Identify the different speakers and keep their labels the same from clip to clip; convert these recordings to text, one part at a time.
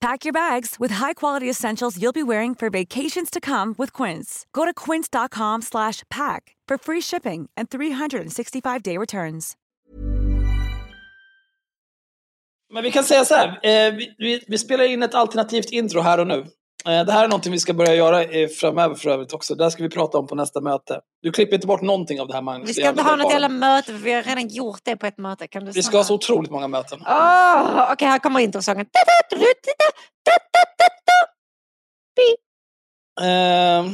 Speaker 1: Pack your bags with high-quality essentials you'll be wearing for vacations to come with Quince. Go to quince.com slash pack for free shipping and 365-day returns.
Speaker 2: Men vi kan säga så här, eh, vi, vi, vi spelar in ett alternativt intro här och nu. Eh, det här är någonting vi ska börja göra eh, framöver för övrigt också. Det här ska vi prata om på nästa möte. Du klipper inte bort någonting av det här Magnus.
Speaker 3: Vi ska inte ha något jävla möte för vi har redan gjort det på ett möte. Kan du
Speaker 2: Vi ska ha så otroligt många möten.
Speaker 3: Åh, Okej, här kommer introsången.
Speaker 2: Eh,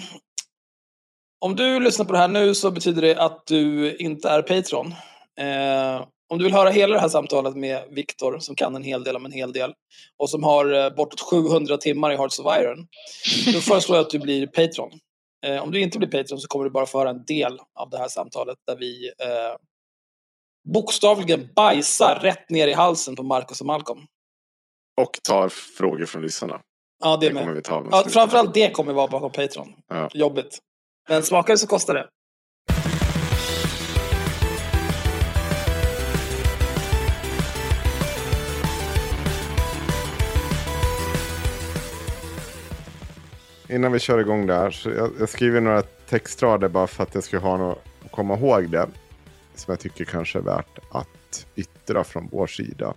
Speaker 2: om du lyssnar på det här nu så betyder det att du inte är Patreon. Eh, om du vill höra hela det här samtalet med Viktor som kan en hel del om en hel del och som har eh, bortåt 700 timmar i Hearts of Iron. Då föreslår jag att du blir Patreon. Eh, om du inte blir Patreon så kommer du bara få höra en del av det här samtalet där vi eh, bokstavligen bajsar rätt ner i halsen på Marcus och Malcolm.
Speaker 4: Och tar frågor från lyssnarna.
Speaker 2: Ja, det,
Speaker 4: Det kommer
Speaker 2: med.
Speaker 4: vi ta.
Speaker 2: Ja, framförallt det kommer vara bakom Patreon.
Speaker 4: Ja.
Speaker 2: Jobbigt. Men smakar det så kostar det.
Speaker 4: Innan vi kör igång där, så jag, jag skriver några textrader bara för att jag ska ha något att komma ihåg det. Som jag tycker kanske är värt att yttra från vår sida.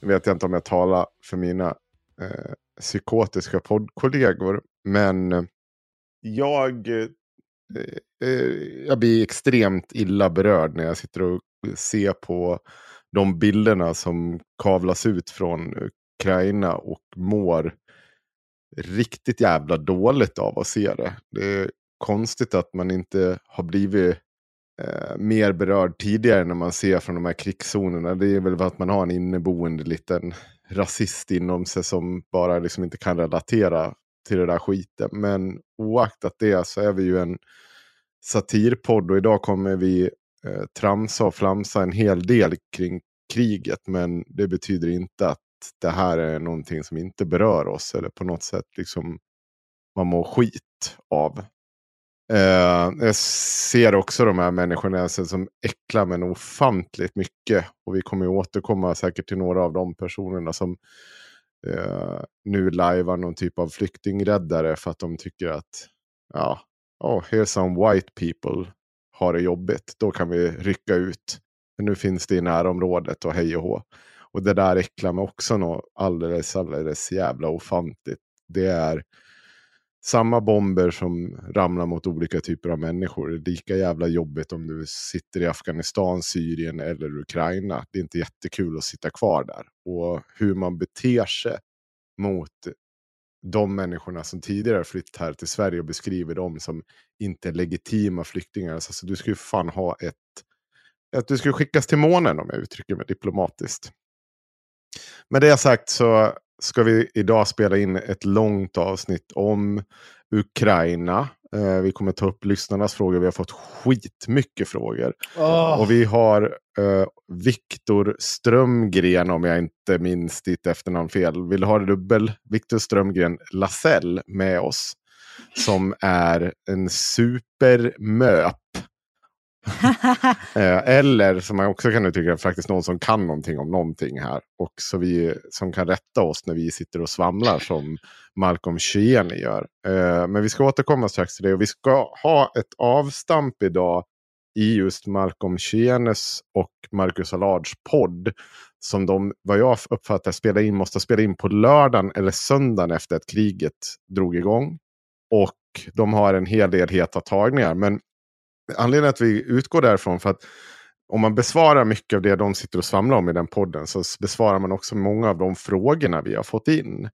Speaker 4: Nu vet jag inte om jag talar för mina eh, psykotiska poddkollegor. Men jag, eh, eh, jag blir extremt illa berörd när jag sitter och ser på de bilderna som kavlas ut från Ukraina och mår riktigt jävla dåligt av att se det. Det är konstigt att man inte har blivit eh, mer berörd tidigare när man ser från de här krigszonerna. Det är väl för att man har en inneboende liten rasist inom sig som bara liksom inte kan relatera till det där skiten. Men oaktat det så är vi ju en satirpodd och idag kommer vi eh, tramsa och flamsa en hel del kring kriget. Men det betyder inte att det här är någonting som inte berör oss eller på något sätt liksom man mår skit av. Eh, jag ser också de här människorna alltså som äcklar men ofantligt mycket. Och vi kommer ju återkomma säkert till några av de personerna som eh, nu lajvar någon typ av flyktingräddare för att de tycker att ja, oh, here's some white people har det jobbigt. Då kan vi rycka ut. Men nu finns det i närområdet och hej och hå. Och det där äcklar mig också något alldeles, alldeles jävla ofantligt. Det är samma bomber som ramlar mot olika typer av människor. Det är lika jävla jobbigt om du sitter i Afghanistan, Syrien eller Ukraina. Det är inte jättekul att sitta kvar där. Och hur man beter sig mot de människorna som tidigare flytt här till Sverige och beskriver dem som inte legitima flyktingar. Alltså, du skulle fan ha ett... Att du skulle skickas till månen om jag uttrycker mig diplomatiskt. Med det sagt så ska vi idag spela in ett långt avsnitt om Ukraina. Eh, vi kommer ta upp lyssnarnas frågor. Vi har fått skitmycket frågor.
Speaker 2: Åh.
Speaker 4: Och vi har eh, Viktor Strömgren, om jag inte minns ditt efternamn fel. Vill ha det dubbel? Viktor Strömgren Lasell med oss. Som är en supermöp. Eh, eller som man också kan uttrycka faktiskt någon som kan någonting om någonting här. Och så vi som kan rätta oss när vi sitter och svamlar som Malcolm Shieni gör. Eh, men vi ska återkomma strax till det. Och vi ska ha ett avstamp idag i just Malcolm Shienes och Marcus Allards podd. Som de, vad jag uppfattar, spela in, måste spela in på lördagen eller söndagen efter att kriget drog igång. Och de har en hel del heta tagningar. Men anledningen att vi utgår därifrån för att om man besvarar mycket av det de sitter och svamlar om i den podden så besvarar man också många av de frågorna vi har fått in.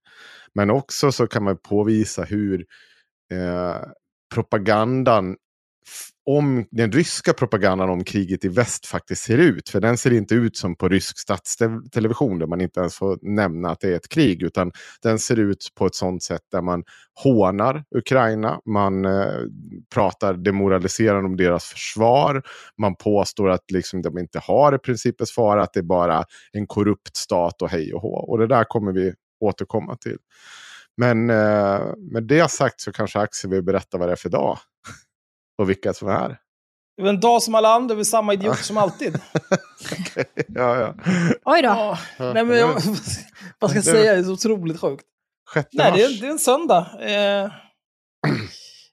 Speaker 4: Men också så kan man påvisa hur eh, propagandan om den ryska propagandan om kriget i väst faktiskt ser ut. För den ser inte ut som på rysk statstelevision där man inte ens får nämna att det är ett krig. Utan den ser ut på ett sånt sätt där man hånar Ukraina. Man eh, pratar demoraliserande om deras försvar. Man påstår att liksom, de inte har i princip ett svar. Att det är bara en korrupt stat och hej och hå. Och det där kommer vi återkomma till. Men eh, med det sagt så kanske Axel vill berätta vad det är för dag och vilka som är här.
Speaker 5: Det är en dag som alla andra, vi är samma idioter som alltid.
Speaker 4: okay. ja, ja.
Speaker 3: Oj då.
Speaker 5: Ja, nej, men jag, vad ska jag säga? Det är så otroligt sjukt. Nej, det är, det är en söndag. Eh,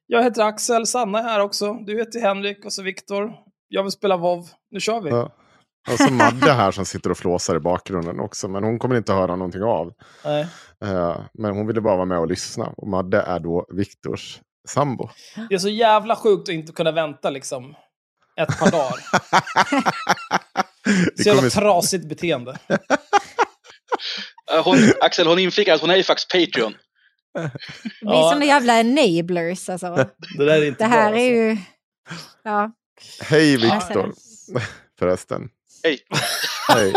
Speaker 5: jag heter Axel, Sanna är här också. Du heter Henrik och så Viktor. Jag vill spela WoW. Nu kör vi.
Speaker 4: Ja. Och så Madde här som sitter och flåsar i bakgrunden också. Men hon kommer inte höra någonting av.
Speaker 5: Nej.
Speaker 4: Uh, men hon ville bara vara med och lyssna. Och Madde är då Viktors sambo.
Speaker 5: Det är så jävla sjukt att inte kunna vänta liksom ett par dagar. så jävla trasigt beteende.
Speaker 6: Hon, Axel, hon inflikar att hon är ju faktiskt Patreon.
Speaker 3: Vi är såna jävla enablers alltså.
Speaker 5: Det där är inte
Speaker 3: Det här
Speaker 5: bra,
Speaker 3: är
Speaker 5: alltså.
Speaker 3: ju... Ja.
Speaker 4: Hej Viktor. Förresten.
Speaker 6: Hej.
Speaker 4: Hej.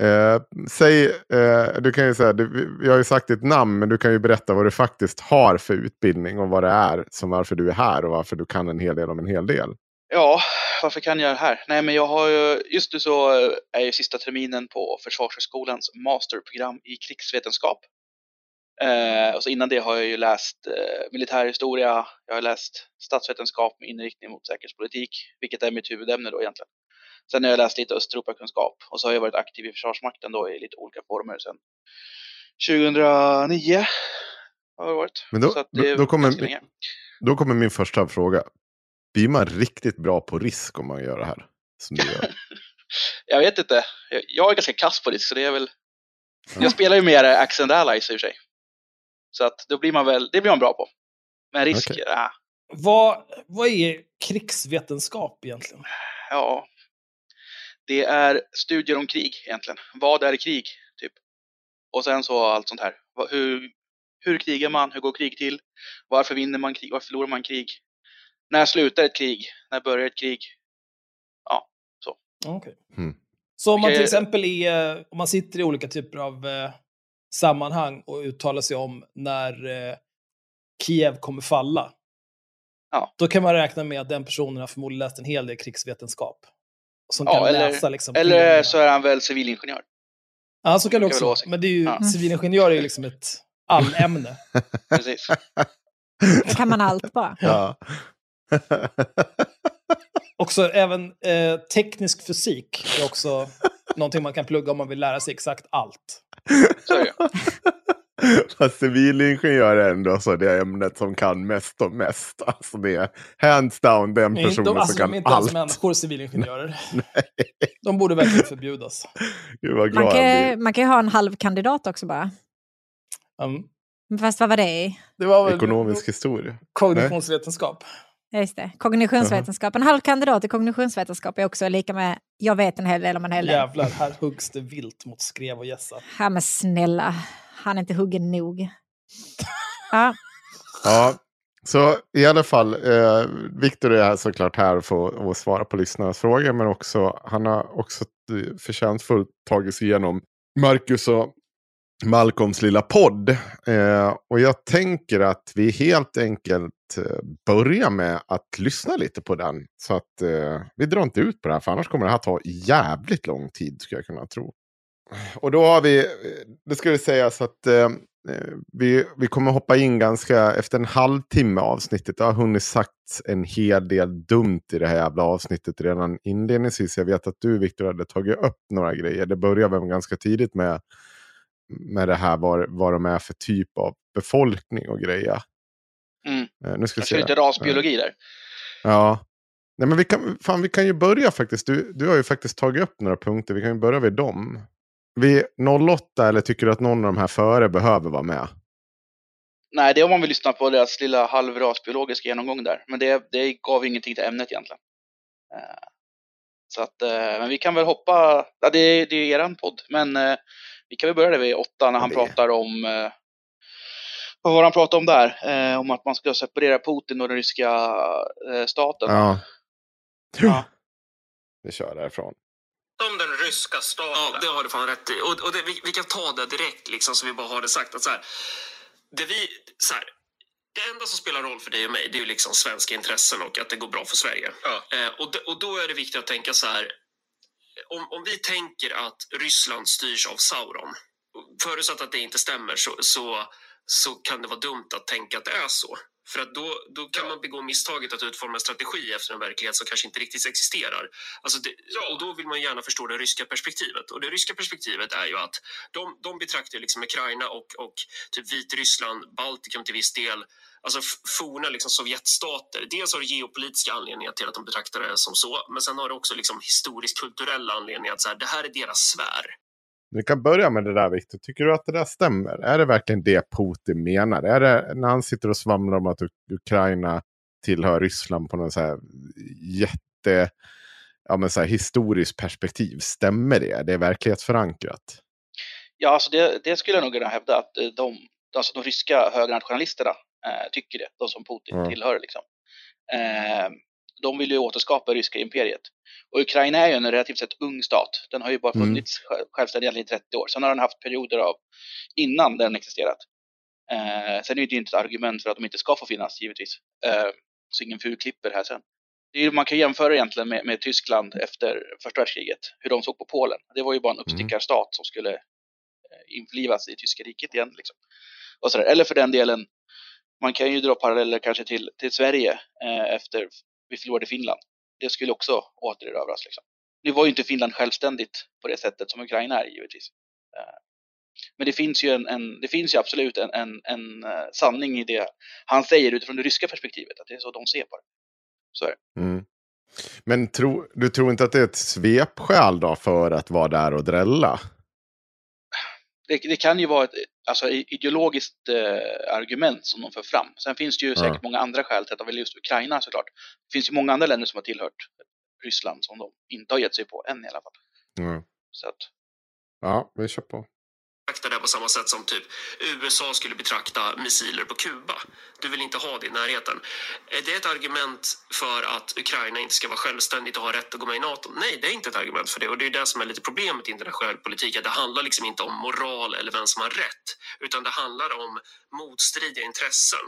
Speaker 4: Eh, säg, eh, du kan ju säga, du, jag har ju sagt ditt namn, men du kan ju berätta vad du faktiskt har för utbildning och vad det är, som varför du är här och varför du kan en hel del om en hel del.
Speaker 6: Ja, varför kan jag det här? Nej, men jag har ju, just nu så eh, är jag sista terminen på Försvarshögskolans masterprogram i krigsvetenskap. Eh, och så innan det har jag ju läst eh, militärhistoria, jag har läst statsvetenskap med inriktning mot säkerhetspolitik, vilket är mitt huvudämne då egentligen. Sen har jag läst lite Östeuropakunskap och så har jag varit aktiv i Försvarsmakten då i lite olika former sen 2009 har jag varit.
Speaker 4: Men då,
Speaker 6: Så att det är
Speaker 4: då, då, kommer,
Speaker 6: länge.
Speaker 4: då kommer min första fråga. Blir man riktigt bra på risk om man gör det här? Som du gör?
Speaker 6: Jag vet inte. Jag, jag är ganska kass på risk så det är väl... Jag spelar ju mer Accent Allies i och för sig. Så att då blir man väl, det blir man bra på. Men risk, ja,
Speaker 5: Vad, vad är krigsvetenskap egentligen?
Speaker 6: ja. Det är studier om krig egentligen. Vad är krig? Typ. Och sen så allt sånt här. Hur, hur krigar man? Hur går krig till? Varför vinner man krig? Varför förlorar man krig? När slutar ett krig? När börjar ett krig?
Speaker 5: Okej.
Speaker 4: Mm.
Speaker 5: Så om man till exempel är, om man sitter i olika typer av eh, sammanhang och uttalar sig om när eh, Kiev kommer falla.
Speaker 6: Ja.
Speaker 5: Då kan man räkna med att den personen har förmodligen läst en hel del krigsvetenskap. Som
Speaker 6: Ja,
Speaker 5: kan
Speaker 6: eller-
Speaker 5: läsa liksom
Speaker 6: Eller så är han väl civilingenjör.
Speaker 5: Ja, så kan det också
Speaker 6: vara.
Speaker 5: Men det är ju,
Speaker 6: Ja.
Speaker 5: civilingenjör är ju liksom ett allämne.
Speaker 6: Precis.
Speaker 3: Då kan man allt bara.
Speaker 4: Ja.
Speaker 5: också även eh, teknisk fysik är också någonting man kan plugga om man vill lära sig exakt allt.
Speaker 6: Så är det.
Speaker 4: Fast civilingenjör är ändå så det ämnet som kan mest och mest. Alltså det är hands down den personen
Speaker 5: de, alltså,
Speaker 4: som
Speaker 5: de är
Speaker 4: kan
Speaker 5: inte ens
Speaker 4: allt.
Speaker 5: människor, civilingenjörer. De borde verkligen förbjudas.
Speaker 4: Gud vad glad
Speaker 3: Man kan, man kan ju ha en halv kandidat också bara.
Speaker 5: Um,
Speaker 3: Men Fast vad var det i?
Speaker 5: det var väl
Speaker 4: Ekonomisk historia.
Speaker 5: kognitionsvetenskap.
Speaker 3: Ja, Just det. Kognitionsvetenskap. En halv kandidat i kognitionsvetenskap är också lika med jag vet en hel del om en hel del.
Speaker 5: Jävlar, här huggs det vilt mot skrev och gässa.
Speaker 3: Ja men snälla, han är inte huggen nog. Ja,
Speaker 4: Ja, så i alla fall. Eh, Viktor är såklart här för att svara på lyssnarnas frågor. Men också, han har också eh, förtjänstfullt tagit sig igenom Marcus och Malcolms lilla podd. Eh, och jag tänker att vi helt enkelt eh, börjar med att lyssna lite på den. Så att eh, vi drar inte ut på det här, för annars kommer det här ta jävligt lång tid, skulle jag kunna tro. Och då har vi, det det sägas att eh, vi, vi kommer hoppa in ganska efter en halvtimme avsnittet. Det har hunnit sagt en hel del dumt i det här jävla avsnittet redan inledningsvis. Jag vet att du Viktor hade tagit upp några grejer. Det började väl ganska tidigt med, med det här vad, vad de är för typ av befolkning och grejer.
Speaker 6: Mm.
Speaker 4: Eh, nu ska vi
Speaker 6: Jag kör lite rasbiologi där.
Speaker 4: Ja. Nej, men vi kan, fan, vi kan ju börja faktiskt. Du, du har ju faktiskt tagit upp några punkter. Vi kan ju börja vid dem. Vi 08 eller tycker du att någon av de här före behöver vara med?
Speaker 6: Nej, det är om man vill lyssna på deras lilla halvrasbiologiska genomgång där. Men det, det gav ingenting till ämnet egentligen. Eh, Så att, eh, men vi kan väl hoppa, ja, det, är- det är eran podd, men eh, vi kan väl börja där vid åtta när han
Speaker 4: det-
Speaker 6: pratar om, vad var han pratade om där? Om att man ska separera Putin och den ryska staten.
Speaker 4: Ja.
Speaker 6: Ja.
Speaker 4: Vi kör därifrån.
Speaker 7: Om den ryska staten.
Speaker 8: Ja, det har du fan rätt i. Och, och det, vi, vi kan ta det direkt, liksom, så vi bara har det sagt. Att så här, det, vi, så här, det enda som spelar roll för dig och mig, det är ju liksom svenska intressen och att det går bra för Sverige.
Speaker 7: Ja.
Speaker 8: Eh, och, d- och då är det viktigt att tänka så här. Om, om vi tänker att Ryssland styrs av Sauron, förutsatt att det inte stämmer, så, så, så kan det vara dumt att tänka att det är så. För att då, då kan man begå misstaget att utforma en strategi efter en verklighet som kanske inte riktigt existerar. Alltså det, Och då vill man gärna förstå det ryska perspektivet. Och det ryska perspektivet är ju att de, de betraktar liksom Ukraina och, och typ Vitryssland, Baltikum till viss del, alltså forna liksom Sovjetstater. Dels har det geopolitiska anledningar till att de betraktar det som så, men sen har det också liksom historiskt kulturella anledningar att så här, det här är deras sfär.
Speaker 4: Vi kan börja med det där Viktor. Tycker du att det där stämmer? Är det verkligen det Putin menar? Är det när han sitter och svamlar om att Uk- Ukraina tillhör Ryssland på något så här jätte ja, men så här historiskt perspektiv? Stämmer det? Det är verklighetsförankrat.
Speaker 6: Ja, alltså det, det skulle jag nog kunna hävda att eh, de, alltså de ryska högernationalisterna eh, tycker det, de som Putin
Speaker 4: Ja.
Speaker 6: tillhör. Liksom. Eh, de vill ju återskapa ryska imperiet. Och Ukraina är ju en relativt sett ung stat. Den har ju bara
Speaker 4: Mm.
Speaker 6: funnits själv- självständig i 30 år. Sen har den haft perioder av innan den existerat. Eh, sen är det ju inte ett argument för att de inte ska få finnas, givetvis. Eh, så ingen fulklipper här sen. Är, man kan jämföra egentligen med, med Tyskland efter första världskriget, hur de såg på Polen. Det var ju bara en uppstickarstat som skulle eh, införlivas i tyska riket igen. Liksom. Eller för den delen, man kan ju dra paralleller kanske till, till Sverige eh, efter vi förlorade Finland. Det skulle också återerövras. Liksom. Nu var ju inte Finland självständigt på det sättet som Ukraina är givetvis. Eh, men det finns ju, en, en, det finns ju absolut en, en, en eh, sanning i det han säger utifrån det ryska perspektivet, att det är så de ser på det. Så är det.
Speaker 4: Mm. Men tro, du tror inte att det är ett svepskäl då för att vara där och drälla?
Speaker 6: det, det kan ju vara ett alltså, ideologiskt eh, argument som de för fram. Sen finns det ju säkert många andra skäl till att de väljer just Ukraina såklart. Det finns ju många andra länder som har tillhört Ryssland som de inte har gett sig på än i alla fall.
Speaker 4: Mm.
Speaker 6: Så att,
Speaker 4: Ja, vi kör på.
Speaker 8: Betrakta det på samma sätt som typ USA skulle betrakta missiler på Kuba. Du vill inte ha det i närheten. Är det ett argument för att Ukraina inte ska vara självständigt och ha rätt att gå med i NATO? Nej, det är inte ett argument för det. Och det är det som är lite problemet i internationell politik. Att det handlar liksom inte om moral eller vem som har rätt. Utan det handlar om motstridiga intressen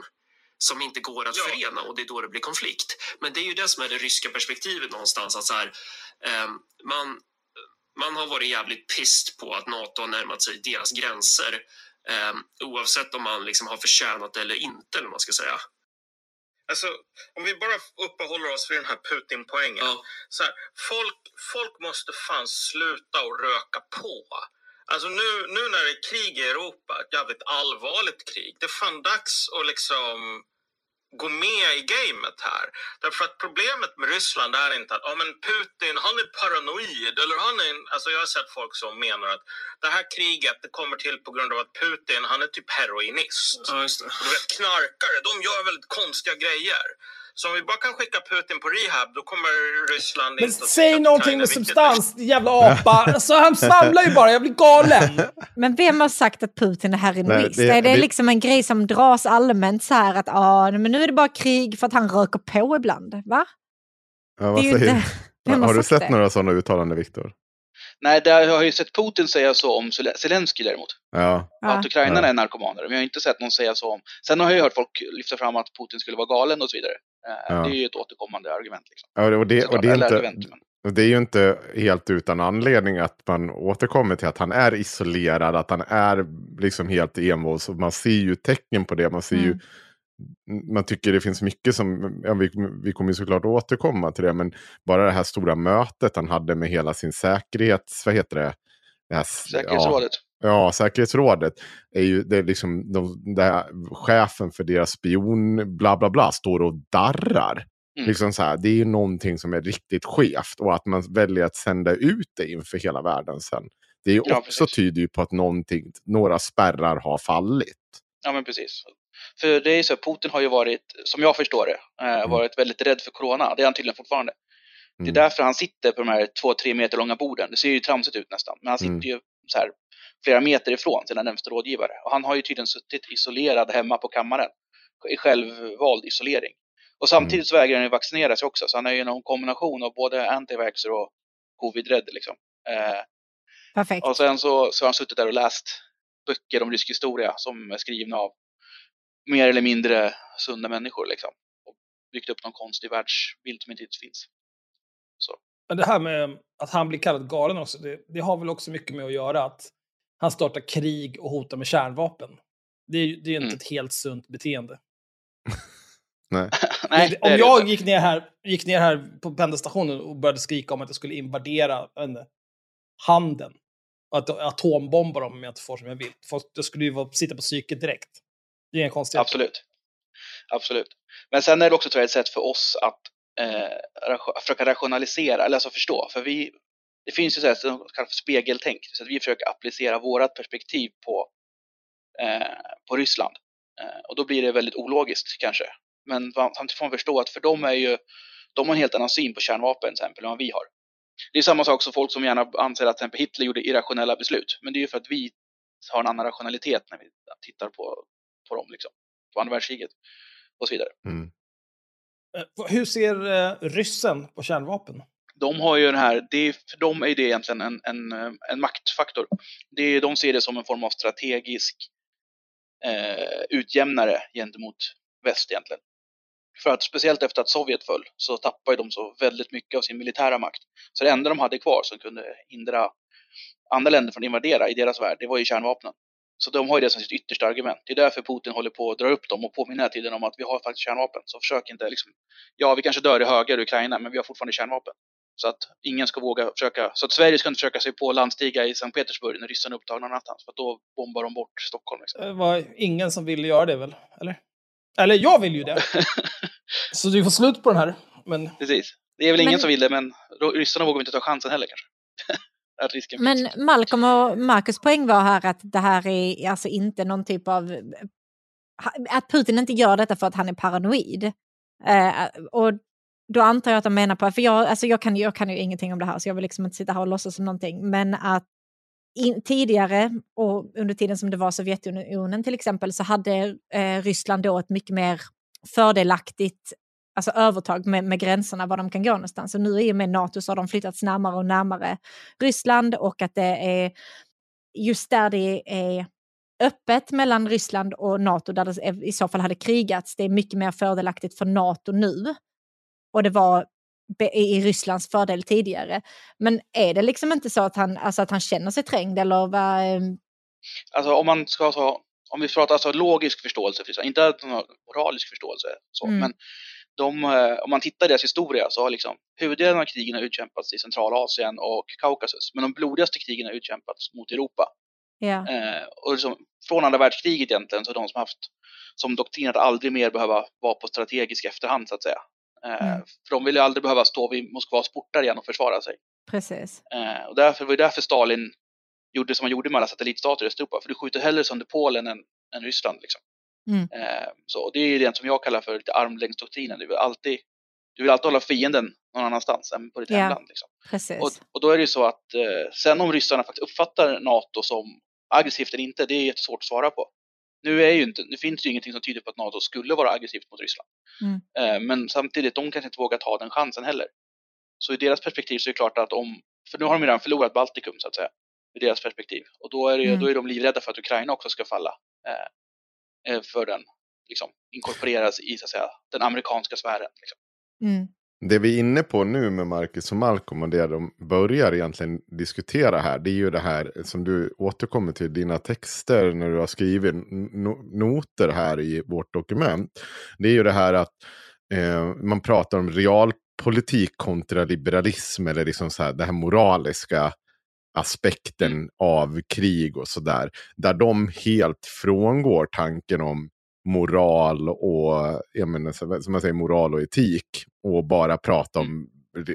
Speaker 8: som inte går att
Speaker 7: Ja.
Speaker 8: förena och det är då det blir konflikt. Men det är ju det som är det ryska perspektivet någonstans. Att så här, ehm, man, man har varit jävligt pissed på att NATO har närmat sig deras gränser eh, oavsett om man liksom har förtjänat det eller inte, eller man ska säga.
Speaker 7: Alltså, om vi bara uppehåller oss vid den här Putin-poängen.
Speaker 8: Ja.
Speaker 7: Så här, folk, folk måste fan sluta och röka på. Alltså nu, nu när det är krig i Europa, ett jävligt allvarligt krig, det är fan dags att liksom gå med i gamet här. Därför att problemet med Ryssland är inte att ja, men Putin, han är paranoid. Eller han är alltså jag har sett folk som menar att det här kriget det kommer till på grund av att Putin, han är typ heroinist.
Speaker 8: Ja, just det.
Speaker 7: Vet, knarkare, de gör väldigt konstiga grejer. Så om vi bara kan skicka Putin på rehab, då kommer Ryssland
Speaker 5: Men
Speaker 7: inte att
Speaker 5: säg någonting med substans, din jävla apa. Alltså, han svamlar ju bara, jag blir galen.
Speaker 3: Men vem har sagt att Putin är heroinist?
Speaker 4: Det-
Speaker 3: är det
Speaker 4: det-
Speaker 3: liksom en grej som dras allmänt så här att ah, men nu är det bara krig för att han röker på ibland? Va?
Speaker 4: Ja, vad
Speaker 3: Det
Speaker 4: säger
Speaker 3: inte- vem
Speaker 4: Har du sett
Speaker 3: det?
Speaker 4: några sådana uttalanden Viktor?
Speaker 6: nej, där har jag ju sett Putin säga så om Zel- Zelensky däremot.
Speaker 4: Ja.
Speaker 3: Ja.
Speaker 6: Att ukrainarna
Speaker 4: Ja.
Speaker 6: är narkomaner. Men jag har inte sett någon säga så om... Sen har jag ju hört folk lyfta fram att Putin skulle vara galen och så vidare. Eh,
Speaker 4: Ja.
Speaker 6: Det är ju ett återkommande argument. Liksom.
Speaker 4: ja och, det, och, det är inte,
Speaker 6: argument, men-
Speaker 4: det är ju inte helt utan anledning att man återkommer till att han är isolerad, att han är liksom helt envåld. Man ser ju tecken på det. Man ser ju
Speaker 3: Mm.
Speaker 4: man tycker det finns mycket som, ja, vi, vi kommer ju såklart återkomma till det, men bara det här stora mötet han hade med hela sin säkerhets, vad heter det? det här,
Speaker 6: Säkerhetsrådet.
Speaker 4: Ja, säkerhetsrådet är ju, det är liksom, de, det här, chefen för deras spion, bla bla bla, står och darrar.
Speaker 6: Mm.
Speaker 4: Liksom så här, det är ju någonting som är riktigt skevt och att man väljer att sända ut det inför hela världen sen. Det är
Speaker 6: Ja,
Speaker 4: också
Speaker 6: precis.
Speaker 4: tyder ju på att någonting, några spärrar har fallit.
Speaker 6: Ja, men precis. För det är ju så, Putin har ju varit, som jag förstår det, eh, varit väldigt rädd för corona. Det är han tydligen fortfarande. Det är
Speaker 4: Mm.
Speaker 6: därför han sitter på de här två, tre meter långa borden. Det ser ju tramsigt ut nästan. Men han sitter
Speaker 4: Mm.
Speaker 6: ju så här flera meter ifrån sina närmsta rådgivare. Och han har ju tydligen suttit isolerad hemma på kammaren. I självvald isolering. Och samtidigt så vägrar han ju vaccinera sig också. Så han är ju någon kombination av både antivaxxer och covid-rädd liksom. Eh,
Speaker 3: Perfekt.
Speaker 6: och sen så, så har han suttit där och läst böcker om rysk historia som är skrivna av mer eller mindre sunda människor liksom. Och byggt upp någon konstig världsbild som inte finns.
Speaker 2: Men det här med att han blir kallad galen också, det, det har väl också mycket med att göra att han startar krig och hotar med kärnvapen. Det är ju det är ju inte
Speaker 6: Mm.
Speaker 2: ett helt sunt beteende.
Speaker 4: Nej.
Speaker 6: Nej,
Speaker 2: Det-
Speaker 6: det är
Speaker 2: om jag gick ner, här, gick ner här på pendelstationen och började skrika om att jag skulle invadera inte, handeln och att atombomba dem om jag inte får som jag vill. Folk, jag skulle ju vara, sitta på psyket direkt. Det är inga konstigheter.
Speaker 6: Absolut. Absolut. Men sen är det också tror jag, ett sätt för oss att eh, försöka rationalisera, eller alltså förstå. För vi, det finns ju så här, som kallas för spegeltänk, så att vi försöker applicera vårat perspektiv på, eh, på Ryssland. Eh, och då blir det väldigt ologiskt kanske. Men samtidigt får man förstå att för dem är ju, de har en helt annan syn på kärnvapen till exempel än vad vi har. Det är samma sak som folk som gärna anser att till exempel Hitler gjorde irrationella beslut. Men det är ju för att vi har en annan rationalitet när vi tittar på, på dem, liksom. På andra världskriget och så vidare.
Speaker 4: Mm.
Speaker 2: Eh, hur ser eh, ryssen på kärnvapen?
Speaker 6: de har ju den här, det är, för dem är det egentligen en, en, eh, en maktfaktor. Det är, de ser det som en form av strategisk eh, utjämnare gentemot väst egentligen. För att speciellt efter att Sovjet föll så tappade de så väldigt mycket av sin militära makt. Så det enda de hade kvar som kunde hindra andra länder från att invadera i deras värld, det var ju kärnvapnen. Så de har ju det som sitt yttersta argument. Det är därför Putin håller på att dra upp dem och påminna hela tiden om att vi har faktiskt kärnvapen. Så försök inte liksom, ja vi kanske dör i högar i Ukraina, men vi har fortfarande kärnvapen. Så att ingen ska våga försöka, så att Sverige ska inte försöka sig på landstiga i Sankt Petersburg när ryssarna är upptagna någon annanstans. För att då bombar de bort Stockholm. Liksom.
Speaker 2: Det var ingen som ville göra det väl? Eller? Eller jag vill ju det. Så du får slut på den här. Men
Speaker 6: Precis. Det är väl ingen
Speaker 3: Men-
Speaker 6: som vill det, men ryssarna vågar inte ta chansen heller kanske. att risken
Speaker 3: Men
Speaker 6: finns.
Speaker 3: Malcolm och Marcus poäng var här att det här är alltså inte någon typ av... Att Putin inte gör detta för att han är paranoid. Eh, och då antar jag att de menar på, för jag, alltså jag, kan, jag kan ju ingenting om det här så jag vill liksom inte sitta här och låtsas som någonting, men att in, tidigare och under tiden som det var Sovjetunionen till exempel så hade eh, Ryssland då ett mycket mer fördelaktigt alltså övertag med, med gränserna var de kan gå någonstans. Och nu i och med NATO så har de flyttats närmare och närmare Ryssland och att det är just där det är öppet mellan Ryssland och NATO där det i så fall hade krigats. Det är mycket mer fördelaktigt för NATO nu. Och det var i Rysslands fördel tidigare. Men är det liksom inte så att han, alltså att han känner sig trängd eller vad? eh,
Speaker 6: Alltså om man ska ta, om vi pratar alltså logisk förståelse, för inte moralisk förståelse, så,
Speaker 3: Mm.
Speaker 6: men de, eh, om man tittar i deras historia så har liksom huvuddelen av krigen utkämpats i Centralasien och Kaukasus, men de blodigaste krigen har utkämpats mot Europa.
Speaker 3: Ja.
Speaker 6: Eh, och liksom, från andra världskriget egentligen så har de som haft som doktrin att aldrig mer behöva vara på strategisk efterhand så att säga. Eh,
Speaker 3: Mm.
Speaker 6: För de ville aldrig behöva stå vid Moskvas portar igen och försvara sig.
Speaker 3: Precis.
Speaker 6: Eh, och därför var det därför Stalin gjorde som han gjorde med alla satellitstater i Östeuropa. För du skjuter hellre sönder Polen än, än Ryssland. Liksom.
Speaker 3: Mm.
Speaker 6: Eh, så och det är det som jag kallar för lite armlängdsdoktrinen. Du vill alltid, du vill alltid hålla fienden någon annanstans än på ditt
Speaker 3: Ja.
Speaker 6: hemland. Liksom.
Speaker 3: Precis.
Speaker 6: Och, och då är det ju så att eh, sen om ryssarna faktiskt uppfattar NATO som aggressivt eller inte, det är jättesvårt att svara på. Nu, är ju inte, nu finns det ju ingenting som tyder på att NATO skulle vara aggressivt mot Ryssland.
Speaker 3: Mm.
Speaker 6: Eh, men samtidigt, de kanske inte vågar ta den chansen heller. Så i deras perspektiv så är det klart att om, för nu har de redan förlorat Baltikum så att säga, i deras perspektiv. Och då är, det,
Speaker 3: Mm.
Speaker 6: då är de livrädda för att Ukraina också ska falla. Eh, för den, liksom, inkorporeras i så att säga, den amerikanska sfären. Liksom.
Speaker 3: Mm.
Speaker 4: Det vi är inne på nu med Marcus och Malcolm och det de börjar egentligen diskutera här. Det är ju det här som du återkommer till dina texter när du har skrivit no noter här i vårt dokument. Det är ju det här att eh, man pratar om realpolitik kontra liberalism eller liksom så här, det här moraliska aspekten av krig och sådär. Där de helt frångår tanken om moral och, jag menar, som man säger, moral och etik. Och bara prata om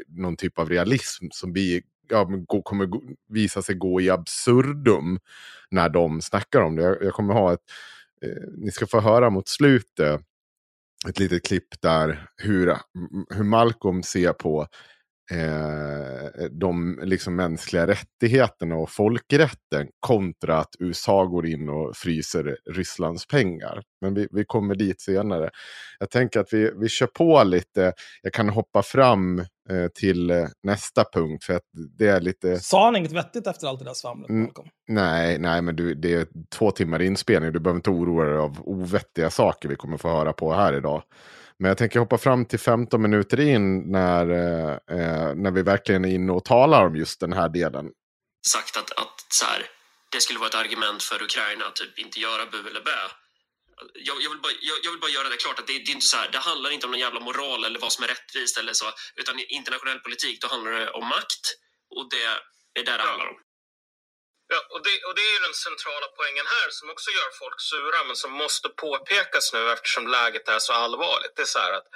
Speaker 4: någon typ av realism som vi, ja, kommer visa sig gå i absurdum när de snackar om det. Jag, jag kommer ha ett, eh, ni ska få höra mot slutet ett litet klipp där hur, hur Malcolm ser på eh, de liksom mänskliga rättigheterna och folkrätten kontra att USA går in och fryser Rysslands pengar. Men vi, vi kommer dit senare. Jag tänker att vi, vi kör på lite. Jag kan hoppa fram eh, till eh, nästa punkt. för att det är lite...
Speaker 2: Sa han inget vettigt efter allt det där svamlet? Mm,
Speaker 4: nej, nej, men du, det är två timmar inspelning. Du behöver inte oroa dig av ovettiga saker vi kommer få höra på här idag. Men jag tänker hoppa fram till 15 minuter in när, eh, eh, när vi verkligen är inne och talar om just den här delen.
Speaker 8: Sagt att, att så här, det skulle vara ett argument för Ukraina att typ inte göra bu eller bä. Jag, jag, vill bara, jag, jag, vill bara göra det klart att det, det, är inte så här, det handlar inte om någon jävla moral eller vad som är rättvist eller så, utan i internationell politik då handlar det om makt och det är där det handlar om.
Speaker 7: Ja, och, det, och det är ju den centrala poängen här som också gör folk sura men som måste påpekas nu eftersom läget är så allvarligt. Det är så här att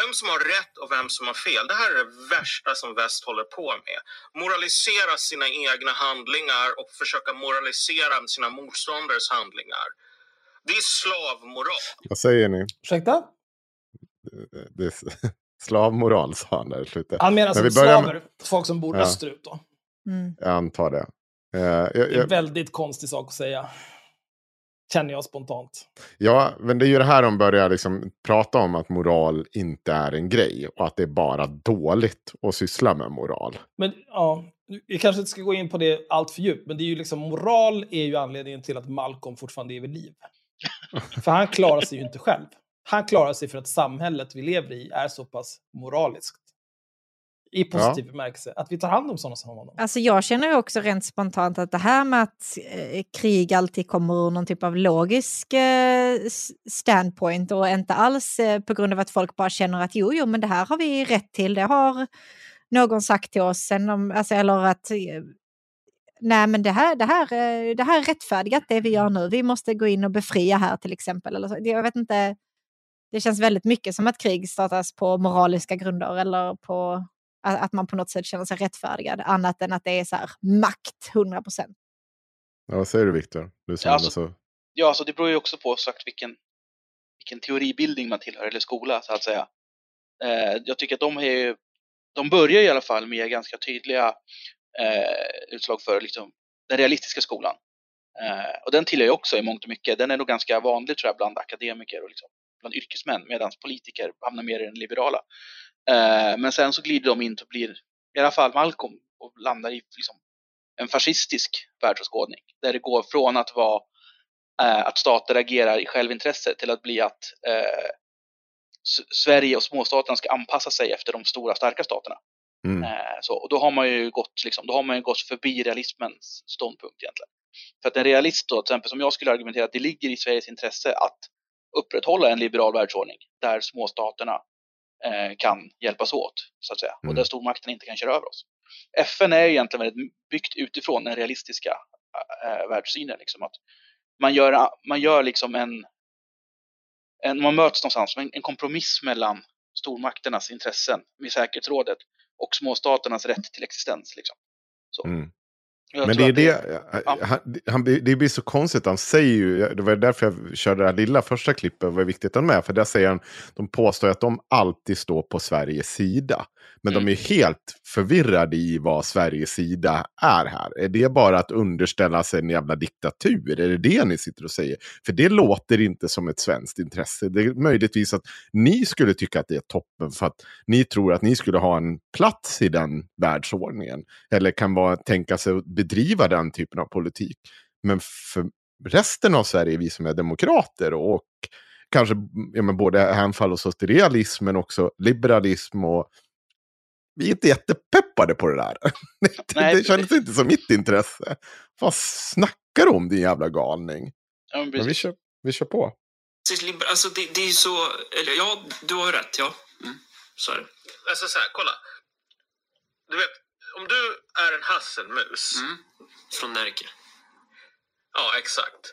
Speaker 7: vem som har rätt och vem som har fel, det här är det värsta som väst håller på med. Moralisera sina egna handlingar och försöka moralisera sina motståndares handlingar. Det är slavmoral.
Speaker 4: Vad säger ni?
Speaker 2: Ursäkta?
Speaker 4: Det är slavmoral sa han där i slutet.
Speaker 2: Han menar som slaver, med... folk som bor ja. österut då.
Speaker 4: Mm. Jag antar det.
Speaker 2: Uh, jag, det är en väldigt konstig sak att säga. Känner jag spontant.
Speaker 4: Ja, men det är ju det här de börjar liksom prata om att moral inte är en grej. Och att det är bara dåligt att syssla med moral.
Speaker 2: Men ja, vi kanske inte ska gå in på det allt för djupt. Men det är ju liksom, moral är ju anledningen till att Malcolm fortfarande är vid liv. för han klarar sig ju inte själv. Han klarar sig för att samhället vi lever i är så pass moraliskt i positiv ja. bemärkelse. Att vi tar hand om sådana som honom.
Speaker 3: Alltså jag känner också rent spontant att det här med att eh, krig alltid kommer ur någon typ av logisk eh, standpoint och inte alls eh, på grund av att folk bara känner att jo, jo, men det här har vi rätt till, det har någon sagt till oss, sen om, alltså, eller att eh, nej men det här, det, här, eh, det här är rättfärdigat det vi gör nu, vi måste gå in och befria här till exempel. Eller så. Jag vet inte, det känns väldigt mycket som att krig startas på moraliska grunder eller på att man på något sätt känner sig rättfärdigad, annat än att det är så här makt 100 procent.
Speaker 4: Ja, vad säger du Viktor? Du
Speaker 6: ja, alltså, så... ja, alltså det beror ju också på sagt vilken, vilken teoribildning man tillhör, eller skola så att säga. Eh, jag tycker att de, är, de börjar i alla fall med ganska tydliga eh, utslag för liksom, den realistiska skolan. Eh, och den tillhör jag också i mångt och mycket. Den är nog ganska vanlig tror jag bland akademiker och liksom, bland yrkesmän, medan politiker hamnar mer i den liberala. Eh, men sen så glider de in och blir, i alla fall Malcolm, och landar i liksom, en fascistisk världsåskådning. Där det går från att vara eh, att stater agerar i självintresse till att bli att eh, Sverige och småstaterna ska anpassa sig efter de stora starka staterna. Mm. Eh, så, och då har man ju gått, liksom, då har man gått förbi realismens ståndpunkt egentligen. För att en realist då, till exempel som jag skulle argumentera att det ligger i Sveriges intresse att upprätthålla en liberal världsordning där småstaterna eh, kan hjälpas åt, så att säga. Mm. Och där stormakten inte kan köra över oss. FN är egentligen väldigt byggt utifrån den realistiska äh, världssynen. Liksom, att man gör, man gör liksom en, en man möts någonstans, en, en kompromiss mellan stormakternas intressen med säkerhetsrådet och småstaternas rätt till existens. Liksom. Så.
Speaker 4: Mm. Men det är det, ja. han, han, det blir så konstigt, han säger ju, det var därför jag körde det här lilla första klippet, var viktigt att med, för där säger han, de påstår att de alltid står på Sveriges sida. Men mm. de är helt förvirrade i vad Sveriges sida är här. Är det bara att underställa sig en jävla diktatur? Är det det ni sitter och säger? För det låter inte som ett svenskt intresse. Det är möjligtvis att ni skulle tycka att det är toppen för att ni tror att ni skulle ha en plats i den världsordningen. Eller kan vara, tänka sig bedriva den typen av politik. Men för resten av Sverige, vi som är demokrater och kanske ja, men både hänfall till realism men också liberalism och vi är inte jättepeppade på det där. det,
Speaker 6: Nej,
Speaker 4: det kändes inte som mitt intresse. Vad snackar du om din jävla galning?
Speaker 6: Ja, men
Speaker 4: Men vi kör, vi kör på.
Speaker 8: Alltså det, det är så, eller ja, du har ju rätt, ja. Mm, så är det.
Speaker 7: Alltså så här, kolla. Du vet, om du är en hasselmus.
Speaker 8: Mm. Från Närke.
Speaker 7: Ja, exakt.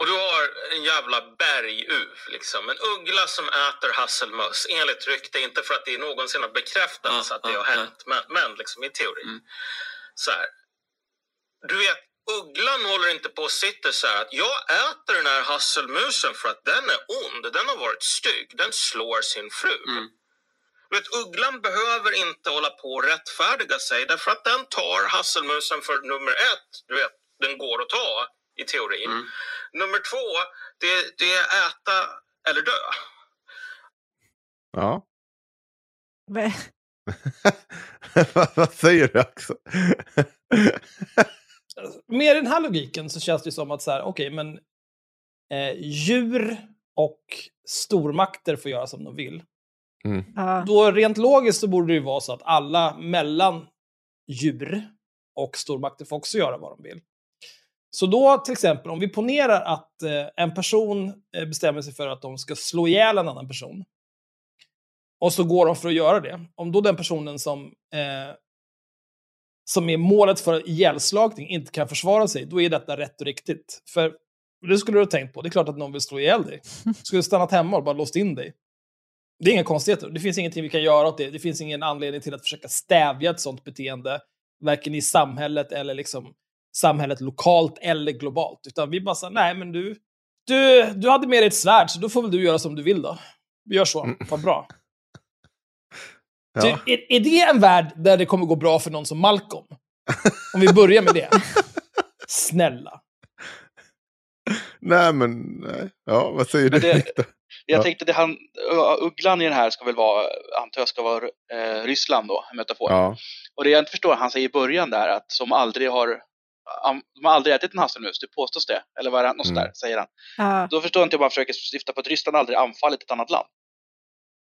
Speaker 7: Och du har en jävla berguv, liksom. En uggla som äter hasselmöss, enligt rykte. Inte för att det någonsin har bekräftats
Speaker 8: Ja,
Speaker 7: att det
Speaker 8: ja,
Speaker 7: har hänt, men, men liksom i teori.
Speaker 8: Mm.
Speaker 7: Så här. Du vet, ugglan håller inte på och sitter så här att jag äter den här hasselmusen för att den är ond, den har varit stygg, den slår sin fru.
Speaker 8: Mm.
Speaker 7: Du vet, ugglan behöver inte hålla på och rättfärdiga sig därför att den tar hasselmusen för nummer ett, du vet, den går att ta i teorin.
Speaker 8: Mm.
Speaker 7: Nummer två, det, det är äta eller dö.
Speaker 4: Ja. Vad, säger du också?
Speaker 5: Med den här logiken så känns det som att så här, okej, men eh, djur och stormakter får göra som de vill.
Speaker 3: Ja.
Speaker 5: Då rent logiskt så borde det ju vara så att alla mellan djur och stormakter får också göra vad de vill. Så då till exempel, om vi ponerar att eh, en person eh, bestämmer sig för att de ska slå ihjäl en annan person. Och så går de för att göra det. Om då den personen som, eh, som är målet för ihjälslagning inte kan försvara sig, då är detta rätt och riktigt. För det skulle du ha tänkt på. Det är klart att någon vill slå ihjäl dig. Du skulle stannat hemma och bara låst in dig. Det är inga konstigheter. Det finns ingenting vi kan göra åt det. Det finns ingen anledning till att försöka stävja ett sånt beteende. Varken i samhället eller liksom samhället lokalt eller globalt. Utan vi bara säger, nej men du, du, du hade med dig ett svärd, så då får väl du göra som du vill då. Vi gör så, vad bra.
Speaker 4: Ja.
Speaker 5: Så är, är det en värld där det kommer gå bra för någon som Malcolm? Om vi börjar med det. Snälla.
Speaker 4: Nej, men nej. Ja, vad säger
Speaker 6: Men
Speaker 4: du?
Speaker 6: det-? Jag
Speaker 4: Ja.
Speaker 6: tänkte det han, ugglan i den här ska väl vara, antar jag ska vara eh, Ryssland då, en metafor.
Speaker 4: Ja.
Speaker 6: Och det jag inte förstår, han säger i början där att som aldrig har, de har aldrig ätit en hasselmus, det påstås det. Eller vad är det, något sånt
Speaker 4: Mm.
Speaker 6: där, säger han.
Speaker 3: Ja.
Speaker 6: Då förstår jag inte hur man försöker stifta på att Ryssland aldrig anfallit ett annat land.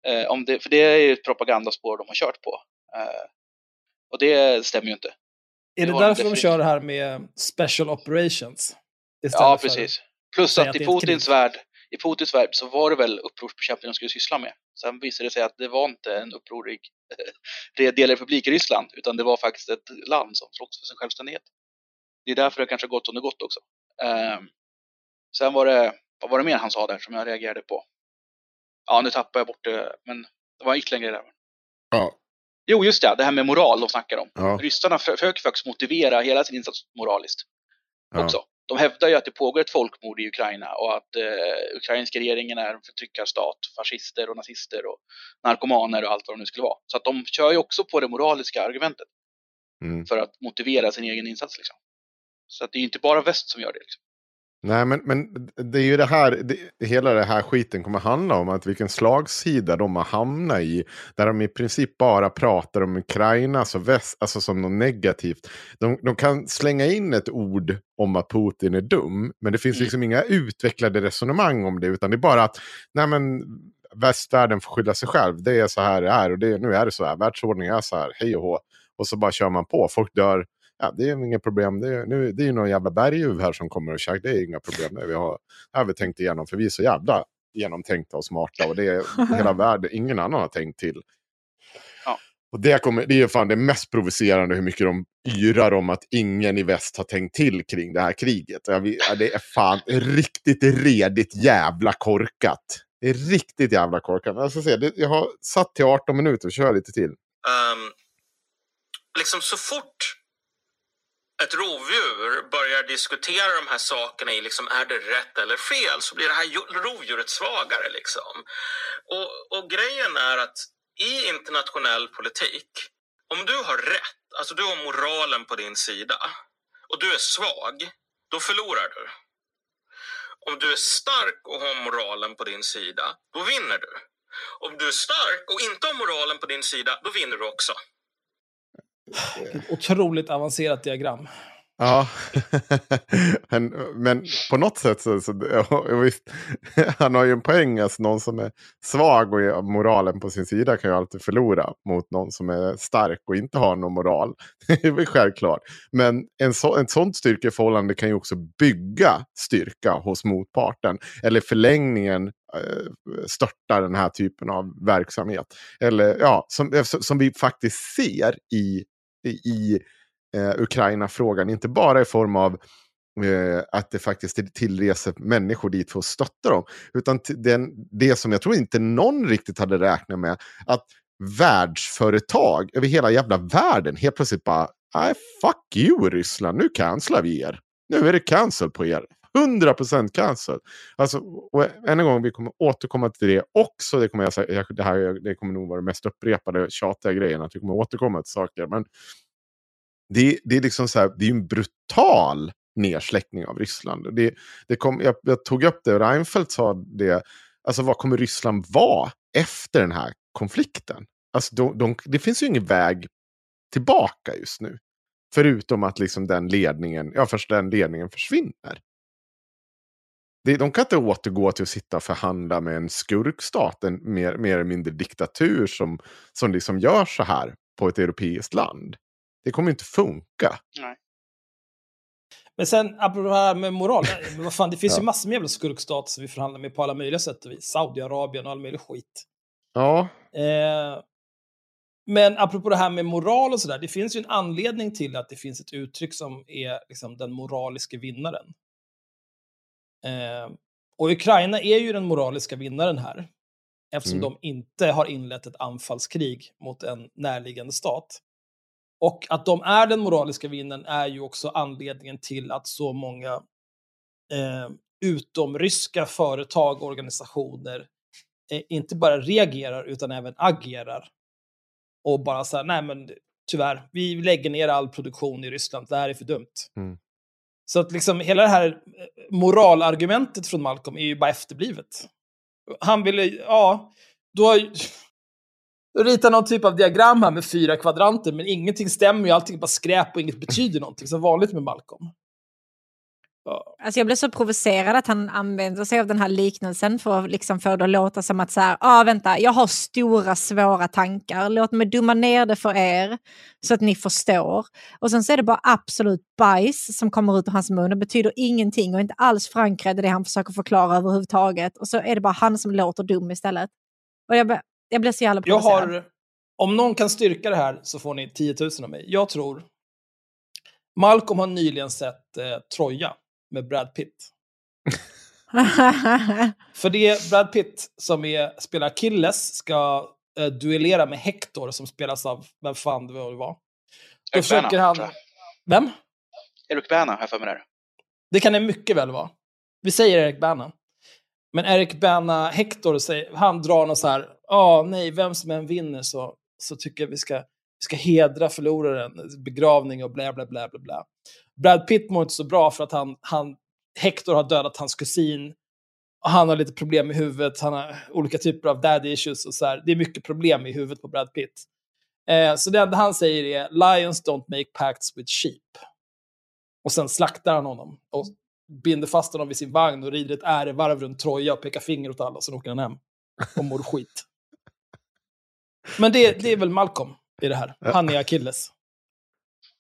Speaker 6: Eh, om det, för det är ju ett propagandaspår de har kört på. Eh, och det stämmer ju inte.
Speaker 5: Är det
Speaker 6: har de
Speaker 5: därför de kör det här med special operations?
Speaker 6: Ja, precis. Plus att
Speaker 5: att
Speaker 6: i
Speaker 5: det
Speaker 6: Putins
Speaker 5: krig.
Speaker 6: värld, i Putins värld så var det väl upprorsbekämpning de skulle syssla med. Sen visade det sig att det var inte en upprorig delrepublik i Ryssland, utan det var faktiskt ett land som slogs för sin självständighet. Det är därför det kanske gått som det gått också. Ehm, sen var det, vad var det mer han sa där som jag reagerade på? Ja, nu tappar jag bort det, men det var ytterligare en grej där.
Speaker 4: Ja.
Speaker 6: Jo, just det, det här med moral de snackar om.
Speaker 4: Ja.
Speaker 6: Ryssarna för- försöker faktiskt motivera hela sin insats moraliskt
Speaker 4: Ja.
Speaker 6: också. De hävdar ju att det pågår ett folkmord i Ukraina och att eh, ukrainska regeringen är en förtryckarstat, fascister och nazister och narkomaner och allt vad de nu skulle vara. Så att de kör ju också på det moraliska argumentet
Speaker 4: Mm.
Speaker 6: för att motivera sin egen insats. Liksom. Så att det är ju inte bara väst som gör det. Liksom.
Speaker 4: Nej, men, men det är ju det här, det, hela det här skiten kommer handla om att vilken slagsida de har hamnat i. Där de i princip bara pratar om Ukraina så väst, alltså som något negativt. De, de kan slänga in ett ord om att Putin är dum, men det finns
Speaker 6: Mm.
Speaker 4: liksom inga utvecklade resonemang om det, utan det är bara att nej men, västvärlden får skylla sig själv. Det är så här det är och det, nu är det så här. Världsordningen är så här, hej och hå. Och så bara kör man på. Folk dör Ja, det är inga problem. Det är, nu, det är ju någon jävla berguv här som kommer och käkar. Det är inga problem. Det, vi har, det har vi tänkt igenom. För vi är så jävla genomtänkta och smarta. Och det är hela världen. Ingen annan har tänkt till.
Speaker 6: Ja.
Speaker 4: Och det, kommer, det är fan det mest provocerande hur mycket de yrar om att ingen i väst har tänkt till kring det här kriget. Jag, vet- ja, det är fan riktigt redigt jävla korkat. Det är riktigt jävla korkat. Jag, ska se, det, jag har satt till 18 minuter. Kör lite till.
Speaker 7: Ehm, liksom så fort ett rovdjur börjar diskutera de här sakerna i liksom, är det rätt eller fel så blir det här rovdjuret svagare. Liksom. Och, och grejen är att i internationell politik, om du har rätt, alltså du har moralen på din sida och du är svag, då förlorar du. Om du är stark och har moralen på din sida, då vinner du. Om du är stark och inte har moralen på din sida, då vinner du också.
Speaker 5: Ett otroligt avancerat diagram.
Speaker 4: Ja, men, men på något sätt så, så ja, visst, han har ju en poäng. Alltså någon som är svag och har moralen på sin sida kan ju alltid förlora mot någon som är stark och inte har någon moral. Det är väl självklart. Men en så, ett sånt styrkeförhållande kan ju också bygga styrka hos motparten. Eller förlängningen eh, störta den här typen av verksamhet. Eller ja, som, eh, som vi faktiskt ser i, i eh, Ukraina-frågan. Inte bara i form av eh, att det faktiskt tillreser människor dit för att stötta dem. Utan den, det som jag tror inte någon riktigt hade räknat med. Att världsföretag över hela jävla världen helt plötsligt bara Nej, fuck you Ryssland, nu cancelar vi er. Nu är det cancel på er. 100% cancel. Alltså, och än en gång, vi kommer återkomma till det också. Det kommer, jag säga, det här det kommer nog vara det mest upprepade tjatiga grejen. Att vi kommer återkomma till saker. Men det, det är liksom så här, det är en brutal nedsläckning av Ryssland. Det, det kom, jag, jag tog upp det och Reinfeldt sa det. Alltså vad kommer Ryssland vara efter den här konflikten? Alltså de, de, det finns ju ingen väg tillbaka just nu. Förutom att liksom den ledningen, ja först den ledningen försvinner. Det, de kan inte återgå till att sitta och förhandla med en skurkstat, en mer, mer eller mindre diktatur som, som liksom gör så här på ett europeiskt land. Det kommer inte funka.
Speaker 6: Nej.
Speaker 5: Men sen, apropå det här med moral, vad fan, det finns ja. ju massor med jävla skurkstater som vi förhandlar med på alla möjliga sätt och vis. Saudiarabien och all möjlig skit.
Speaker 4: Ja.
Speaker 5: Eh, men apropå det här med moral och sådär, det finns ju en anledning till att det finns ett uttryck som är liksom den moraliska vinnaren. Eh, och Ukraina är ju den moraliska vinnaren här, eftersom mm. de inte har inlett ett anfallskrig mot en närliggande stat. Och att de är den moraliska vinnaren är ju också anledningen till att så många eh, utomryska företag och organisationer eh, inte bara reagerar utan även agerar. Och bara så här, nej men tyvärr, vi lägger ner all produktion i Ryssland, det här är för dumt.
Speaker 4: Mm.
Speaker 5: Så att liksom hela det här eh, moralargumentet från Malcolm är ju bara efterblivet. Han ville, ja, då ritar någon typ av diagram här med fyra kvadranter, men ingenting stämmer ju, allting är bara skräp och inget betyder någonting, som vanligt med Malcolm.
Speaker 3: Alltså jag blev så provocerad att han använder sig av den här liknelsen för att liksom få det att låta som att så här, ah, vänta, jag har stora svåra tankar, låt mig dumma ner det för er så att ni förstår. Och sen så är det bara absolut bajs som kommer ut ur hans mun och betyder ingenting och inte alls förankrad i det han försöker förklara överhuvudtaget. Och så är det bara han som låter dum istället. Och jag, jag blir så jävla provocerad.
Speaker 5: Har, om någon kan styrka det här så får ni 10 000 av mig. Jag tror Malcolm har nyligen sett eh, Troja med Brad Pitt. För det är Brad Pitt som är, spelar Achilles ska eh, duellera med Hector som spelas av, vem fan det var. Då
Speaker 6: Eric försöker
Speaker 5: han... Vem?
Speaker 6: Eric Bana har jag för mig där.
Speaker 5: Det kan det mycket väl vara. Vi säger Eric Bana. Men Eric Bana Hector, han drar något så här, ja, oh, nej, vem som än vinner så, så tycker jag vi ska, vi ska hedra förloraren, begravning och bla bla bla bla bla. Brad Pitt mår inte så bra för att han, han, Hector har dödat hans kusin. Och han har lite problem i huvudet, han har olika typer av daddy issues och så här. Det är mycket problem i huvudet på Brad Pitt. Eh, så det enda han säger är “Lions don't make pacts with sheep”. Och sen slaktar han honom och binder fast honom vid sin vagn och rider ett ärevarv runt Troja och pekar finger åt alla, sen åker han hem och mår skit. Men det, det är väl Malcolm i det här. Han är Achilles.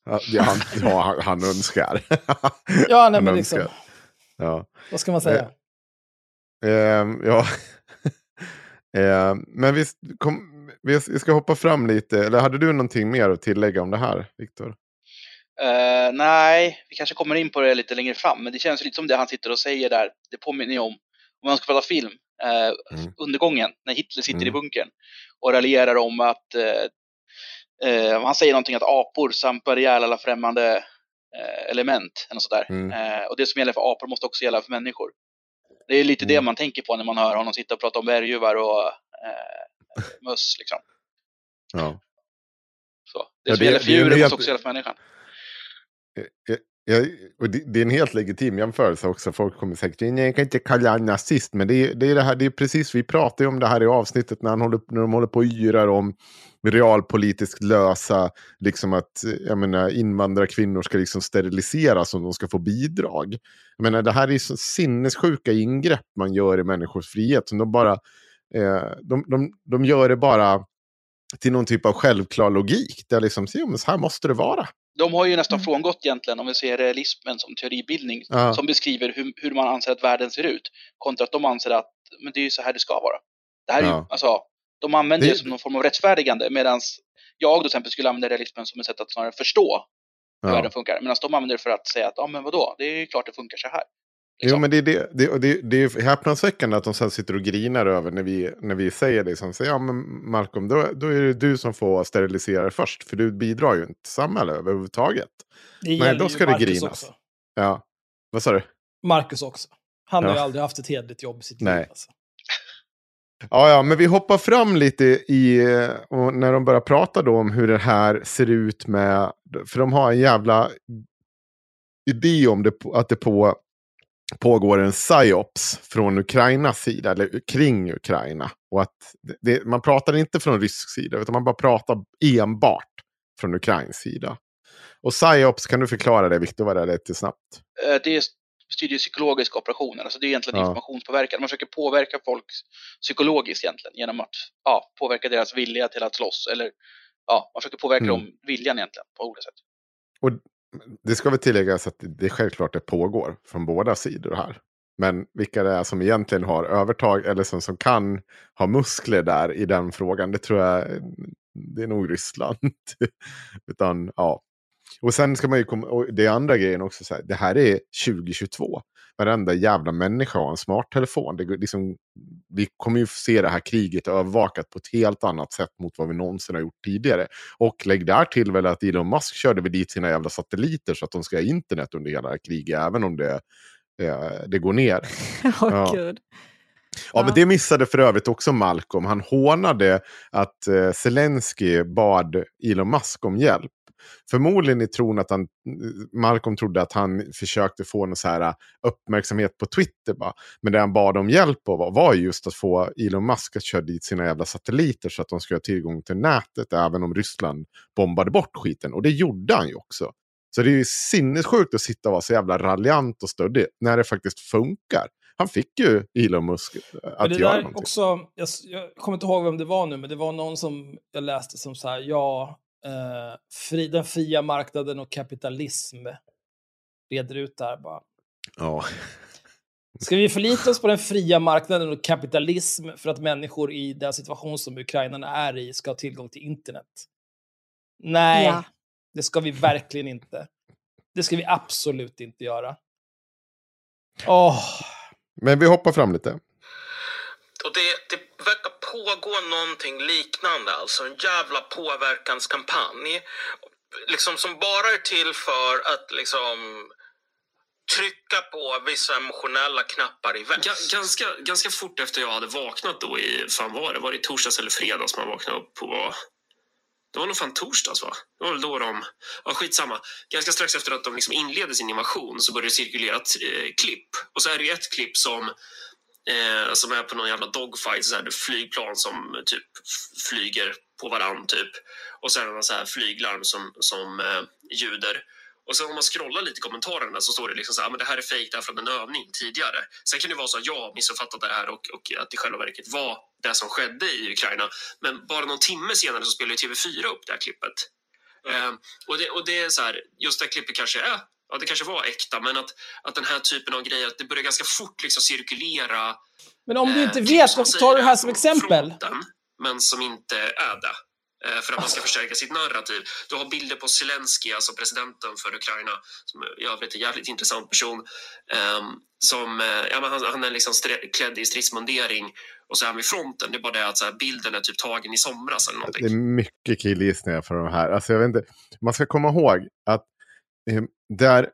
Speaker 4: Ja, han, ja, han önskar.
Speaker 5: ja, nej, men liksom.
Speaker 4: Ja.
Speaker 5: Vad ska man säga?
Speaker 4: Eh, eh, ja. eh, men vi, kom, vi ska hoppa fram lite. Eller hade du någonting mer att tillägga om det här, Viktor?
Speaker 6: Uh, nej, vi kanske kommer in på det lite längre fram, men det känns lite som det han sitter och säger där. Det påminner ju om, om man ska prata film, uh, mm. undergången, när Hitler sitter mm. i bunkern och raljerar om att uh, Eh, han säger någonting att apor sampar ihjäl alla främmande eh, element. Eller sådär. Mm. Eh, och det som gäller för apor måste också gälla för människor. Det är lite mm. det man tänker på när man hör honom sitta och prata om berguvar och eh, möss. Liksom.
Speaker 4: Ja.
Speaker 6: Så. Det ja, som det, gäller för djuren måste också gälla för människan.
Speaker 4: Ja, och det, det är en helt legitim jämförelse också. Folk kommer säkert säga, jag kan inte kalla honom nazist. Men det är, det är det här, det är precis, vi pratar ju om det här i avsnittet när, han håller, när de håller på och yrar om realpolitiskt lösa, liksom att jag menar, invandrarkvinnor ska liksom steriliseras om de ska få bidrag. Jag menar, det här är så sinnessjuka ingrepp man gör i människors frihet. Som de, bara, eh, de, de, de gör det bara till någon typ av självklar logik. Där liksom, så, men så här måste det vara.
Speaker 6: De har ju nästan frångått egentligen, om vi ser realismen som teoribildning,
Speaker 4: Ja.
Speaker 6: som beskriver hur, hur man anser att världen ser ut. Kontra att de anser att men det är ju så här det ska vara. Det här är ju,
Speaker 4: Ja.
Speaker 6: alltså, de använder
Speaker 4: Det-
Speaker 6: det som någon form av rättfärdigande, medan jag till exempel skulle använda realismen som ett sätt att snarare förstå hur
Speaker 4: Ja.
Speaker 6: världen funkar. Medan de använder det för att säga att, ja men vadå, det är ju klart det funkar så här.
Speaker 4: Jo, men det är, det, det, det, det är häpnadsväckande att de sen sitter och grinar över när vi, när vi säger det. Som säger, ja men Malcolm, då, då är det du som får sterilisera först. För du bidrar ju inte till samhället överhuvudtaget.
Speaker 2: Det
Speaker 4: Nej, då ska det
Speaker 2: Marcus
Speaker 4: grinas.
Speaker 2: också.
Speaker 4: Ja, vad sa du?
Speaker 2: Marcus också. Han har
Speaker 4: Ja.
Speaker 2: ju aldrig haft ett hederligt jobb i sitt
Speaker 4: Nej.
Speaker 2: liv. Alltså.
Speaker 4: Ja, ja, men vi hoppar fram lite i, och när de börjar prata då om hur det här ser ut med, för de har en jävla idé om det, att det på, pågår en psyops från Ukrainas sida, eller kring Ukraina. Och att det, man pratar inte från rysk sida, utan man bara pratar enbart från Ukrains sida. Och psyops, kan du förklara det, Viktor, vad det är lite snabbt?
Speaker 6: Eh, Det betyder psykologiska operationer, alltså det är egentligen
Speaker 4: Ja.
Speaker 6: informationspåverkan. Man försöker påverka folk psykologiskt egentligen genom att ja, påverka deras vilja till att slåss. Eller ja, man försöker påverka
Speaker 4: Mm.
Speaker 6: dem viljan egentligen på olika sätt.
Speaker 4: Och det ska väl tilläggas att det självklart det pågår från båda sidor här. Men vilka det är som egentligen har övertag eller som, som kan ha muskler där i den frågan, det tror jag det är nog Ryssland. Utan ja. Och sen ska man ju komma, och det är andra grejen också, så här, det här är 2022. Varenda jävla människa har en smarttelefon. Det, liksom, vi kommer ju se det här kriget övervakat på ett helt annat sätt mot vad vi någonsin har gjort tidigare. Och lägg där till väl att Elon Musk körde väl dit sina jävla satelliter så att de ska ha internet under hela kriget, även om det, eh, det går ner.
Speaker 3: Åh
Speaker 4: Ja.
Speaker 3: gud.
Speaker 4: Ja, men det missade för övrigt också Malcolm. Han hånade att eh, Zelensky bad Elon Musk om hjälp. Förmodligen i tron att han, Malcolm trodde att han försökte få någon så här eh, uppmärksamhet på Twitter. Bara. Men det han bad om hjälp av var, just att få Elon Musk att köra dit sina jävla satelliter så att de skulle ha tillgång till nätet även om Ryssland bombade bort skiten. Och det gjorde han ju också. Så det är ju sinnessjukt att sitta och vara så jävla raljant och stöddig när det faktiskt funkar. Han fick ju Elon Musk
Speaker 2: Men
Speaker 4: att
Speaker 2: det
Speaker 4: göra
Speaker 2: där
Speaker 4: någonting.
Speaker 2: också, jag, jag kommer inte ihåg vem det var nu, men det var någon som jag läste som så här, ja, eh, fri, den fria marknaden och kapitalism reder ut det här bara.
Speaker 4: Ja.
Speaker 2: Ska vi förlita oss på den fria marknaden och kapitalism för att människor i den situation som ukrainarna är i ska ha tillgång till internet? Nej,
Speaker 3: Ja.
Speaker 2: det ska vi verkligen inte. Det ska vi absolut inte göra. Åh,
Speaker 4: Men vi hoppar fram lite.
Speaker 7: Och det, det verkar pågå någonting liknande, alltså en jävla påverkanskampanj. Liksom som bara är till för att liksom trycka på vissa emotionella knappar i väst.
Speaker 8: Ganska, ganska fort efter jag hade vaknat då i, fan var det, var det torsdags eller fredags man vaknade upp på? Det var nog fan torsdags va? Det var väl då de, ja skitsamma. Ganska strax efter att de liksom inledde sin invasion så började det cirkulera ett eh, klipp. Och så är det ju ett klipp som, eh, som är på någon jävla dogfight, så här, flygplan som typ flyger på varann typ. Och några så här flyglarm som, som eh, ljuder. Och sen om man scrollar lite i kommentarerna så står det liksom så här, "Ah, men det här är fejk att en övning tidigare. Sen kan det vara så att jag har missuppfattat det här och, och att det i själva verket var det som skedde i Ukraina. Men bara någon timme senare så spelar ju TV4 upp det här klippet. Eh, och, det, och det är så här, just det här klippet kanske är, ja det kanske var äkta, men att, att den här typen av grejer, att det börjar ganska fort liksom cirkulera
Speaker 2: men om du
Speaker 8: eh,
Speaker 2: inte
Speaker 8: klipp
Speaker 2: vet, varför tar du det här som exempel?
Speaker 8: fronten, men som inte är det. Eh, För att man ska förstärka sitt narrativ. Du har bilder på Zelensky, alltså presidenten för Ukraina, som i övrigt är en jävligt intressant person. ehm, som, eh, ja, men han, han är liksom klädd i stridsmundering och så är han vid fronten. Det är bara det att så här, bilden är typ tagen i somras eller någonting.
Speaker 4: Det är mycket killgissningar för de här. Alltså, jag vet inte. Man ska komma ihåg att eh, där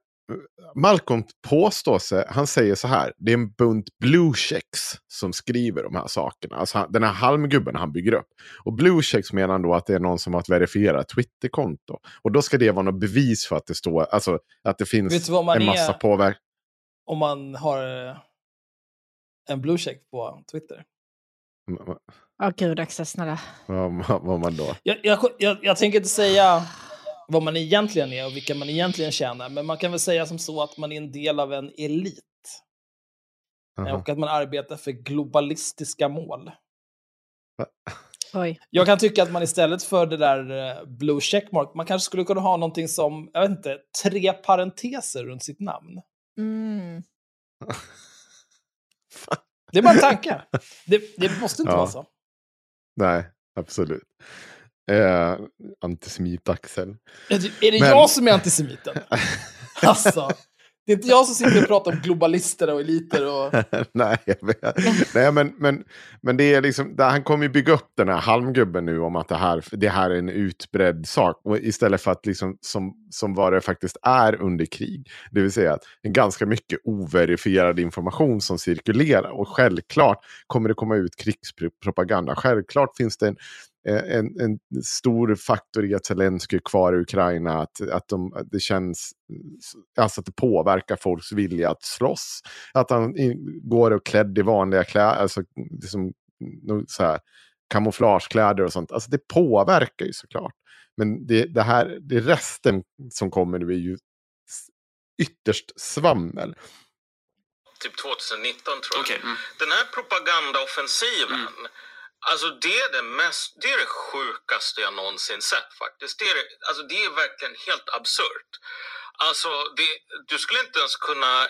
Speaker 4: Malcolm påstår sig, han säger så här, det är en bunt blue checks som skriver de här sakerna. Alltså han, den här halmgubben han bygger upp. Och blue checks menar han då att det är någon som har ett verifierat Twitterkonto. Och då ska det vara något bevis för att det står, alltså att det finns
Speaker 5: Vet du vad man
Speaker 4: en massa påverkan.
Speaker 5: Om man har eh, en blue check på Twitter.
Speaker 3: Åh gud, Axel, snälla.
Speaker 4: Vad, vad, vad man då?
Speaker 5: Jag, jag, jag, jag tänker inte säga vad man egentligen är och vilka man egentligen tjänar, men man kan väl säga som så att man är en del av en elit.
Speaker 4: Aha.
Speaker 5: Och att man arbetar för globalistiska mål.
Speaker 3: Oj.
Speaker 5: Jag kan tycka att man istället för det där eh, blue checkmark, man kanske skulle kunna ha någonting som, jag vet inte, tre parenteser runt sitt namn.
Speaker 3: Mm.
Speaker 5: Det är bara en tanke. Det, det måste inte
Speaker 4: Ja.
Speaker 5: vara så.
Speaker 4: Nej, absolut. Eh, Antisemit-Axel.
Speaker 5: Är det, är det
Speaker 4: Men-
Speaker 5: jag som är antisemiten? Alltså, det är inte jag som sitter och pratar om globalister och eliter och...
Speaker 4: Nej. Nej men, men, men det är liksom, han kommer ju bygga upp den här halmgubben nu om att det här, det här är en utbredd sak. Och istället för att liksom, som, som vad det faktiskt är under krig. Det vill säga att det är ganska mycket overifierad information som cirkulerar. Och självklart kommer det komma ut krigspropaganda. Självklart finns det en, en, en stor faktor i att Zelenskyj är kvar i Ukraina. Att, att, de, att det känns, alltså att det påverkar folks vilja att slåss. Att han i- går och klädd i vanliga kläder, alltså liksom, så här, kamouflagekläder och sånt. Alltså det påverkar ju såklart. Men det, det här, det resten som kommer nu är ju ytterst svammel.
Speaker 7: Typ 2019 tror jag.
Speaker 8: Okej, mm.
Speaker 7: Den här propagandaoffensiven, alltså det är det, mest, det är det sjukaste jag någonsin sett faktiskt. Det är, det, alltså det är verkligen helt absurt. Alltså, det, du skulle inte ens kunna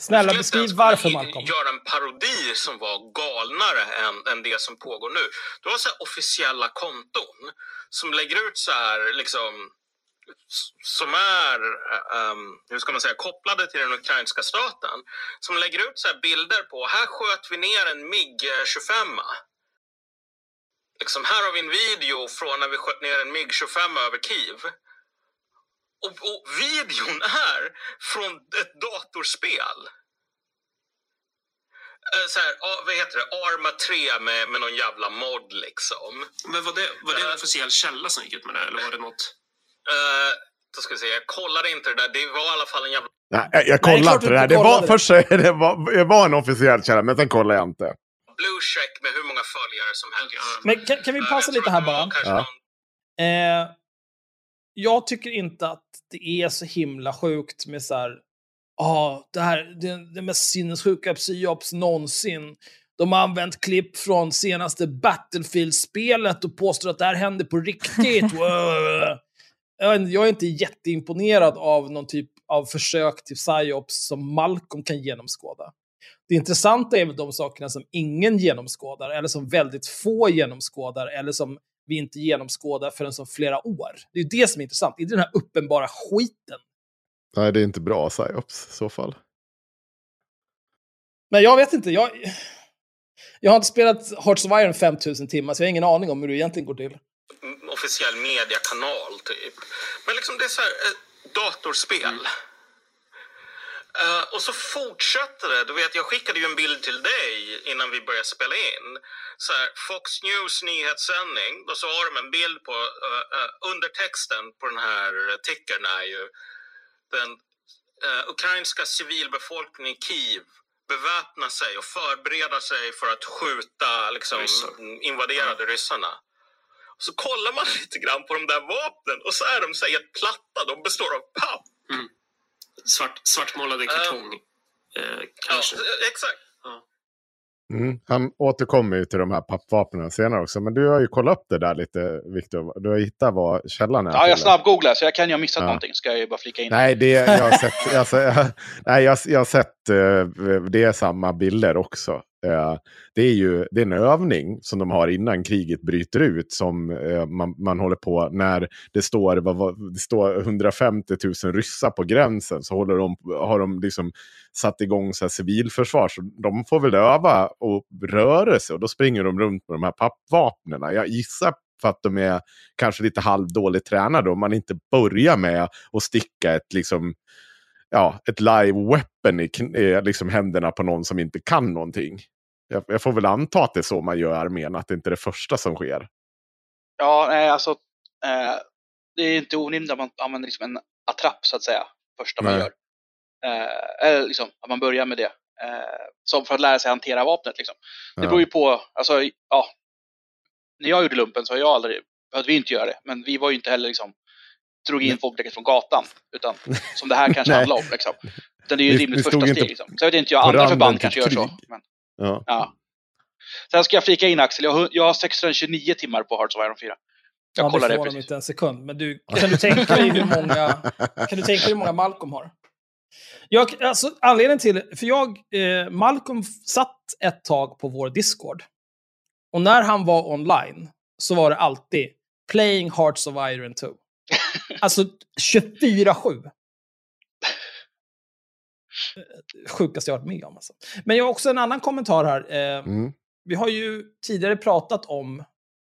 Speaker 5: Snälla
Speaker 7: skulle
Speaker 5: beskriv varför Malcolm.
Speaker 7: göra en parodi som var galnare än, än det som pågår nu. Du har så officiella konton som lägger ut så här liksom som är, um, hur ska man säga, kopplade till den ukrainska staten. Som lägger ut så här bilder på, här sköt vi ner en MIG-25. Liksom, här har vi en video från när vi sköt ner en MIG-25 över Kiev. Och, och videon är från ett datorspel. Eh, Så här, vad heter det? Arma 3 med, med någon jävla mod liksom.
Speaker 8: Men var det, var det en
Speaker 7: Eh.
Speaker 8: officiell källa som gick ut med det? Eller var det något...
Speaker 7: Uh, då ska vi se, jag kollade inte det där. Det var i alla fall en jävla...
Speaker 4: Nej, jag, jag kollade
Speaker 5: du
Speaker 4: inte det
Speaker 5: inte
Speaker 4: Det var, först det var, det var en officiell källa, men sen kollade jag inte.
Speaker 7: blue check med hur många följare som helst.
Speaker 5: Men kan, kan vi
Speaker 7: Eh,
Speaker 5: pausa
Speaker 7: jag
Speaker 5: lite här bara?
Speaker 4: Ja.
Speaker 7: någon-
Speaker 5: Eh, jag tycker inte att det är så himla sjukt med så här, ja, det här det, det mest sinnessjuka psyops någonsin. De har använt klipp från senaste Battlefield-spelet och påstår att det här hände på riktigt. Jag är inte jätteimponerad av någon typ av försök till psyops som Malcolm kan genomskåda. Det intressanta är väl de sakerna som ingen genomskådar, eller som väldigt få genomskådar, eller som vi inte genomskådar förrän som flera år. Det är ju det som är intressant, inte den här uppenbara skiten.
Speaker 4: Nej, det är inte bra psyops i så fall.
Speaker 5: Men jag vet inte, jag, jag har inte spelat Hearts of Iron 5000 timmar, så jag har ingen aning om hur det egentligen går till.
Speaker 7: Mm, officiell mediekanal typ. Men liksom det är så här, ett datorspel. Eh, och så fortsätter det. Du vet, jag skickade ju en bild till dig innan vi började spela in. Så här, Fox News nyhetssändning. Och så har de en bild på uh, uh, undertexten på den här tickern är ju den uh, ukrainska civilbefolkningen i Kiev beväpnar sig och förbereder sig för att skjuta liksom, invaderade ryssarna. Så kollar man lite grann på de där vapnen och så är de så här helt platta. De består av papp.
Speaker 8: Svart, svartmålade kartong, eh, kanske.
Speaker 7: Ja, exakt.
Speaker 4: Mm. Han återkommer ju till de här pappvapnen senare också. Men du har ju kollat upp det där lite, Viktor. Du har hittat vad källan är.
Speaker 6: Ja, jag snabbgooglar så jag kan ju ha missat
Speaker 4: Ja.
Speaker 6: någonting. Ska jag ju bara flika in.
Speaker 4: Nej, det, jag har sett, jag, nej, jag, jag har sett eh, det är samma bilder också. Eh, det är ju det är en övning som de har innan kriget bryter ut som eh, man, man håller på när det står, vad, vad, det står 150 000 ryssar på gränsen så håller de, har de liksom satt igång så här civilförsvar. Så de får väl öva och röra sig och då springer de runt med de här pappvapnen. Jag gissar för att de är kanske lite halvdåligt tränade om man inte börjar med att sticka ett liksom ja, ett live weapon i, i liksom händerna på någon som inte kan någonting. Jag, jag får väl anta att det är så man gör i armén, att det inte är det första som sker.
Speaker 6: Ja, nej, alltså. Eh, det är inte orimligt att man använder liksom en attrapp så att säga. Första man
Speaker 4: Nej.
Speaker 6: gör. Eh, eller liksom att man börjar med det. Eh, som för att lära sig hantera vapnet liksom. Det
Speaker 4: Ja.
Speaker 6: beror ju på, alltså ja. När jag gjorde lumpen så har jag aldrig, behövde vi inte göra det. Men vi var ju inte heller liksom, drog in folk direkt från gatan. Utan som det här kanske
Speaker 4: Nej.
Speaker 6: handlar om liksom. Utan det är ju ett rimligt första steg liksom. Så jag vet inte, jag, andra förband kanske gör så. Men,
Speaker 4: Ja.
Speaker 6: ja. Sen ska jag flika in Axel, jag, har- jag har 629 timmar på Hearts of Iron 4. Jag
Speaker 5: Ja,
Speaker 6: kollar
Speaker 5: det
Speaker 6: det precis.
Speaker 5: inte en sekund. Men du, kan du tänka dig hur många, kan du tänka dig hur många Malcolm har? Jag, alltså, anledningen till, för jag, eh, Malcolm satt ett tag på vår Discord. Och när han var online så var det alltid playing Hearts of Iron 2. Alltså 24-7. Eh, Sjukaste jag varit med om. Alltså. Men jag har också en annan kommentar här. Eh,
Speaker 4: Mm.
Speaker 5: vi har ju tidigare pratat om,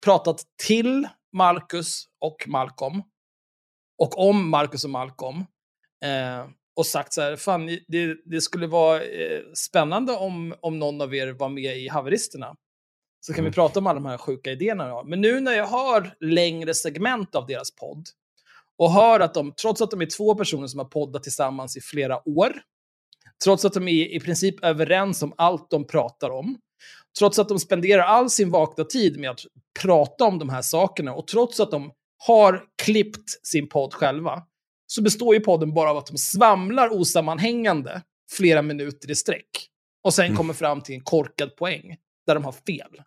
Speaker 5: pratat till Marcus och Malcolm. Och om Marcus och Malcolm. Eh, och sagt så här, fan, det, det skulle vara eh, spännande om, om någon av er var med i haveristerna. Så kan vi prata om alla de här sjuka idéerna. Då. Men nu när jag hör längre segment av deras podd och hör att de, trots att de är två personer som har poddat tillsammans i flera år, trots att de är i princip överens om allt de pratar om, trots att de spenderar all sin vakna tid med att prata om de här sakerna och trots att de har klippt sin podd själva, så består ju podden bara av att de svamlar osammanhängande flera minuter i sträck och sen kommer fram till en korkad poäng där de har fel.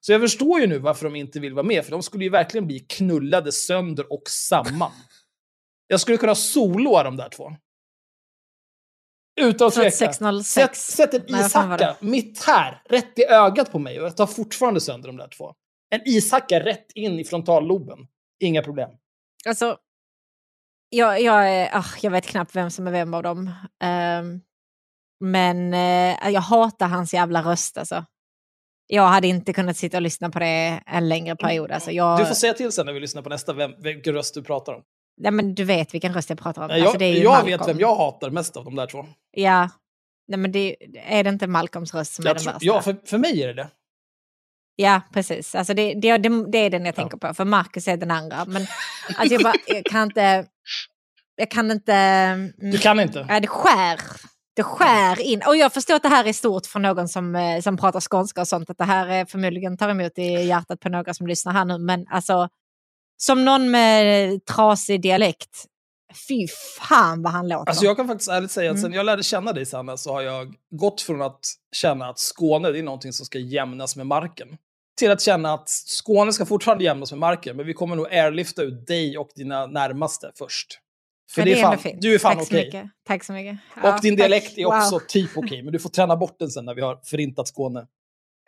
Speaker 5: Så jag förstår ju nu varför de inte vill vara med, för de skulle ju verkligen bli knullade sönder och samman. Jag skulle kunna soloa de där två. Utan att tveka.
Speaker 3: 606.
Speaker 5: Sätt, sätt en
Speaker 3: Nej,
Speaker 5: ishacka mitt här, rätt i ögat på mig och jag tar fortfarande sönder de där två. En ishacka rätt in i frontalloben. Inga problem.
Speaker 3: Alltså, jag, jag, ah, jag vet knappt vem som är vem av dem. Ehm, men eh, jag hatar hans jävla röst alltså. Jag hade inte kunnat sitta och lyssna på det en längre period. Alltså, jag,
Speaker 5: Du får säga till sen när vi lyssnar på nästa vem, vilken röst du pratar om.
Speaker 3: nej, men du vet vilken röst jag pratar om.
Speaker 5: Nej, jag
Speaker 3: alltså, är
Speaker 5: jag vet vem jag hatar mest av de där två.
Speaker 3: Ja, nej, men det, är det inte Malcolms röst som är
Speaker 5: Jag
Speaker 3: den
Speaker 5: tror,
Speaker 3: värsta?
Speaker 5: ja, för, för mig är det det.
Speaker 3: Ja, precis. Alltså det, det, det, det är den jag tänker på. För Marcus är den andra. Men alltså jag, bara, jag kan inte... Jag kan inte... mm,
Speaker 5: Du kan inte.
Speaker 3: Ja, det skär. Det skär in. Och jag förstår att det här är stort för någon som, eh, som pratar skånska och sånt. Att det här eh, förmodligen tar emot i hjärtat på några som lyssnar här nu. Men alltså, som någon med trasig dialekt, fy fan vad han låter.
Speaker 5: Alltså jag kan faktiskt ärligt säga att
Speaker 3: Mm.
Speaker 5: sen jag lärde känna dig Sanna så har jag gått från att känna att Skåne det är någonting som ska jämnas med marken. Till att känna att Skåne ska fortfarande jämnas med marken, men vi kommer nog airlifta ut dig och dina närmaste först. För det är fan,
Speaker 3: fint.
Speaker 5: du är fan
Speaker 3: Tack
Speaker 5: okej.
Speaker 3: mycket. Tack så mycket.
Speaker 5: Och
Speaker 3: Ja,
Speaker 5: din
Speaker 3: tack.
Speaker 5: dialekt är
Speaker 3: Wow.
Speaker 5: också typ okej, men du får träna bort den sen när vi har förintat Skåne.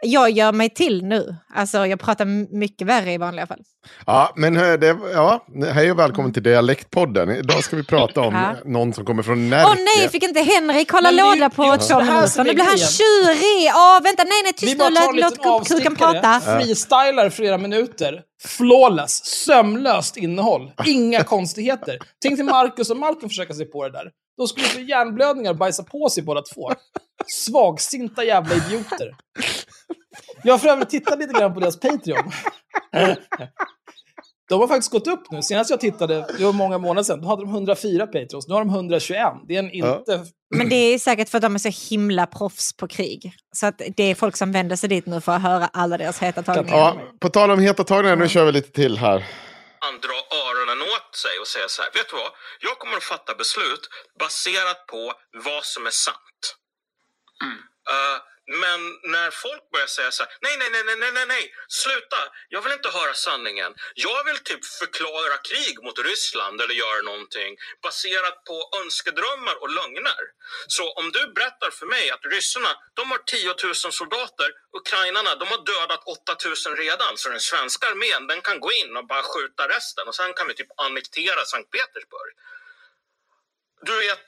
Speaker 3: Jag gör mig till nu. Alltså jag pratar mycket värre i vanliga fall.
Speaker 4: Ja, men det, ja, hej och välkommen till Dialektpodden. Idag ska vi prata om
Speaker 3: Ja.
Speaker 4: någon som kommer från
Speaker 3: Åh
Speaker 4: Närke.
Speaker 3: nej, fick inte Henrik hålla
Speaker 5: Men
Speaker 3: låda på
Speaker 5: det här
Speaker 3: minuter? Nu
Speaker 5: är
Speaker 3: blir han tjurig! Åh, vänta, nej, nej, tyst nu, låt, låt kuken prata.
Speaker 5: freestylar flera minuter, flawless, sömlöst innehåll, inga konstigheter. Tänk till Marcus och Malcolm försöka sig på det där. De skulle få hjärnblödningar och bajsa på sig båda två. Svagsinta jävla idioter. Jag har för övrigt tittat lite grann på deras Patreon. De har faktiskt gått upp nu. Senast jag tittade, det var många månader sedan, då hade de 104 Patreons. Nu har de 121. Det är en inte...
Speaker 3: Men det är säkert för att de är så himla proffs på krig. Så att det är folk som vänder sig dit nu för att höra alla deras heta tagningar.
Speaker 4: Ja, på tal om heta tagningar, nu kör vi lite till här.
Speaker 7: han dra öronen åt sig och säga så här, vet du vad? Jag kommer att fatta beslut baserat på vad som är sant. Eh, men när folk börjar säga så här, nej, nej, nej, nej, nej, nej, nej, sluta, jag vill inte höra sanningen. Jag vill typ förklara krig mot Ryssland eller göra någonting baserat på önskedrömmar och lögner. Så om du berättar för mig att ryssarna, de har 10 000 soldater, ukrainarna, de har dödat 8 000 redan, så den svenska armén, den kan gå in och bara skjuta resten och sen kan vi typ annektera Sankt Petersburg. Du vet,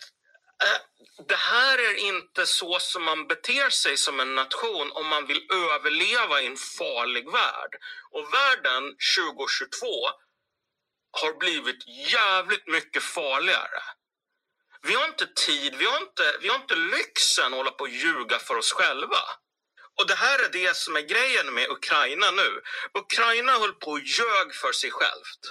Speaker 7: det här är inte så som man beter sig som en nation om man vill överleva i en farlig värld. Och världen 2022 har blivit jävligt mycket farligare. Vi har inte tid, vi har inte, vi har inte lyxen att hålla på och ljuga för oss själva. Och det här är det som är grejen med Ukraina nu. Ukraina höll på och ljög för sig självt.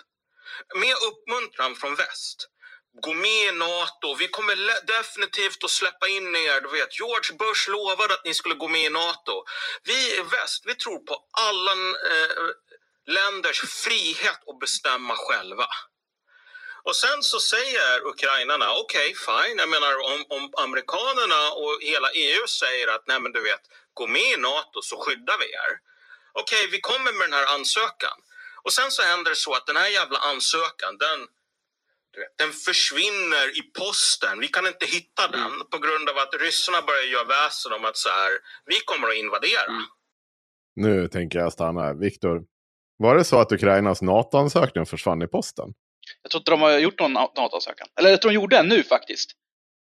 Speaker 7: Med uppmuntran från väst. Gå med i NATO, vi kommer definitivt att släppa in er. Du vet, George Bush lovade att ni skulle gå med i NATO. Vi i väst, vi tror på alla eh, länders frihet att bestämma själva. Och sen så säger ukrainarna, okej fine, jag menar om, om amerikanerna och hela EU säger att nej men du vet, gå med i NATO så skyddar vi er. Okej, vi kommer med den här ansökan. Och sen så händer det så att den här jävla ansökan, den, den försvinner i posten. Vi kan inte hitta den på grund av att ryssarna börjar göra väsen om att så här, vi kommer att invadera.
Speaker 4: Nu tänker jag stanna här. Viktor, var det så att Ukrainas NATO-ansökning försvann i posten?
Speaker 6: Jag tror inte de har gjort någon NATO-ansökan. Eller jag tror de gjorde en nu faktiskt.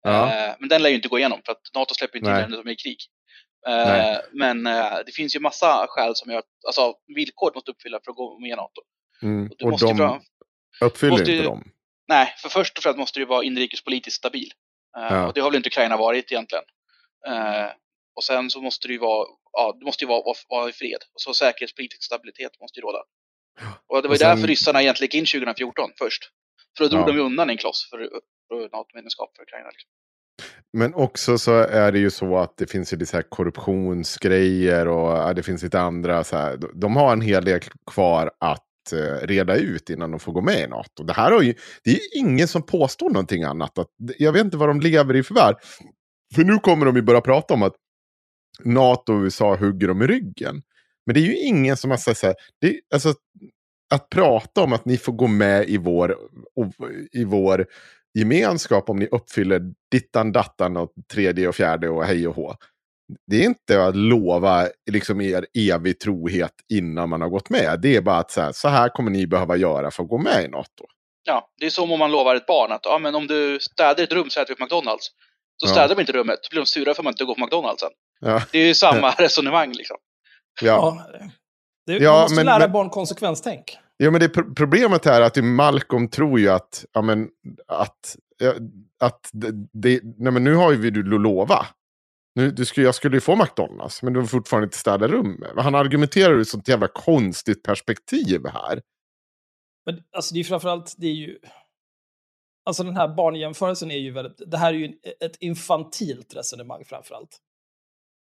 Speaker 4: Ja.
Speaker 6: Eh, men den lär ju inte gå igenom för att NATO släpper ju inte in länder som är i krig. Eh,
Speaker 4: Nej.
Speaker 6: men eh, det finns ju massa skäl som gör att, alltså villkor måste uppfylla för att gå med i NATO.
Speaker 4: Mm.
Speaker 6: Du
Speaker 4: Och
Speaker 6: måste ju
Speaker 4: de uppfyller
Speaker 6: måste
Speaker 4: inte dem.
Speaker 6: Nej, för först och främst måste det ju vara inrikespolitiskt stabil. Eh,
Speaker 4: Ja.
Speaker 6: Och det har väl inte Ukraina varit egentligen. Eh, och sen så måste det ju vara, ja, det måste ju vara, vara, vara i fred. Och så säkerhetspolitisk stabilitet måste ju råda. Och det var ju
Speaker 4: sen-
Speaker 6: därför ryssarna egentligen gick in 2014 först. För då drog
Speaker 4: Ja.
Speaker 6: de ju undan en kloss för, för NATO-medlemskap för Ukraina. Liksom.
Speaker 4: Men också så är det ju så att det finns ju lite så korruptionsgrejer och det finns lite andra så här. De har en hel del kvar att Eh, reda ut innan de får gå med i NATO. Det här har ju, det är ju ingen som påstår någonting annat. Att, jag vet inte vad de lever i för värld. För nu kommer de ju börja prata om att NATO och USA hugger dem i ryggen. Men det är ju ingen som har sagt så här, det, alltså, att prata om att ni får gå med i vår, i vår gemenskap om ni uppfyller dittan, dattan och tredje och fjärde och hej och hå. Det är inte att lova liksom er evig trohet innan man har gått med. Det är bara att så här, så här kommer ni behöva göra för att gå med i NATO.
Speaker 6: Ja, det är som om man lovar ett barn att ja, men om du städar ett rum så äter vi på McDonalds. Så
Speaker 4: Ja.
Speaker 6: städar de inte rummet, då blir de sura för att man inte går på McDonalds sen.
Speaker 4: Ja,
Speaker 6: Det är ju samma resonemang liksom.
Speaker 4: ja.
Speaker 5: Ja. Man måste
Speaker 4: men-
Speaker 5: lära
Speaker 4: men-
Speaker 5: barn konsekvenstänk.
Speaker 4: ja men det pro- problemet är att Malcolm tror ju att, ja, men, att, att det, det, nej, men nu har ju vi du lova. Nu, du skulle, jag skulle ju få McDonalds, men du har fortfarande inte städat rummet. Han argumenterar ur ett sånt jävla konstigt perspektiv här.
Speaker 5: Men alltså det är framförallt, det är ju... Alltså den här barnjämförelsen är ju väldigt... Det här är ju ett infantilt resonemang framförallt.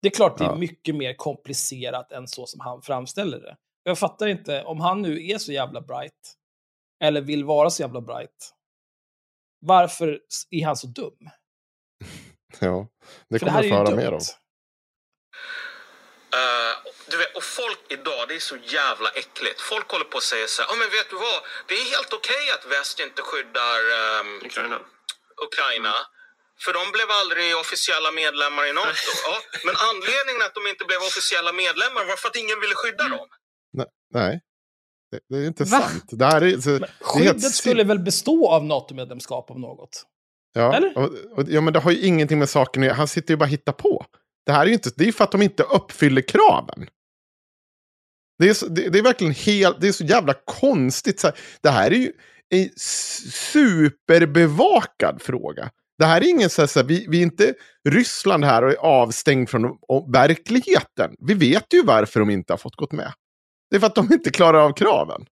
Speaker 5: Det är klart det är mycket mer komplicerat än så som han framställer det. Jag fattar inte, om han nu är så jävla bright, eller vill vara så jävla bright, varför är han så dum?
Speaker 4: Ja, det
Speaker 5: För
Speaker 4: kommer
Speaker 5: är
Speaker 4: få höra mer om.
Speaker 7: Eh, du vet, och folk idag, det är så jävla äckligt. Folk håller på att säga så här, "Ja, men vet du vad? Det är helt okej att väst inte skyddar ehm,
Speaker 8: Ukraina.
Speaker 7: Ukraina. För de blev aldrig officiella medlemmar i NATO. Ja, men anledningen att de inte blev officiella medlemmar var för att ingen ville skydda dem.
Speaker 4: Nej, det, det är inte
Speaker 3: Va?
Speaker 4: sant. Det här är, så, det är helt
Speaker 5: Skyddet skulle väl bestå av NATO-medlemskap om något?
Speaker 4: Ja,
Speaker 5: Eller?
Speaker 4: och, och, ja, men det har ju ingenting med saken att göra. Han sitter ju bara och hittar på. Det här är ju inte, det är för att de inte uppfyller kraven. Det är, så, det, det är verkligen helt, det är så jävla konstigt. Så här, det här är ju en superbevakad fråga. Det här är ingen så här, så här vi, vi är inte Ryssland här och är avstängd från o- verkligheten. Vi vet ju varför de inte har fått gått med. Det är för att de inte klarar av kraven.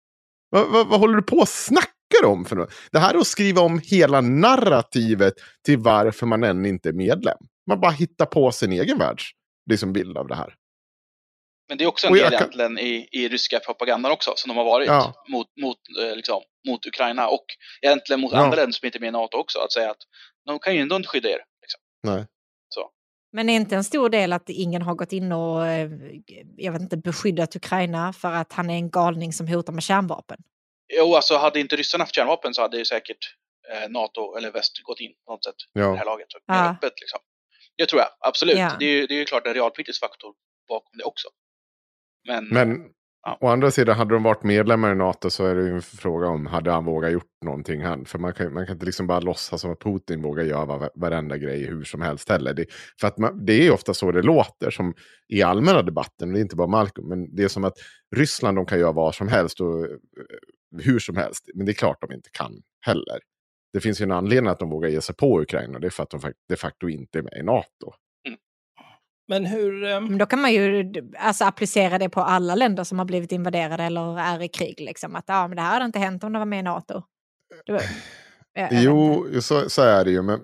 Speaker 4: Vad, vad, vad håller du på att snacka om för något? Det här är att skriva om hela narrativet till varför man än inte är medlem. Man bara hittar på sin egen världs liksom bild av det här.
Speaker 6: Men det är också en del
Speaker 4: kan-
Speaker 6: egentligen i, i ryska propagandan också, som de har varit
Speaker 4: Ja.
Speaker 6: mot, mot, eh, liksom, mot Ukraina och egentligen mot
Speaker 4: Ja.
Speaker 6: andra länder som inte är med i NATO också. Att säga att de kan ju ändå inte skydda er. Liksom.
Speaker 4: Nej.
Speaker 6: Så.
Speaker 3: Men är inte en stor del att ingen har gått in och eh, jag vet inte, beskyddat Ukraina för att han är en galning som hotar med kärnvapen?
Speaker 6: Jo, alltså hade inte ryssarna haft kärnvapen så hade ju säkert eh, NATO eller väst gått in på något sätt i det här
Speaker 4: Ja.
Speaker 6: laget.
Speaker 3: Ja.
Speaker 6: öppet liksom. Det tror jag, absolut.
Speaker 3: Ja.
Speaker 6: Det, är, ju- det är ju klart en realpolitisk faktor bakom det också. Men,
Speaker 4: Men Å andra sidan, hade de varit medlemmar i NATO så är det ju en fråga om hade han vågat gjort någonting han. För man kan, man kan inte liksom bara låtsas som att Putin vågar göra va- varenda grej hur som helst heller. Det, för att man, det är ju ofta så det låter som i allmänna debatten, det är inte bara Malcolm, men det är som att Ryssland de kan göra vad som helst och eh, hur som helst. Men det är klart de inte kan heller. Det finns ju en anledning att de vågar ge sig på Ukraina, det är för att de de facto inte är med i NATO.
Speaker 5: Men hur...
Speaker 3: Men då kan man ju alltså, applicera det på alla länder som har blivit invaderade eller är i krig. Liksom. Att ja, men det här hade inte hänt om de var med i NATO. Var,
Speaker 4: Jo, så, så är det ju. Men,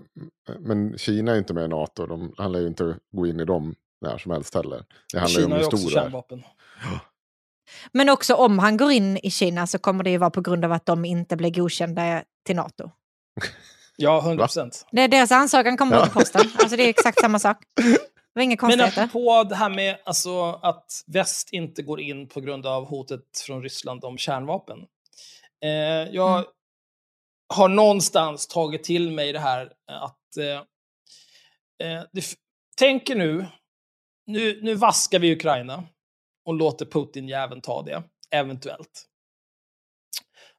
Speaker 4: men Kina är inte med i NATO. De handlar ju inte om att gå in i dem när som helst heller. Det handlar ju om
Speaker 5: Kina har ju också
Speaker 4: stora är.
Speaker 3: Men också om han går in i Kina så kommer det ju vara på grund av att de inte blir godkända till NATO.
Speaker 5: Ja, 100 procent.
Speaker 3: Det är deras ansökan kommer
Speaker 4: Ja.
Speaker 3: ut i posten. Alltså det är exakt samma sak. Det var inga
Speaker 5: Men
Speaker 3: konstigheter.
Speaker 5: apropå det här med alltså, att väst inte går in på grund av hotet från Ryssland om kärnvapen. Eh, jag
Speaker 3: Mm.
Speaker 5: har någonstans tagit till mig det här att... Eh, eh, det, tänker nu, nu, nu vaskar vi Ukraina och låter Putin-jäveln ta det, eventuellt.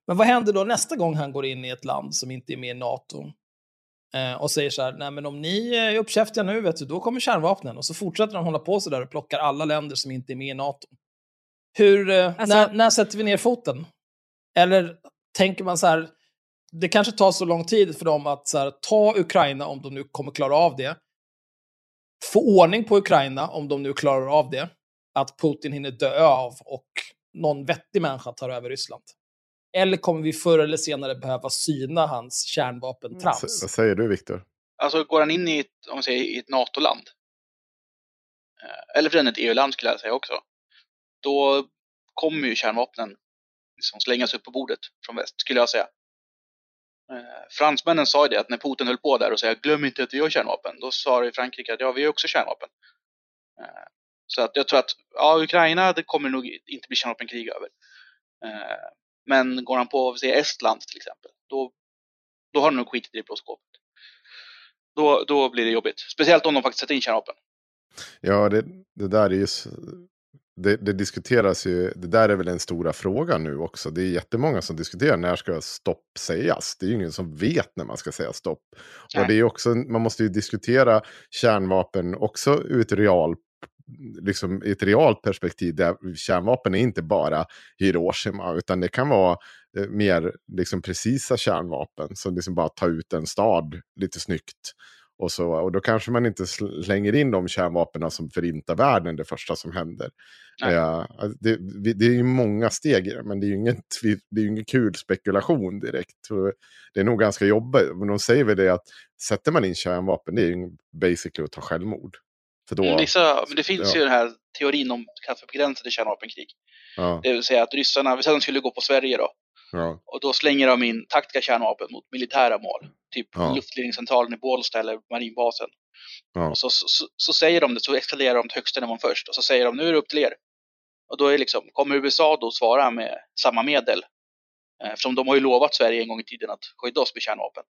Speaker 5: Men vad händer då nästa gång han går in i ett land som inte är med i NATO? Eh, och säger så här, nej men om ni är uppkäftiga nu, vet du, då kommer kärnvapnen. Och så fortsätter de hålla på så där och plockar alla länder som inte är med i NATO. Hur, eh,
Speaker 3: Alltså-
Speaker 5: när, när sätter vi ner foten? Eller tänker man så här, det kanske tar så lång tid för dem att så här, ta Ukraina om de nu kommer klara av det. Få ordning på Ukraina om de nu klarar av det. Att Putin hinner dö av och någon vettig människa tar över Ryssland. Eller kommer vi förr eller senare behöva syna hans kärnvapentrams?
Speaker 4: S- Vad säger du Viktor?
Speaker 6: Alltså går han in i ett, om man säger, i ett NATO-land, eh, eller för den ett EU-land skulle jag säga också, då kommer ju kärnvapnen liksom slängas upp på bordet från väst, skulle jag säga. Eh, fransmännen sa ju det, att när Putin höll på där och sa glöm inte att vi har kärnvapen, då sa ju Frankrike att ja, vi har också kärnvapen. Eh, så att jag tror att, ja, Ukraina, det kommer nog inte bli kärnvapenkrig över. Eh, men går han på, säg Estland till exempel, då, då har de nog skitit i det blå skåpet då, då blir det jobbigt. Speciellt om de faktiskt sätter in kärnvapen.
Speaker 4: Ja, det, det där är ju... Det, det diskuteras ju, det där är väl den stora frågan nu också. Det är jättemånga som diskuterar när ska stopp sägas. Det är ju ingen som vet när man ska säga stopp.
Speaker 6: Nej.
Speaker 4: Och det är också, man måste ju diskutera kärnvapen också ur ett real, liksom ett realt perspektiv. Där kärnvapen är inte bara Hiroshima, utan det kan vara eh, mer liksom precisa kärnvapen. Som liksom bara tar ut en stad lite snyggt. Och, så, och då kanske man inte slänger in de kärnvapnen som förintar världen det första som händer. Alltså det, det är ju många steg i men det är ju ingen, det är ingen kul spekulation direkt. Det är nog ganska jobbigt. Men de säger väl det att sätter man in kärnvapen, det är ju basically att ta självmord. För då,
Speaker 6: Vissa, men det finns
Speaker 4: ja.
Speaker 6: ju den här teorin om för begränsade kärnvapenkrig.
Speaker 4: ja,
Speaker 6: Det vill säga att ryssarna, vi säger att de skulle gå på Sverige då,
Speaker 4: ja,
Speaker 6: och då slänger de in taktiska kärnvapen mot militära mål. Typ
Speaker 4: Ja.
Speaker 6: luftledningscentralen i Bålsta eller marinbasen. Och så, så, så, så säger de det, så eskalerar de till högsta nivån först. Och så säger de, nu är det upp till er. Och då är liksom, kommer USA då svara med samma medel? Eh, Eftersom de har ju lovat Sverige en gång i tiden att skydda oss med kärnvapen.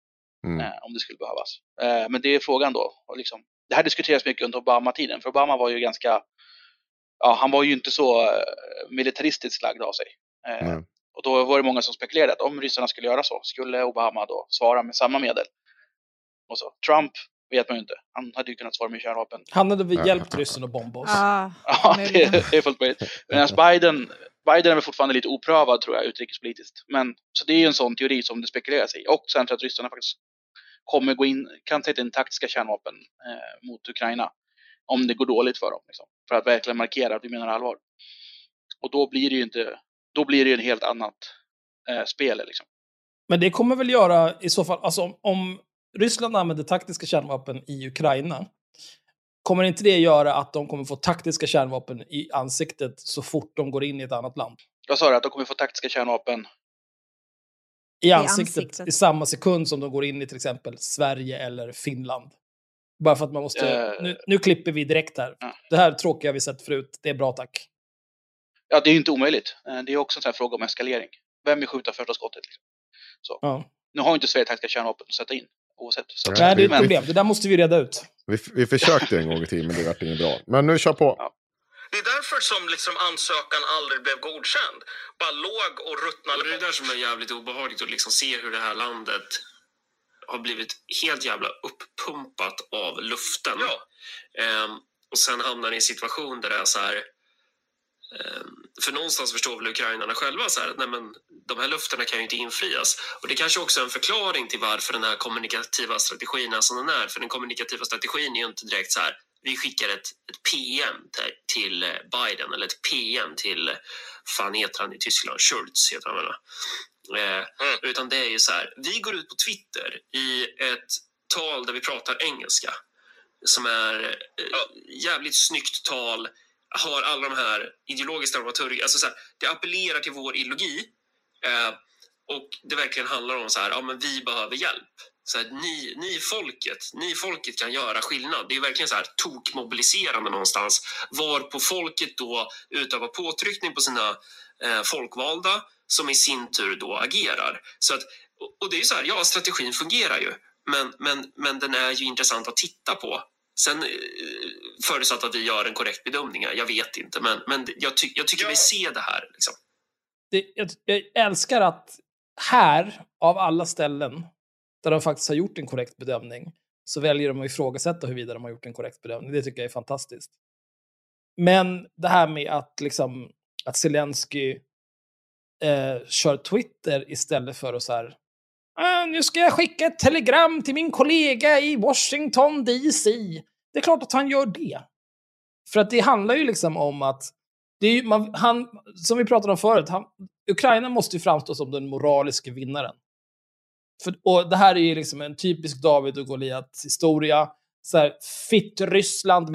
Speaker 4: mm,
Speaker 6: eh, om det skulle behövas. Eh, men det är frågan då. Och liksom, det här diskuteras mycket under Obama-tiden, för Obama var ju ganska, ja, han var ju inte så eh, militaristiskt lagd av sig. Eh, och då var det många som spekulerade att om ryssarna skulle göra så, skulle Obama då svara med samma medel? Och så. Trump vet man ju inte. Han hade ju kunnat svara med kärnvapen.
Speaker 5: Han hade väl hjälpt ryssen att bomba oss.
Speaker 3: Ja,
Speaker 6: Ja, det, det är fullt möjligt. Medan Biden, Biden är väl fortfarande lite oprövad tror jag, utrikespolitiskt. Men, så det är ju en sån teori som det spekuleras i. Och sen tror jag att ryssarna faktiskt kommer gå in, kan sätta in taktiska kärnvapen eh, mot Ukraina. Om det går dåligt för dem. Liksom, för att verkligen markera att vi menar allvar. Och då blir det ju inte, då blir det ju ett helt annat eh, spel liksom.
Speaker 5: Men det kommer väl göra i så fall, alltså om, om Ryssland använder taktiska kärnvapen i Ukraina, kommer inte det göra att de kommer få taktiska kärnvapen i ansiktet så fort de går in i ett annat land?
Speaker 6: Jag sa det, att de kommer få taktiska kärnvapen.
Speaker 5: I ansiktet,
Speaker 3: ansiktet.
Speaker 5: i samma sekund som de går in i till exempel Sverige eller Finland. Bara för att man måste...
Speaker 6: Eh.
Speaker 5: Nu, nu klipper vi direkt här.
Speaker 6: Ja.
Speaker 5: Det här tråkiga har vi sett förut. Det är bra tack.
Speaker 6: Ja, det är ju inte omöjligt. Eh, det är också en sån här fråga om eskalering. Vem vill skjuta första skottet? Liksom? Så.
Speaker 5: Ja.
Speaker 6: Nu har ju inte Sverige taktiska kärnvapen att sätta in. Oavsett. Så
Speaker 4: Nej,
Speaker 5: det är ett problem. Det där måste vi reda ut.
Speaker 4: vi, vi försökte en gång i tiden, men det vart inget bra. Men nu kör på.
Speaker 6: Ja.
Speaker 7: Det är därför som liksom ansökan aldrig blev godkänd. Bara låg och ruttnade
Speaker 8: Och det är det där som är jävligt obehagligt att liksom se hur det här landet har blivit helt jävla upppumpat av luften.
Speaker 7: Ja.
Speaker 8: Ehm, och sen hamnar i en situation där det är så här... ehm, för någonstans förstår väl ukrainarna själva så här, att nej men, de här löftena kan ju inte infrias. Och det kanske också är en förklaring till varför den här kommunikativa strategin är som den är. För den kommunikativa strategin är ju inte direkt så här, vi skickar ett, ett PM till, eh, Biden eller ett PM till, fan heter han i Tyskland, Schultz heter han väl? Eh,
Speaker 7: Mm.
Speaker 8: Utan det är ju så här, vi går ut på Twitter i ett tal där vi pratar engelska som är eh, jävligt snyggt tal, har alla de här ideologiska dramaturgi, alltså så här, det appellerar till vår ideologi eh, och det verkligen handlar om så här, ja men vi behöver hjälp. Så här, ni, ni folket, ni folket kan göra skillnad. Det är verkligen så här tokmobiliserande någonstans. Var på folket då utövar påtryckning på sina eh, folkvalda som i sin tur då agerar. Så att, och- det är ju så här, ja strategin fungerar ju. Men, men, men den är ju intressant att titta på. Sen eh, förutsatt att vi gör en korrekt bedömning, jag vet inte. Men, men jag, ty, jag tycker mig se det här. Liksom.
Speaker 5: det, jag, jag älskar att här, av alla ställen där de faktiskt har gjort en korrekt bedömning, så väljer de att ifrågasätta huruvida de har gjort en korrekt bedömning. Det tycker jag är fantastiskt. Men det här med att, liksom, att Zelensky eh, kör Twitter istället för att så här, "Ah, nu ska jag skicka ett telegram till min kollega i Washington DC. Det är klart att han gör det. För att det handlar ju liksom om att det är ju, man, han, som vi pratade om förut, han, Ukraina måste ju framstå som den moraliska vinnaren. För, och det här är ju liksom en typisk David och Goliat historia. Så fitt Ryssland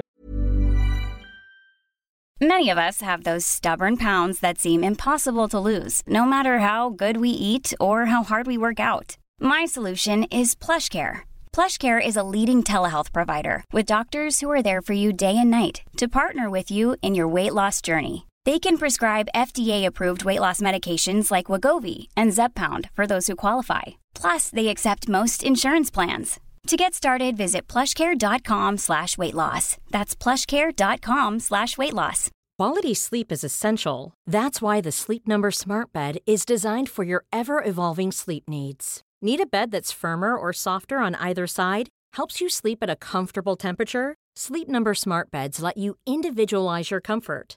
Speaker 9: Many of us have those stubborn pounds that seem impossible to lose, no matter how good we eat or how hard we work out. My solution is PlushCare. PlushCare is a leading telehealth provider with doctors who are there for you day and night to partner with you in your weight loss journey. They can prescribe FDA-approved weight loss medications like Wagovi and Zepbound for those who qualify. Plus, they accept most insurance plans. To get started, visit plushcare.com slash weight loss. That's plushcare.com slash weight loss.
Speaker 10: Quality sleep is essential. That's why the Sleep Number Smart Bed is designed for your ever evolving sleep needs. Need a bed that's firmer or softer on either side? Helps you sleep at a comfortable temperature? Sleep Number Smart Beds let you individualize your comfort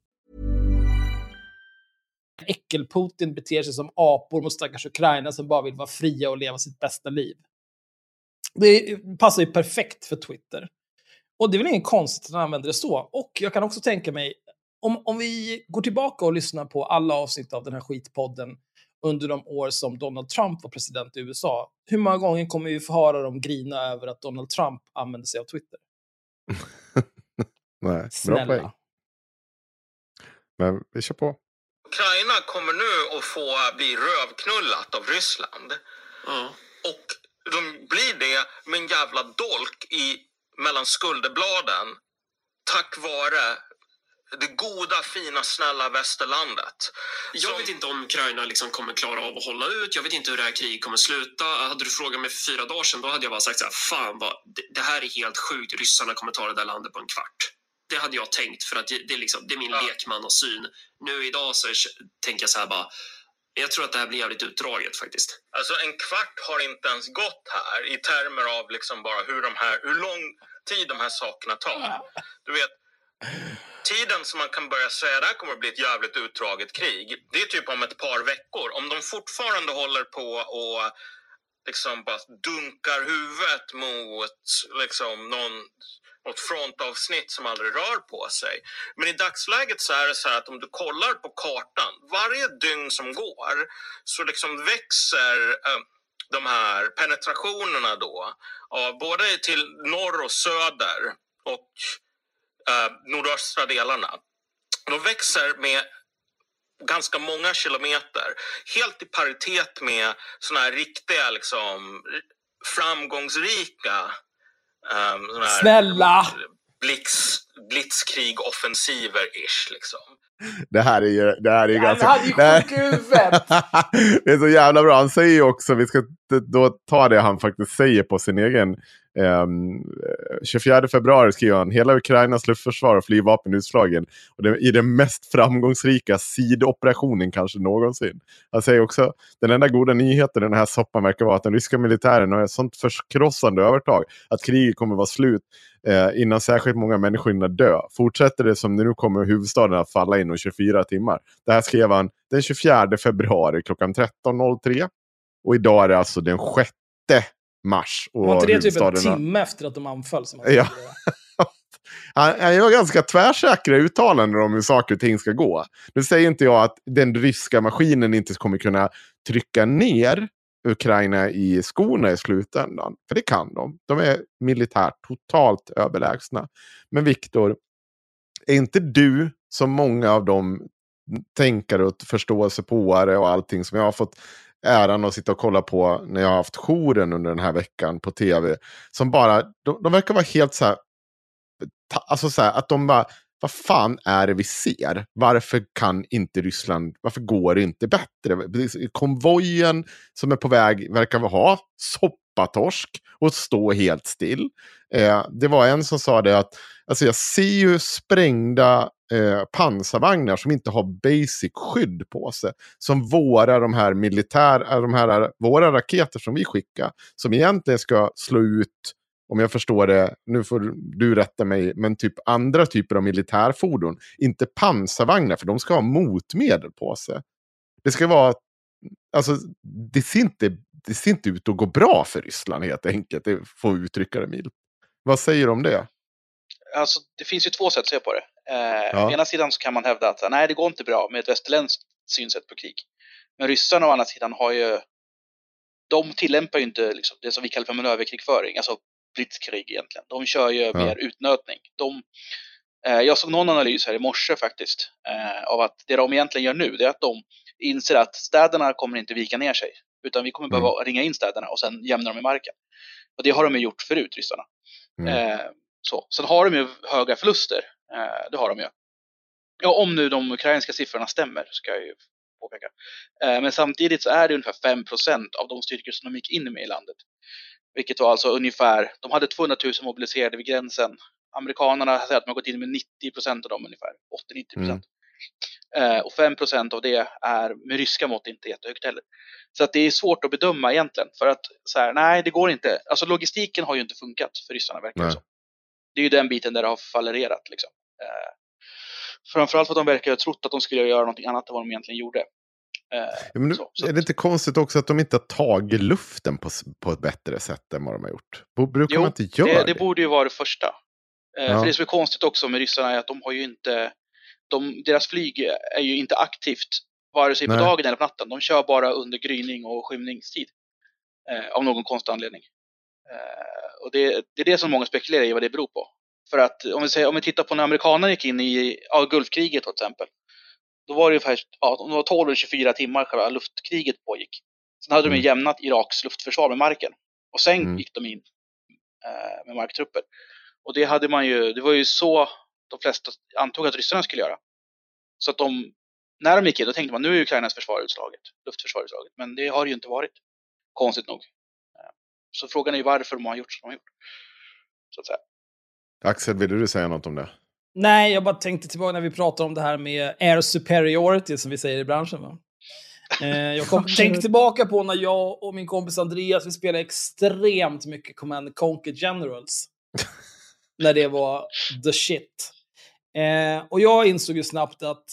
Speaker 5: äckel-Putin beter sig som apor mot stackars Ukraina som bara vill vara fria och leva sitt bästa liv. Det passar ju perfekt för Twitter. Och det är väl inget konstigt att han använder det så. Och jag kan också tänka mig, om, om vi går tillbaka och lyssnar på alla avsnitt av den här skitpodden under de år som Donald Trump var president i USA, hur många gånger kommer vi få höra dem grina över att Donald Trump använder sig av Twitter?
Speaker 4: Nej, bra
Speaker 5: Snälla.
Speaker 4: poäng. Men vi kör på.
Speaker 7: Ukraina kommer nu att få bli rövknullat av Ryssland.
Speaker 8: Ja.
Speaker 7: Och de blir det med en jävla dolk i, mellan skulderbladen tack vare det goda, fina, snälla västerlandet.
Speaker 8: Jag
Speaker 7: Som-
Speaker 8: vet inte om Ukraina liksom kommer klara av att hålla ut. Jag vet inte hur det här kriget kommer sluta. Hade du frågat mig för fyra dagar sedan, då hade jag bara sagt så här, fan vad, det, det här är helt sjukt. Ryssarna kommer ta det där landet på en kvart. Det hade jag tänkt, för att det, är, liksom, det är min
Speaker 7: Ja.
Speaker 8: lekmannasyn. Nu idag så är, tänker jag så här bara, jag tror att det här blir jävligt utdraget faktiskt.
Speaker 7: Alltså en kvart har inte ens gått här i termer av liksom bara hur, de här, hur lång tid de här sakerna tar. Du vet, tiden som man kan börja säga det här kommer att bli ett jävligt utdraget krig. Det är typ om ett par veckor. Om de fortfarande håller på och liksom bara dunkar huvudet mot liksom någon något frontavsnitt som aldrig rör på sig. Men i dagsläget så är det så här att om du kollar på kartan, varje dygn som går så liksom växer eh, de här penetrationerna då, av både till norr och söder och eh, nordöstra delarna. De växer med ganska många kilometer. Helt i paritet med såna här riktiga liksom, framgångsrika um, såna här
Speaker 5: Snälla!
Speaker 7: Blitz, blitzkrig-offensiver-ish. Liksom.
Speaker 4: Det här är ju, det här är ju
Speaker 5: Ja,
Speaker 4: ganska...
Speaker 5: han är ju
Speaker 4: det
Speaker 5: huvudet.
Speaker 4: är så jävla bra. Han säger ju också, vi ska då ta det han faktiskt säger på sin egen. Ehm, eh, 24 februari skriver han, hela Ukrainas luftförsvar och flygvapen utslagen. Och det, I den mest framgångsrika sidoperationen kanske någonsin. Han säger också, den enda goda nyheten i den här soppan verkar vara att den ryska militären har ett sånt förkrossande övertag att kriget kommer vara slut eh, innan särskilt många människor hinner dö. Fortsätter det som det nu kommer huvudstaden att falla inom 24 timmar. Det här skrev han den 24 februari klockan 13.03. Och idag är det alltså den sjätte mars. Och
Speaker 5: Var inte det typ en timme efter att de anföll? Som
Speaker 4: Ja. Han, gör ganska tvärsäkra uttalanden om hur saker och ting ska gå. Nu säger inte jag att den ryska maskinen inte kommer kunna trycka ner Ukraina i skorna i slutändan. För det kan de. De är militärt totalt överlägsna. Men Viktor, är inte du som många av de tänkare och förståelsepåare och allting som jag har fått äran att sitta och kolla på när jag har haft jouren under den här veckan på tv. Som bara, de, de verkar vara helt så här ta- alltså så här, att de bara, vad fan är det vi ser? Varför kan inte Ryssland, varför går det inte bättre? Konvojen som är på väg verkar vi ha soppatorsk och stå helt still. Eh, det var en som sa det att, alltså jag ser ju sprängda eh, pansarvagnar som inte har basic skydd på sig. Som våra, de här militära, eh, de här, eh, våra raketer som vi skickar. Som egentligen ska slå ut om jag förstår det, nu får du rätta mig, men typ andra typer av militärfordon. Inte pansarvagnar, för de ska ha motmedel på sig. Det ska vara, alltså det ser inte, det ser inte ut att gå bra för Ryssland helt enkelt, det får vi uttrycka det milt. Vad säger du om det?
Speaker 6: Alltså, det finns ju två sätt att se på det. Eh,
Speaker 4: Ja.
Speaker 6: Å ena sidan så kan man hävda att nej, det går inte bra med ett västerländskt synsätt på krig. Men ryssarna å andra sidan har ju, de tillämpar ju inte liksom, det som vi kallar för manöverkrigföring, alltså blitzkrig egentligen. De kör ju
Speaker 4: Ja.
Speaker 6: mer utnötning. De, eh, jag såg någon analys här i morse faktiskt, eh, av att det de egentligen gör nu, det är att de inser att städerna kommer inte vika ner sig. Utan vi kommer behöva ringa in städerna och sen jämna dem i marken. Och det har de ju gjort förut, ryssarna.
Speaker 4: Mm.
Speaker 6: Eh, så. Sen har de ju höga förluster. Eh, det har de ju. Ja, om nu de ukrainska siffrorna stämmer, ska jag ju påpeka. Eh, men samtidigt så är det ungefär 5% av de styrkor som de gick in med i landet. Vilket var alltså ungefär, de hade 200 000 mobiliserade vid gränsen. Amerikanerna säger att de har gått in med 90% av dem ungefär. 80-90 Eh, och 5% av det är med ryska mått inte jättehögt heller. Så att det är svårt att bedöma egentligen. För att så här, nej, det går inte. Alltså logistiken har ju inte funkat för ryssarna verkar det som. Det är ju den biten där det har fallerat. Liksom. Eh, framförallt för att de verkar ha trott att de skulle göra någonting annat än vad de egentligen gjorde. Eh,
Speaker 4: Ja, nu-
Speaker 6: så, så
Speaker 4: är det inte konstigt också att de inte har tagit luften på, på ett bättre sätt än vad de har gjort? Brukar
Speaker 6: Jo,
Speaker 4: man inte göra
Speaker 6: det,
Speaker 4: det?
Speaker 6: det borde ju vara det första. Eh,
Speaker 4: Ja.
Speaker 6: För det som är konstigt också med ryssarna är att de har ju inte, de, deras flyg är ju inte aktivt vare sig på
Speaker 4: Nej.
Speaker 6: dagen eller på natten. De kör bara under gryning och skymningstid. Eh, av någon konstig anledning. Eh, och det, det är det som många spekulerar i vad det beror på. För att om vi, säger, om vi tittar på när amerikanerna gick in i ja, Gulfkriget till exempel. Då var det ungefär ja, det var 12 eller 24 timmar själva luftkriget pågick. Sen hade de ju jämnat Iraks luftförsvar med marken. Och sen
Speaker 4: Mm.
Speaker 6: gick de in eh, med marktrupper. Och det hade man ju, det var ju så de flesta antog att ryssarna skulle göra. Så att de, när de gick in, då tänkte man nu är Ukrainas försvar utslaget, luftförsvar utslaget. Men det har det ju inte varit, konstigt nog. Eh, Så frågan är ju varför de har gjort som de har gjort. Så att säga.
Speaker 4: Axel, vill du säga något om det?
Speaker 5: Nej, jag bara tänkte tillbaka när vi pratade om det här med air superiority, som vi säger i branschen. Va? Eh, jag kom, tänkte tillbaka på när jag och min kompis Andreas, vi spelade extremt mycket Command and Conquer Generals. när det var the shit. Eh, och jag insåg ju snabbt att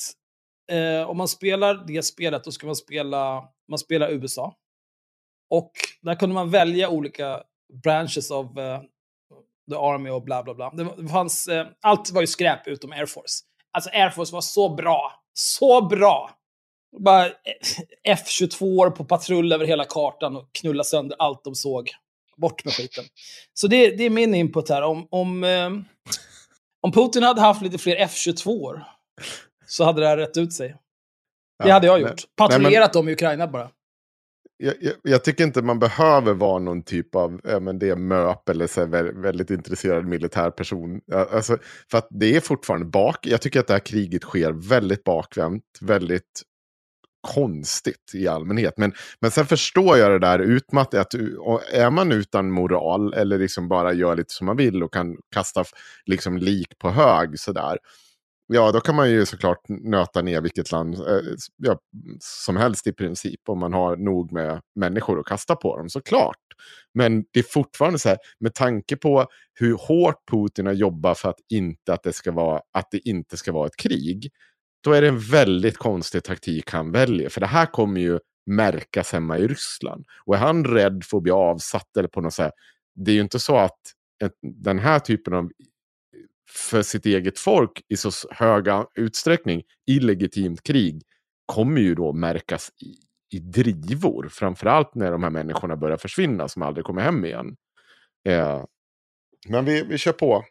Speaker 5: eh, om man spelar det spelet, då ska man spela, man spelar USA. Och där kunde man välja olika branches of eh, the army och bla bla bla. Det, fanns, eh, allt var ju skräp utom Air Force. Alltså Air Force var så bra. Så bra! Bara eh, F-22 på patrull över hela kartan och knulla sönder allt de såg. Bort med skiten. Så det, det är min input här. Om, om, eh, om Putin hade haft lite fler F-22 så hade det här rätt ut sig. Det hade jag gjort. Patrullerat dem i Ukraina bara
Speaker 4: jag, jag, jag tycker inte man behöver vara någon typ av men det är MÖP eller så här, väldigt intresserad militär person. Alltså, för att det är fortfarande bak. Jag tycker att det här kriget sker väldigt bakvänt, väldigt konstigt i allmänhet. Men, men sen förstår jag det där utmattat. Att, är man utan moral eller liksom bara gör lite som man vill och kan kasta liksom lik på hög sådär. Ja, då kan man ju såklart nöta ner vilket land eh, ja, som helst i princip. Om man har nog med människor att kasta på dem, såklart. Men det är fortfarande så här, med tanke på hur hårt Putin har jobbat för att, inte att, det ska vara, att det inte ska vara ett krig. Då är det en väldigt konstig taktik han väljer. För det här kommer ju märkas hemma i Ryssland. Och är han rädd för att bli avsatt eller på något sätt. Det är ju inte så att den här typen av för sitt eget folk i så höga utsträckning illegitimt krig kommer ju då märkas i, i drivor. Framförallt när de här människorna börjar försvinna som aldrig kommer hem igen. Eh, men vi, vi kör på.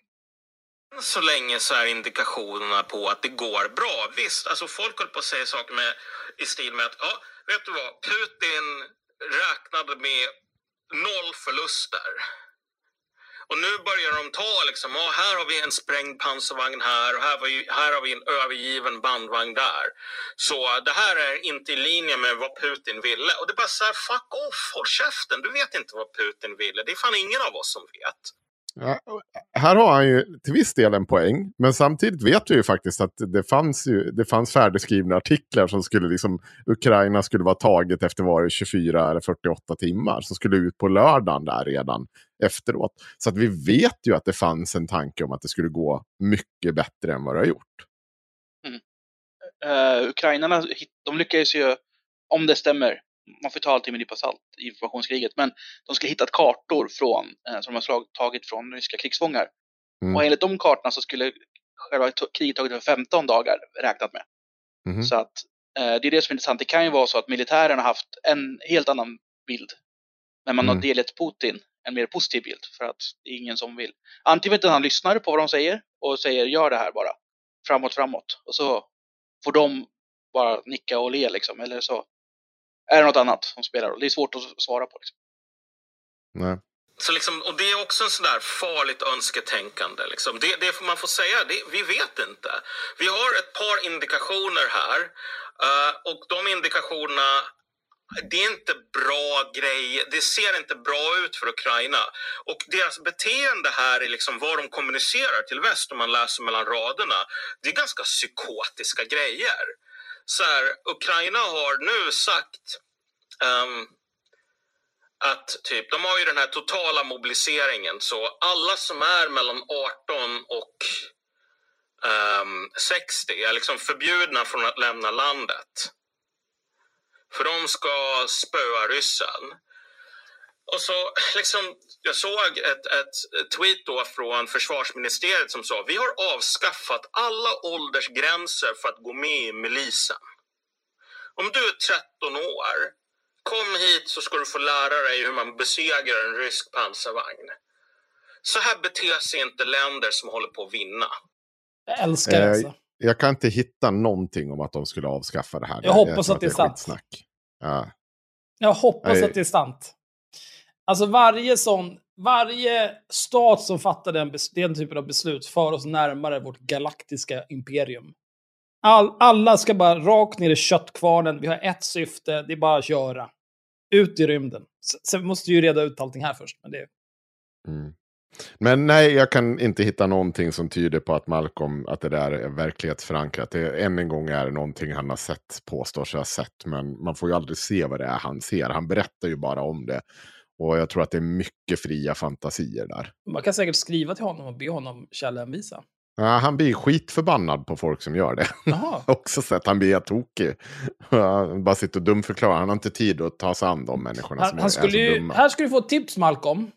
Speaker 7: Så länge så är indikationerna på att det går bra. Visst, alltså folk håller på att säga saker med, i stil med att ja, vet du vad, Putin räknade med noll förluster. Och nu börjar de ta liksom, ah, här har vi en sprängd pansarvagn här och här, var ju, här har vi en övergiven bandvagn där. Så äh, det här är inte i linje med vad Putin ville. Och det är bara så här, fuck off, håll käften, du vet inte vad Putin ville. Det är fan ingen av oss som vet.
Speaker 4: Ja, här har han ju till viss del en poäng. Men samtidigt vet vi ju faktiskt att det fanns, ju, det fanns färdigskrivna artiklar som skulle liksom, Ukraina skulle vara taget efter var det 24 eller 48 timmar. Som skulle ut på lördagen där redan efteråt. Så att vi vet ju att det fanns en tanke om att det skulle gå mycket bättre än vad det har gjort.
Speaker 6: Uh, Ukrainarna, de lyckades ju, om det stämmer, man får ta allting med en nypa salt i informationskriget, men de skulle hittat kartor från, eh, som de har slag, tagit från ryska krigsfångar.
Speaker 4: Mm.
Speaker 6: Och enligt de kartorna så skulle själva kriget tagit över 15 dagar räknat med.
Speaker 4: Mhm.
Speaker 6: Så att eh, det är det som är intressant. Det kan ju vara så att militären har haft en helt annan bild. Men man har
Speaker 4: Mm.
Speaker 6: delgett Putin en mer positiv bild för att det är ingen som vill. Antingen att han lyssnar på vad de säger och säger gör det här bara. Framåt, framåt. Och så får de bara nicka och le liksom. Eller så är det något annat som spelar roll. Det är svårt att svara på. Liksom.
Speaker 4: Nej.
Speaker 7: Så liksom, och det är också en sån där farligt önsketänkande. Liksom. Det, det får man får säga, det, vi vet inte. Vi har ett par indikationer här. eh, och de indikationerna, det är inte bra grejer. Det ser inte bra ut för Ukraina. Och deras beteende här är liksom vad de kommunicerar till väst om man läser mellan raderna. Det är ganska psykotiska grejer. Så här, Ukraina har nu sagt um, att typ, de har ju den här totala mobiliseringen så alla som är mellan 18 och ehm, um, 60 är liksom förbjudna från att lämna landet. För de ska spöa ryssen. Och så liksom, jag såg ett, ett tweet då från försvarsministeriet som sa vi har avskaffat alla åldersgränser för att gå med i milisen. Om du är 13 år, kom hit så ska du få lära dig hur man besegrar en rysk pansarvagn. Så här beter sig inte länder som håller på att vinna.
Speaker 5: Jag älskar det
Speaker 4: Eh,
Speaker 5: alltså.
Speaker 4: jag kan inte hitta någonting om att de skulle avskaffa det här.
Speaker 5: Jag hoppas
Speaker 4: tror
Speaker 5: att det är sant.
Speaker 4: skitsnack. Ja.
Speaker 5: Jag hoppas
Speaker 4: Nej.
Speaker 5: att det är sant. Alltså varje sån, varje stat som fattar den, den typen av beslut för oss närmare vårt galaktiska imperium. All, alla ska bara rakt ner i köttkvarnen. Vi har ett syfte, det är bara att köra. Ut i rymden. Sen måste vi ju reda ut allting här först. Men det,
Speaker 4: Mm. Men nej, jag kan inte hitta någonting som tyder på att Malcolm, att det där är verklighetsförankrat. Det, än en gång är det någonting han har sett, påstår sig ha sett, men man får ju aldrig se vad det är han ser. Han berättar ju bara om det. Och jag tror att det är mycket fria fantasier där.
Speaker 5: man kan säkert skriva till honom och be honom källhänvisa.
Speaker 4: Ja, han blir skitförbannad på folk som gör det.
Speaker 5: Jaha.
Speaker 4: Också sett, han blir tokig. Han bara sitter och dumförklarar. Han har inte tid att ta sig an de människorna som
Speaker 5: Han,
Speaker 4: är,
Speaker 5: han skulle
Speaker 4: är så dumma.
Speaker 5: här ska du få ett tips Malcolm.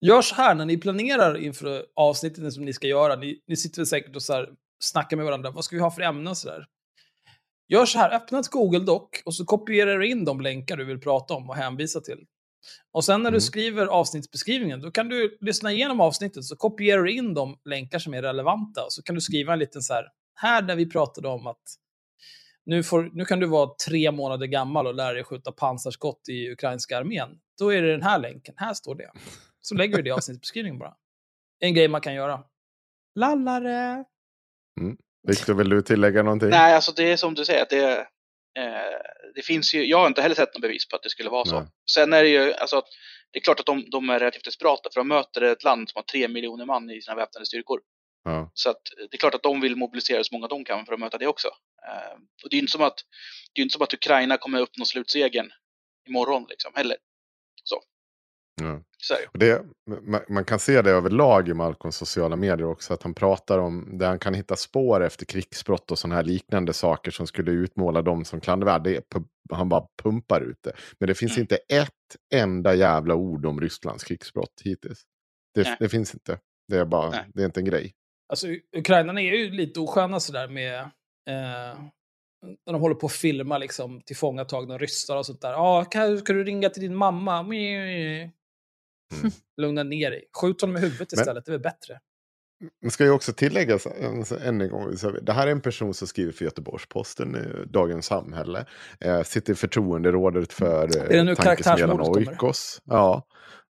Speaker 5: Gör så här när ni planerar inför avsnittet som ni ska göra. Ni, ni sitter väl säkert och så här, snackar med varandra. Vad ska vi ha för ämnen och sådär. Gör så här, öppna ett Google Doc och så kopierar du in de länkar du vill prata om och hänvisa till. Och sen när du
Speaker 4: Mm.
Speaker 5: skriver avsnittsbeskrivningen, då kan du lyssna igenom avsnittet så kopierar du in de länkar som är relevanta och så kan du skriva en liten så här, här där vi pratade om att nu, får, nu kan du vara tre månader gammal och lära dig skjuta pansarskott i ukrainska armén. Då är det den här länken, här står det. Så lägger du det i avsnittsbeskrivningen bara. En grej man kan göra. Lallare!
Speaker 4: Mm. Viktor, vill du tillägga någonting?
Speaker 6: Nej, alltså det är som du säger, det, det finns ju, jag har inte heller sett något bevis på att det skulle vara så.
Speaker 4: Nej.
Speaker 6: Sen är det ju, alltså, det är klart att de, de är relativt desperata, för de möter ett land som har tre miljoner man i sina väpnade styrkor.
Speaker 4: Ja.
Speaker 6: Så att det är klart att de vill mobilisera så många de kan för att möta det också. Eh, och det är ju inte som att, det är inte som att Ukraina kommer uppnå slutsegern imorgon liksom, heller.
Speaker 4: Ja.
Speaker 6: det.
Speaker 4: Och det, man, man kan se det överlag i Malcolms sociala medier också. Att han pratar om där han kan hitta spår efter krigsbrott och sådana här liknande saker som skulle utmåla dem som klandervärda. Han bara pumpar ut det. Men det finns
Speaker 6: Mm.
Speaker 4: inte ett enda jävla ord om Rysslands krigsbrott hittills. Det, det finns inte. Det är bara,
Speaker 6: Nej.
Speaker 4: det är inte en grej.
Speaker 5: Alltså, ukrainarna är ju lite osköna sådär med... Eh, när de håller på att filma liksom, tillfångatagna ryssar och sånt där. Ja, kan, ska du ringa till din mamma? Mm. Lugna ner dig. Skjut honom i huvudet
Speaker 4: Men-
Speaker 5: istället, det är väl bättre.
Speaker 4: Det ska ju också tilläggas en- än en gång. Det här är en person som skriver för Göteborgs-Posten, eh, Dagens Samhälle. Eh, sitter i förtroenderådet för eh, tankesmedjan? Oikos. Ja.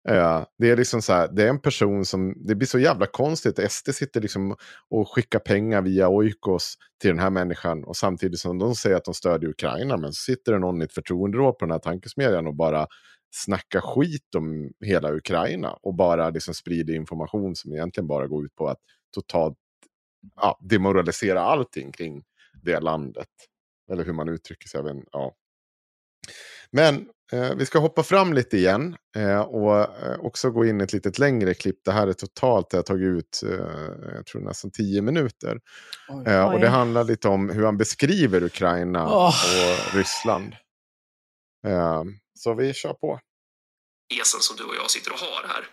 Speaker 4: Eh, det är liksom så här, det är en person som, det blir så jävla konstigt. SD sitter liksom och skickar pengar via Oikos till den här människan och samtidigt som de säger att de stödjer Ukraina men så sitter det någon i ett förtroenderåd på den här tankesmedjan och bara snackar skit om hela Ukraina och bara liksom sprider information som egentligen bara går ut på att totalt ja, demoralisera allting kring det landet. Eller hur man uttrycker sig. även, Ja. Men eh, vi ska hoppa fram lite igen eh, och eh, också gå in i ett litet längre klipp. Det här är totalt, det har tagit ut, eh, jag tror nästan tio minuter.
Speaker 5: Oj.
Speaker 4: Eh, och
Speaker 3: Oj.
Speaker 4: det handlar lite om hur han beskriver Ukraina
Speaker 5: Åh.
Speaker 4: och Ryssland. Eh, så vi kör på
Speaker 8: esen som du och jag sitter och har här.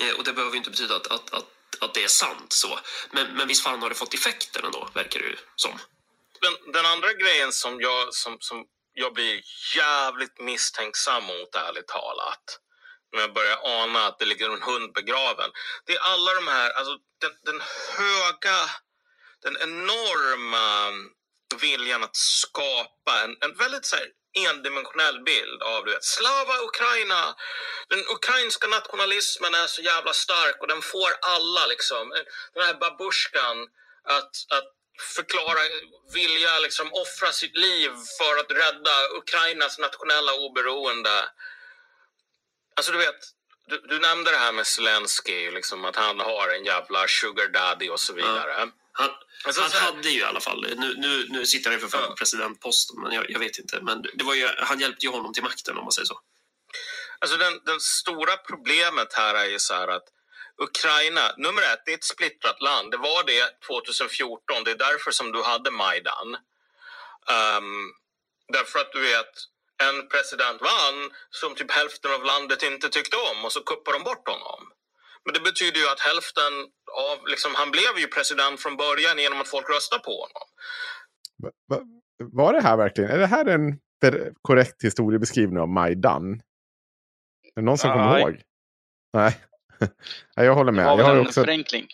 Speaker 8: Eh, och det behöver ju inte betyda att, att, att, att det är sant så. Men, men visst fan har det fått effekter ändå, verkar det ju som.
Speaker 7: Den, den andra grejen som jag, som, som jag blir jävligt misstänksam mot, ärligt talat. När jag börjar ana att det ligger en hund begraven. Det är alla de här, alltså den, den höga, den enorma viljan att skapa en, en väldigt så här, endimensionell bild av du vet, Slava Ukraina. Den ukrainska nationalismen är så jävla stark och den får alla liksom. Den här babushkan att, att förklara, vilja liksom offra sitt liv för att rädda Ukrainas nationella oberoende. Alltså du vet, du, du nämnde det här med Zelensky, liksom att han har en jävla sugar daddy och så vidare.
Speaker 8: Han,
Speaker 7: Alltså,
Speaker 8: han hade ju i alla fall, nu, nu, nu sitter han ju för fan
Speaker 7: Ja.
Speaker 8: på presidentposten, men jag, jag vet inte. Men det var ju, han hjälpte ju honom till makten om man säger så.
Speaker 7: Alltså den, den stora problemet här är ju så här att Ukraina, nummer ett, det är ett splittrat land. Det var det 2014. Det är därför som du hade Majdan. Ehm, därför att du vet, en president vann som typ hälften av landet inte tyckte om och så kuppade de bort honom. Men det betyder ju att hälften av, liksom, han blev ju president från början genom att folk röstade på honom.
Speaker 4: Va- va- Var det här verkligen, är det här en korrekt historiebeskrivning av Majdan? Är det någon som kommer ihåg? Nej. Nej, jag håller
Speaker 6: Det
Speaker 4: med.
Speaker 6: var
Speaker 4: Jag
Speaker 6: väl
Speaker 4: har
Speaker 6: en
Speaker 4: också
Speaker 6: förenkling.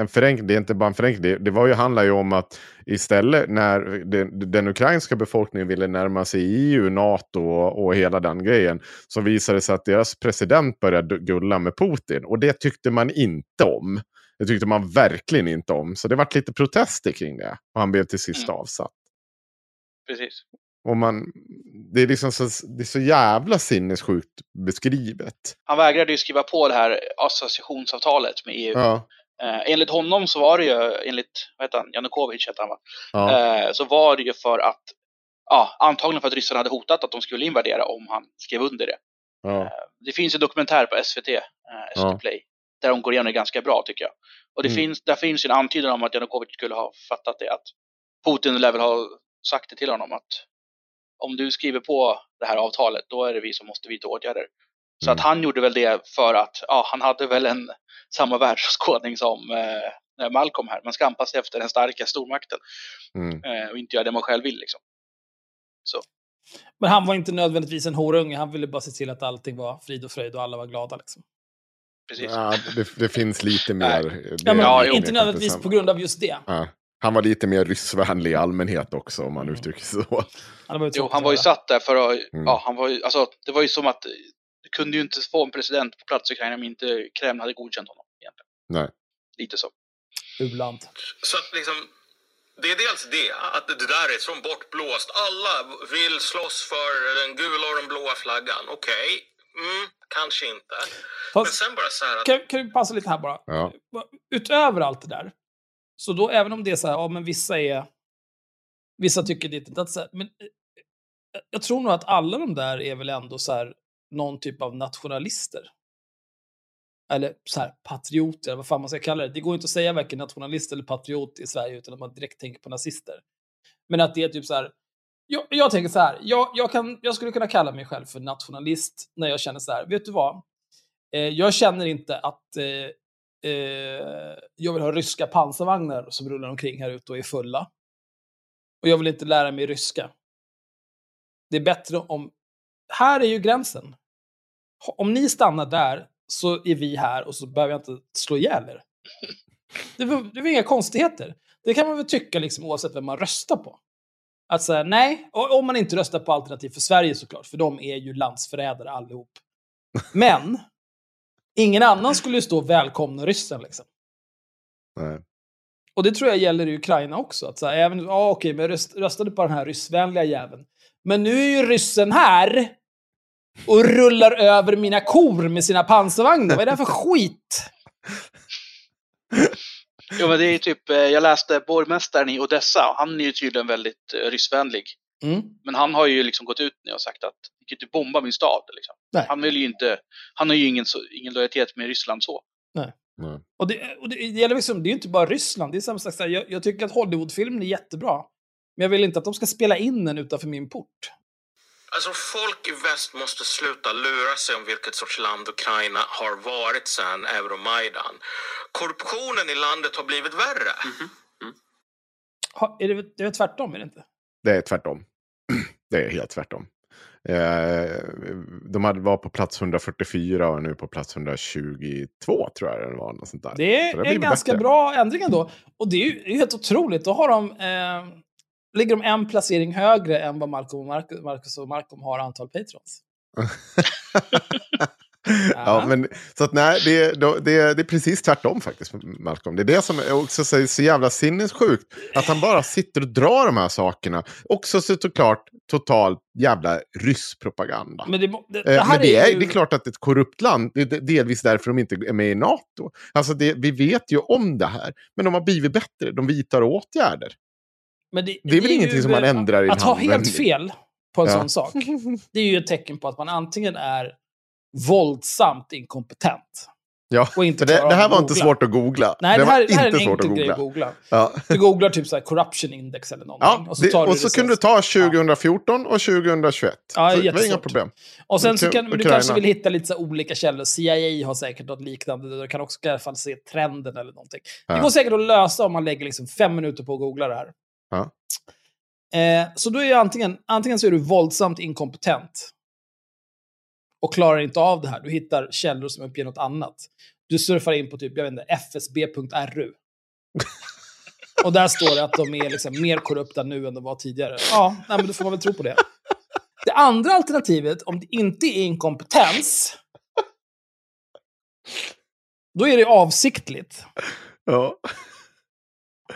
Speaker 4: En förenkling. Det är inte bara en förenkling. Det, det var ju, handlar ju om att istället när den, den ukrainska befolkningen ville närma sig EU, NATO och, och hela den grejen. Så visade det sig att deras president började gulla med Putin. Och det tyckte man inte om. Det tyckte man verkligen inte om. Så det vart lite protester kring det. Och han blev till sist
Speaker 6: Mm.
Speaker 4: avsatt.
Speaker 6: Precis.
Speaker 4: Och man, det, är liksom så, det är så jävla sinnessjukt beskrivet.
Speaker 6: Han vägrade ju skriva på det här associationsavtalet med EU.
Speaker 4: Ja,
Speaker 6: Eh, enligt honom så var det ju, enligt vad heter han, Janukovic heter han va?
Speaker 4: ja,
Speaker 6: Eh, så var det ju för att, ja, antagligen för att ryssarna hade hotat att de skulle invadera om han skrev under det.
Speaker 4: ja.
Speaker 6: Det finns en dokumentär på SVT, eh, SVT. Play, där de går igenom det ganska bra tycker jag. Och det
Speaker 4: Mm.
Speaker 6: finns, där finns ju en antydan om att Janukovic skulle ha fattat det, att Putin lär väl ha sagt det till honom att om du skriver på det här avtalet, då är det vi som måste vidta åtgärder. Så
Speaker 4: Mm.
Speaker 6: att han gjorde väl det för att, ja, han hade väl en samma världsåskådning som eh, Malcolm här. Man ska anpassa sig efter den starka stormakten
Speaker 4: Mm.
Speaker 6: eh, och inte göra det man själv vill liksom.
Speaker 5: Men han var inte nödvändigtvis en horunge, han ville bara se till att allting var frid och fröjd och alla var glada. Liksom.
Speaker 6: Precis.
Speaker 4: ja det, det finns lite mer. det
Speaker 5: Ja, men
Speaker 6: Ja,
Speaker 5: inte nödvändigtvis på grund av just det.
Speaker 4: Ja. Han var lite mer ryssvänlig i allmänhet också om man uttrycker sig så.
Speaker 6: Jo, han var ju satt där för att,
Speaker 4: Mm.
Speaker 6: ja, han var ju, alltså, det var ju som att kunde ju inte få en president på plats i Ukraina om inte Kreml hade godkänt honom. Egentligen.
Speaker 4: Nej.
Speaker 6: Lite så.
Speaker 5: U-land.
Speaker 7: Så att liksom, det är dels det, att det där är som bortblåst. Alla vill slåss för den gula och den blåa flaggan. Okej, mm, kanske inte. Men
Speaker 5: Fast-
Speaker 7: sen bara så här att...
Speaker 5: Kan, kan vi passa lite här bara?
Speaker 4: Ja.
Speaker 5: Utöver allt det där, så då även om det är så här, ja men vissa är... Vissa tycker det inte så här, men eh, jag tror nog att alla de där är väl ändå så här någon typ av nationalister. Eller så här patrioter, eller vad fan man ska kalla det. Det går inte att säga varken nationalist eller patriot i Sverige utan att man direkt tänker på nazister. Men att det är typ så här, jag, jag tänker så här, jag, jag, kan, jag skulle kunna kalla mig själv för nationalist när jag känner så här, vet du vad? Eh, jag känner inte att eh, eh, jag vill ha ryska pansarvagnar som rullar omkring här ute och är fulla. Och jag vill inte lära mig ryska. Det är bättre om... Här är ju gränsen. Om ni stannar där så är vi här och så behöver jag inte slå ihjäl er. Det var, det var inga konstigheter. Det kan man väl tycka liksom, oavsett vem man röstar på. Att säga nej, och om man inte röstar på Alternativ för Sverige såklart, för de är ju landsförrädare allihop. Men, ingen annan skulle ju stå och välkomna ryssen liksom.
Speaker 4: Nej.
Speaker 5: Och det tror jag gäller i Ukraina också. Att så här, även, ja okej, men jag röst, röstade på den här ryssvänliga jäveln. Men nu är ju ryssen här och rullar över mina kor med sina pansarvagnar. Vad är det för skit?
Speaker 6: Jo, men det är ju typ, eh, jag läste borgmästaren i Odessa, och han är ju tydligen väldigt eh, ryssvänlig.
Speaker 5: Mm.
Speaker 6: Men han har ju liksom gått ut nu och sagt att vi kan inte bomba min stad. Liksom. Han vill ju inte, han har ju ingen, ingen lojalitet med Ryssland så.
Speaker 5: Nej.
Speaker 4: Nej.
Speaker 5: Och det, och det, det gäller liksom, det är ju inte bara Ryssland. Det är samma här, jag, jag tycker att Hollywoodfilmer är jättebra. Men jag vill inte att de ska spela in den utanför min port.
Speaker 7: Alltså folk i väst måste sluta lura sig om vilket sorts land Ukraina har varit sedan Euromaidan. Korruptionen i landet har blivit värre.
Speaker 5: Ha, är det, det är tvärtom, är det inte?
Speaker 4: Det är tvärtom. Det är helt tvärtom. Eh, de hade, var på plats 144 och är nu på plats 122 tror jag det var. Något sånt där.
Speaker 5: Det är
Speaker 4: blivit
Speaker 5: en ganska
Speaker 4: bättre.
Speaker 5: bra ändring ändå. Och det är ju det är ju helt otroligt. Då har de, eh, ligger de en placering högre än vad Malcolm och Marcus, Marcus och Malcolm har antal patrons.
Speaker 4: ja, men, så att nej, det, det, det är precis tvärtom faktiskt, Malcolm. Det är det som är också så, så jävla sinnessjukt. Att han bara sitter och drar de här sakerna. Också så såklart total jävla ryss propaganda.
Speaker 5: Men det, det,
Speaker 4: Eh,
Speaker 5: det
Speaker 4: Men det är,
Speaker 5: ju-
Speaker 4: det är klart att ett korrupt land, det är delvis därför de inte är med i NATO. Alltså vi vet ju om det här, men de har blivit bättre, de vidtar åtgärder.
Speaker 5: Men det,
Speaker 4: Det är väl ingenting som man ändrar i
Speaker 5: Att ha helt fel på en
Speaker 4: Ja.
Speaker 5: sån sak, det är ju ett tecken på att man antingen är våldsamt inkompetent.
Speaker 4: Ja,
Speaker 5: Och inte
Speaker 4: det, det här var inte svårt att googla.
Speaker 5: Nej, det, här, det här är
Speaker 4: inte
Speaker 5: en enkel grej att googla.
Speaker 4: Ja.
Speaker 5: Du googlar typ så här corruption index eller någonting.
Speaker 4: Ja,
Speaker 5: och så,
Speaker 4: det, och så
Speaker 5: det
Speaker 4: kunde du ta 2014 och 2021.
Speaker 5: Ja,
Speaker 4: så det var inga problem.
Speaker 5: Och sen så kan, du kanske vill hitta lite olika källor. CIA har säkert något liknande. Du kan också i alla fall se trenden eller någonting. Det
Speaker 4: Ja.
Speaker 5: går säkert att lösa om man lägger liksom fem minuter på att googla det här.
Speaker 4: Ja.
Speaker 5: Eh, så då är ju antingen, antingen så är du våldsamt inkompetent och klarar inte av det här. Du hittar källor som uppger något annat. Du surfar in på typ, jag vet inte, fsb.ru. och där står det att de är liksom mer korrupta nu än de var tidigare. Ja, nej, men då får man väl tro på det. Det andra alternativet, om det inte är inkompetens, då är det avsiktligt.
Speaker 4: Ja.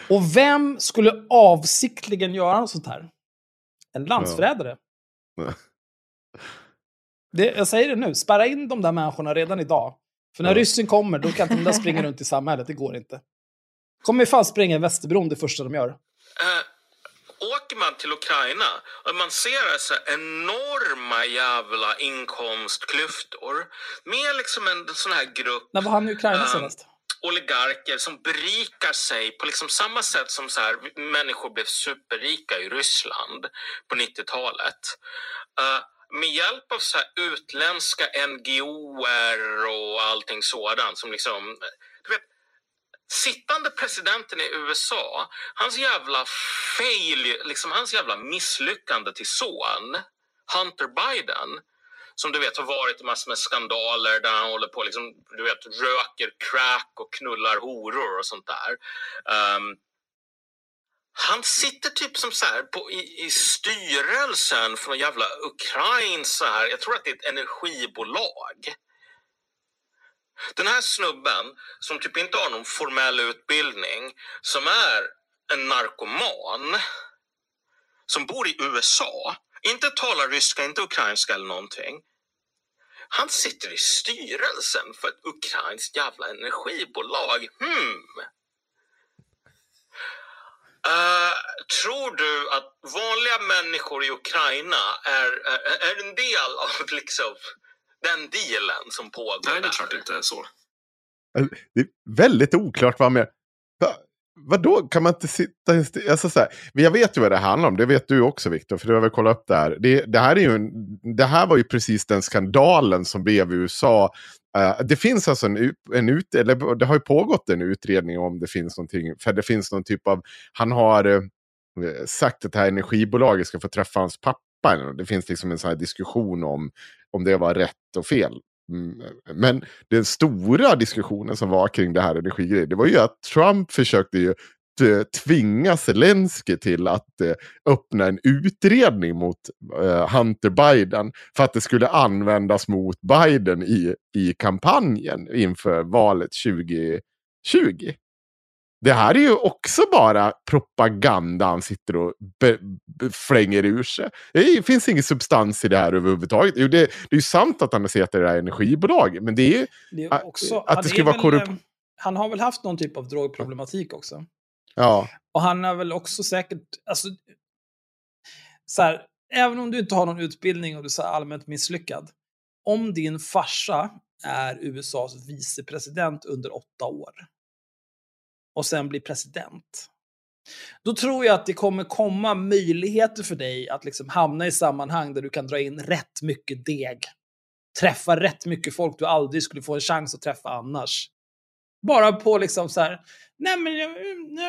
Speaker 5: Och vem skulle avsiktligen göra något sånt här? En landsförrädare.
Speaker 4: Ja.
Speaker 5: Det, jag säger det nu, spärra in de där människorna redan idag. För när
Speaker 4: Ja.
Speaker 5: ryssen kommer, då kan inte de där springa runt i samhället. Det går inte. Kommer fan spränga Västerbron det första de gör.
Speaker 7: Eh, åker man till Ukraina och man ser alltså enorma jävla inkomstklyftor med liksom en sån här grupp
Speaker 5: När var han i Ukraina
Speaker 7: Ehm,
Speaker 5: senast?
Speaker 7: Oligarker som berikar sig på liksom samma sätt som så här, människor blev superrika i Ryssland på 90-talet. Uh, eh, med hjälp av så här utländska NGOer och allting sådant som liksom... Du vet, sittande presidenten i USA, hans jävla fail, liksom hans jävla misslyckande till son, Hunter Biden, som du vet har varit i massor med skandaler där han håller på liksom, du vet, röker crack och knullar horor och sånt där. Um, Han sitter typ som så här på, i, i styrelsen för någon jävla Ukraina så här. Jag tror att det är ett energibolag. Den här snubben som typ inte har någon formell utbildning, som är en narkoman, som bor i USA, inte talar ryska, inte ukrainska eller någonting. Han sitter i styrelsen för ett ukrainskt jävla energibolag. Hmm. Uh, tror du att vanliga människor i Ukraina är, är, är en del av liksom den dealen som pågår?
Speaker 8: Nej, det är klart inte så.
Speaker 4: Det är väldigt oklart vad med. Vadå, kan man inte sitta i en alltså så här, Jag vet ju vad det handlar om, det vet du också Viktor, för du har väl kollat upp det här. Det, det, här är ju en, det här var ju precis den skandalen som blev i USA. Uh, eh, det finns alltså en, en ut, eller det har ju pågått en utredning om det finns någonting, för det finns någon typ av, han har uh, sagt att det här energibolaget ska få träffa hans pappa. Det finns liksom en sån här diskussion om om det var rätt och fel. Mm, men den stora diskussionen som var kring det här energigrejen, det var ju att Trump försökte ju tvinga Zelensky till att eh, öppna en utredning mot eh, Hunter Biden för att det skulle användas mot Biden i, i kampanjen inför valet 2020 det här är ju också bara propaganda han sitter och flänger ur sig. Det finns ingen substans i det här överhuvudtaget. Det, det är ju sant att han har sett det här energibolaget, men det är,
Speaker 5: det är också,
Speaker 4: att det skulle vara korrupt.
Speaker 5: Han har väl haft någon typ av drogproblematik också.
Speaker 4: Ja.
Speaker 5: Och han har väl också säkert, alltså, så här, även om du inte har någon utbildning och du är allmänt misslyckad, om din farsa är USAs vicepresident under åtta år, och sen bli president. Då tror jag att det kommer komma möjligheter för dig att liksom hamna i sammanhang där du kan dra in rätt mycket deg. Träffa rätt mycket folk du aldrig skulle få en chans att träffa annars. Bara på liksom så här, nej men jag,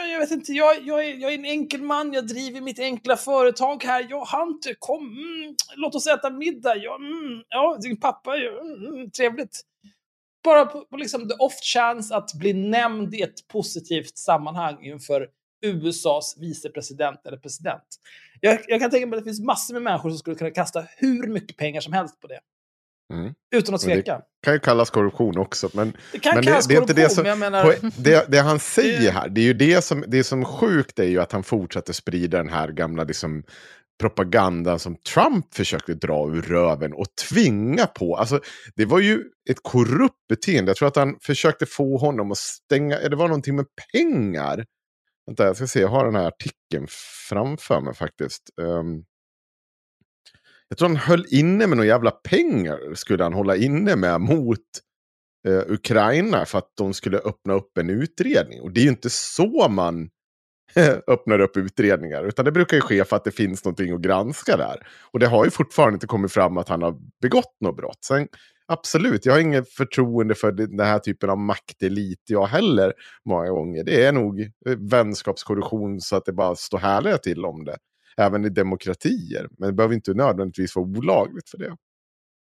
Speaker 5: jag vet inte, jag, jag, är, jag är en enkel man, jag driver mitt enkla företag här, jag Hunter, kom, mm, låt oss äta middag, ja, mm, ja din pappa, ja, mm, mm trevligt bara på, på liksom the off chance att bli nämnd i ett positivt sammanhang inför USAs vicepresident eller president. Jag, jag, kan tänka mig att det finns massor med människor som skulle kunna kasta hur mycket pengar som helst på det.
Speaker 4: Mm.
Speaker 5: Utan att tveka.
Speaker 4: Det kan ju kallas korruption också. Men,
Speaker 5: det kan
Speaker 4: men
Speaker 5: kallas
Speaker 4: det, det
Speaker 5: korruption,
Speaker 4: det som,
Speaker 5: men jag menar...
Speaker 4: det, det, han säger här, det är ju det som, det som sjukt är ju att han fortsätter sprida den här gamla liksom, propagandan som Trump försökte dra ur röven och tvinga på. Alltså, det var ju ett korrupt beteende. Jag tror att han försökte få honom att stänga, det var någonting med pengar. Vänta, jag ska se, jag har den här artikeln framför mig faktiskt. Um, jag tror han höll inne med några jävla pengar, skulle han hålla inne med mot uh, Ukraina för att de skulle öppna upp en utredning. Och det är ju inte så man öppnar upp utredningar. Utan det brukar ju ske för att det finns någonting att granska där. Och det har ju fortfarande inte kommit fram att han har begått något brott. Sen, absolut, jag har inget förtroende för den här typen av maktelit jag heller många gånger. Det är nog eh, vänskapskorruption så att det bara står härliga till om det. Även i demokratier. Men det behöver inte nödvändigtvis vara olagligt för det.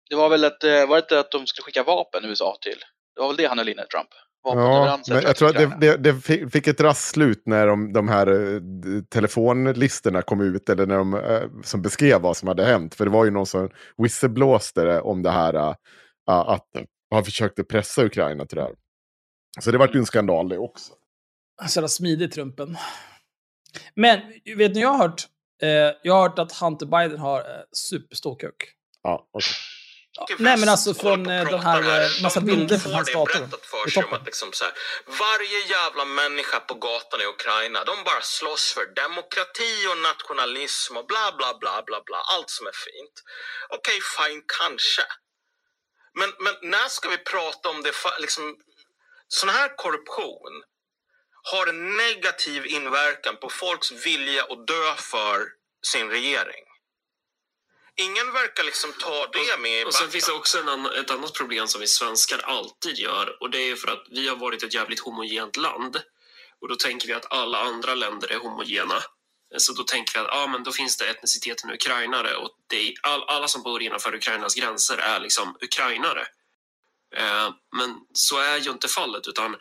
Speaker 6: Det var väl att, eh, var det att de skulle skicka vapen USA till? Det var väl det han höll inne, Trump?
Speaker 4: Ja, men jag tror att det, det, det, fick ett raskt slut när de, de här eh, telefonlistorna kom ut, eller när de, eh, som beskrev vad som hade hänt. För det var ju någon som whistleblåste om det här, uh, att han försökte pressa Ukraina till det här. Så det var ju en skandal det också.
Speaker 5: Så jävla smidig Trumpen. Men vet ni, jag har hört, eh, jag har hört att Hunter Biden har eh, superstor kuk.
Speaker 4: Ja, okay.
Speaker 5: Ja, nej men alltså från eh, den här, här eh, massa bilder från hans dator.
Speaker 7: berättat för sig om att liksom så här, varje jävla människa på gatan i Ukraina, de bara slåss för demokrati och nationalism och bla bla bla bla bla. Allt som är fint. Okej, okay, fine, kanske. Men, men när ska vi prata om det, liksom, sån här korruption har en negativ inverkan på folks vilja att dö för sin regering. Ingen verkar liksom ta det med i
Speaker 8: Och sen finns det också en ett annat problem som vi svenskar alltid gör och det är för att vi har varit ett jävligt homogent land. Och då tänker vi att alla andra länder är homogena. Så då tänker vi att ah, men då finns det etniciteten ukrainare och det är all, alla som bor innanför Ukrainas gränser är liksom ukrainare. Eh, men så är ju inte fallet utan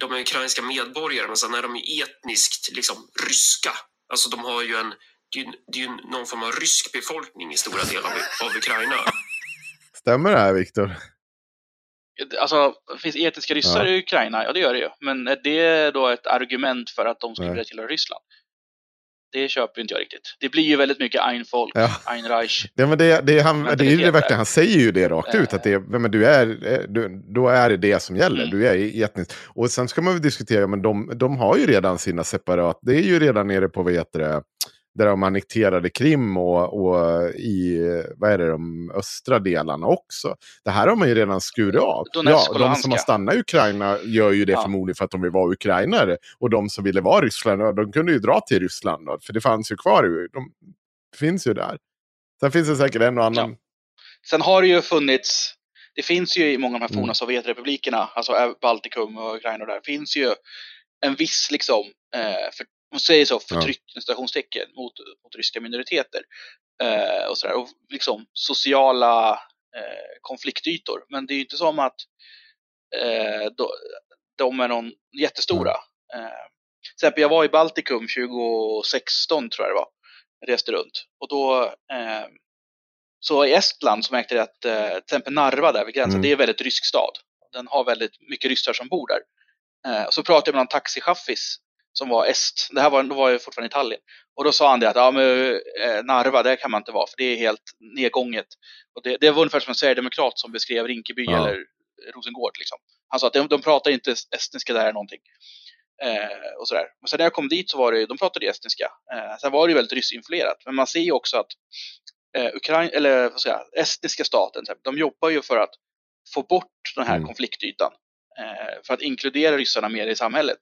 Speaker 8: de är ukrainska medborgare men sen är de ju etniskt liksom ryska Alltså de har ju en, det är ju, det är ju någon form av rysk befolkning i stora delar av, av Ukraina.
Speaker 4: Stämmer det här Viktor?
Speaker 6: Alltså, finns etiska ryssar
Speaker 4: Ja.
Speaker 6: i Ukraina? Ja, det gör det ju. Men är det då ett argument för att de skulle vilja tillhöra Ryssland? Det köper inte jag riktigt. Det blir ju väldigt mycket Ein Volk,
Speaker 4: Ja.
Speaker 6: Ein Reich.
Speaker 4: Ja, men det, det, är han,
Speaker 6: Men
Speaker 4: det är ju
Speaker 6: det
Speaker 4: verkligen, han säger ju det rakt ut, att det, är- men du är, du, då är det det som gäller.
Speaker 6: Mm.
Speaker 4: Du är etnisk. Och sen ska man väl diskutera, men de, de har ju redan sina separat, det är ju redan nere på, vad heter det, där de annekterade Krim och, och i, vad är det, de östra delarna också. Det här har man ju redan skurit av.
Speaker 6: Donetsk
Speaker 4: Ja, de som har
Speaker 6: ja.
Speaker 4: stannat i Ukraina gör ju det
Speaker 6: Ja.
Speaker 4: förmodligen för att de vill vara ukrainare. Och de som ville vara Ryssland, ja, de kunde ju dra till Ryssland, då, för det fanns ju kvar, de finns ju där. Sen finns det säkert en och annan
Speaker 6: Sen har det ju funnits, det finns ju i många av de här forna
Speaker 4: Mm.
Speaker 6: Sovjetrepublikerna, alltså Baltikum och Ukraina och där, finns ju en viss liksom, eh, för, man säger så, förtryck, citationstecken, mot, mot ryska minoriteter. Eh, och, sådär, och liksom sociala eh, konfliktytor. Men det är ju inte som att eh, de, de är någon jättestora. Eh, till exempel, jag var i Baltikum 2016 tror jag det var. Jag reste runt. Och då eh, så i Estland så märkte jag att eh, till exempel Narva där vid gränsen,
Speaker 4: Mm.
Speaker 6: det är en väldigt rysk stad. Den har väldigt mycket ryssar som bor där. Eh, så pratade jag med någon taxichaffis som var est. Det här var, då var jag fortfarande i Tallinn. Och då sa han det att ja, men, eh, Narva, där kan man inte vara för det är helt nedgånget. Och det, det var ungefär som en sverigedemokrat som beskrev Rinkeby
Speaker 4: Ja.
Speaker 6: eller Rosengård. Liksom. Han sa att de, de pratar inte estniska där någonting. Eh, och sådär. Men sen när jag kom dit så var det, de pratade estniska. Eh, sen var det ju väldigt ryssinfluerat. Men man ser ju också att eh, Ukraina, eller vad ska jag estniska staten, de jobbar ju för att få bort den här
Speaker 4: Mm.
Speaker 6: konfliktytan. Eh, för att inkludera ryssarna mer i samhället.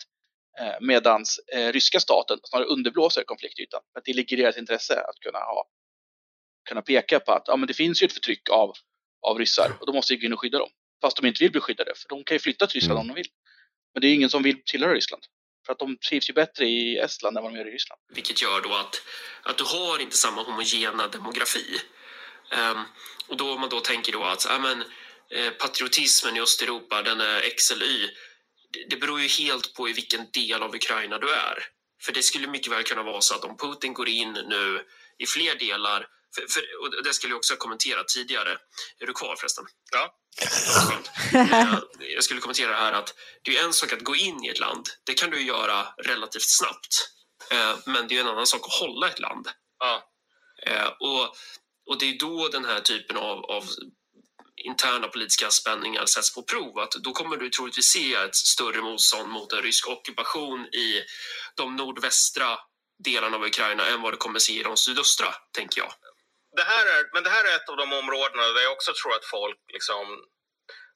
Speaker 6: Eh, Medan eh, ryska staten snarare underblåser konfliktytan. För att det ligger i deras intresse att kunna, ha, kunna peka på att ja, men det finns ju ett förtryck av, av ryssar och då måste vi gå in och skydda dem. Fast de inte vill bli skyddade, för de kan ju flytta till Ryssland
Speaker 4: Mm.
Speaker 6: om de vill. Men det är ingen som vill tillhöra Ryssland. För att de trivs ju bättre i Estland än vad de gör i Ryssland.
Speaker 8: Vilket gör då att, att du har inte samma homogena demografi. Um, och då om man då tänker då att ja, men, eh, patriotismen i Östeuropa, den är X eller Y. Det, beror ju helt på i vilken del av Ukraina du är. För det skulle mycket väl kunna vara så att om Putin går in nu i fler delar, för, för, och det skulle jag också ha kommenterat tidigare. Är du kvar förresten?
Speaker 7: Ja.
Speaker 8: Eh, Jag skulle kommentera det här att det är en sak att gå in i ett land. Det kan du göra relativt snabbt. Eh, Men det är en annan sak att hålla ett land.
Speaker 7: Ja.
Speaker 8: Eh, Och, och det är då den här typen av, av interna politiska spänningar sätts på prov. Att då kommer du troligtvis se ett större motstånd mot en rysk ockupation i de nordvästra delarna av Ukraina än vad du kommer se i de sydöstra, tänker jag.
Speaker 7: Det här är, men det här är ett av de områdena där jag också tror att folk liksom,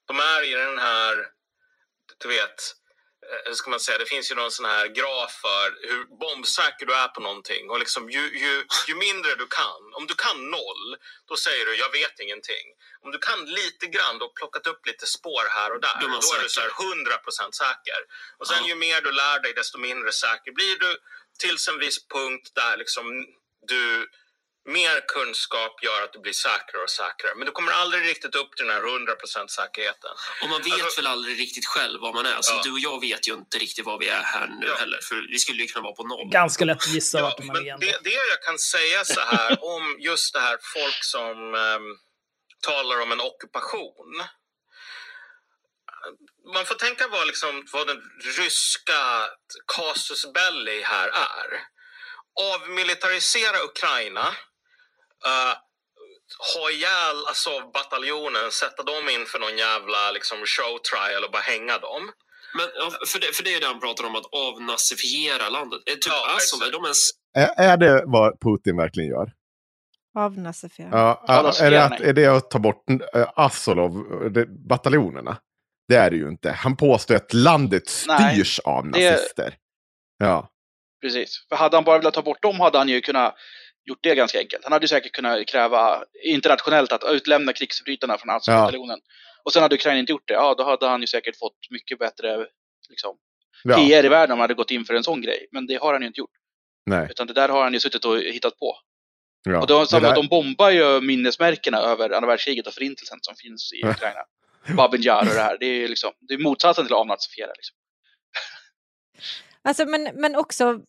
Speaker 7: de är i den här, du vet, hur ska man säga, det finns ju någon sån här graf för hur bombsäker du är på någonting och liksom ju, ju, ju mindre du kan, om du kan noll, då säger du jag vet ingenting. Om du kan lite grann, då plockat upp lite spår här och där,
Speaker 8: Då
Speaker 7: då är du så här
Speaker 8: säker.
Speaker 7: 100% säker. Och sen
Speaker 8: Ja.
Speaker 7: ju mer du lär dig, desto mindre säker blir du tills en viss punkt där liksom du mer kunskap gör att du blir säkrare och säkrare. Men du kommer aldrig riktigt upp till den här 100% säkerheten.
Speaker 8: Och man vet
Speaker 7: Alltså-
Speaker 8: väl aldrig riktigt själv vad man är. Så
Speaker 7: Ja.
Speaker 8: du och jag vet ju inte riktigt vad vi är här nu
Speaker 7: Ja.
Speaker 8: heller. För vi skulle ju kunna vara på noll.
Speaker 5: Ganska lätt att gissa
Speaker 7: Ja,
Speaker 5: vart man är
Speaker 7: men det, det jag kan säga så här om just det här folk som ehm, talar om en ockupation. Man får tänka vad, liksom, vad den ryska casus belli här är. Avmilitarisera Ukraina. Uh, ha ihjäl Azov-bataljonen, sätta dem inför någon jävla liksom, show trial och bara hänga dem.
Speaker 8: Men för, det, för det är det han pratar om, att avnazifiera landet. Eh, Typ
Speaker 7: Ja,
Speaker 8: Azov, är de ens...
Speaker 4: Är, är det vad Putin verkligen gör?
Speaker 3: Avnazifiera.
Speaker 4: Ja, är, det att,
Speaker 6: nej.
Speaker 4: är det att ta bort Azolov, det, bataljonerna? Det är det ju inte. Han påstår att landet
Speaker 6: Nej,
Speaker 4: styrs av
Speaker 6: det-
Speaker 4: nazister. Ja.
Speaker 6: Precis. För hade han bara velat ta bort dem hade han ju kunnat gjort det ganska enkelt. Han hade ju säkert kunnat kräva internationellt att utlämna krigsförbrytarna från Azov-bataljonen. Och sen hade Ukraina inte gjort det, ja då hade han ju säkert fått mycket bättre liksom,
Speaker 4: ja.
Speaker 6: PR i världen om han hade gått in för en sån grej. Men det har han ju inte gjort.
Speaker 4: Nej.
Speaker 6: Utan det där har han ju suttit och hittat på.
Speaker 4: Ja.
Speaker 6: och de, samma,
Speaker 4: där-
Speaker 6: de bombar ju minnesmärkena över andra världskriget och förintelsen som finns i Ukraina. Babin Jar och det här. Det är ju liksom, det är motsatsen till att avnazifiera. Liksom.
Speaker 3: Alltså, men, men också,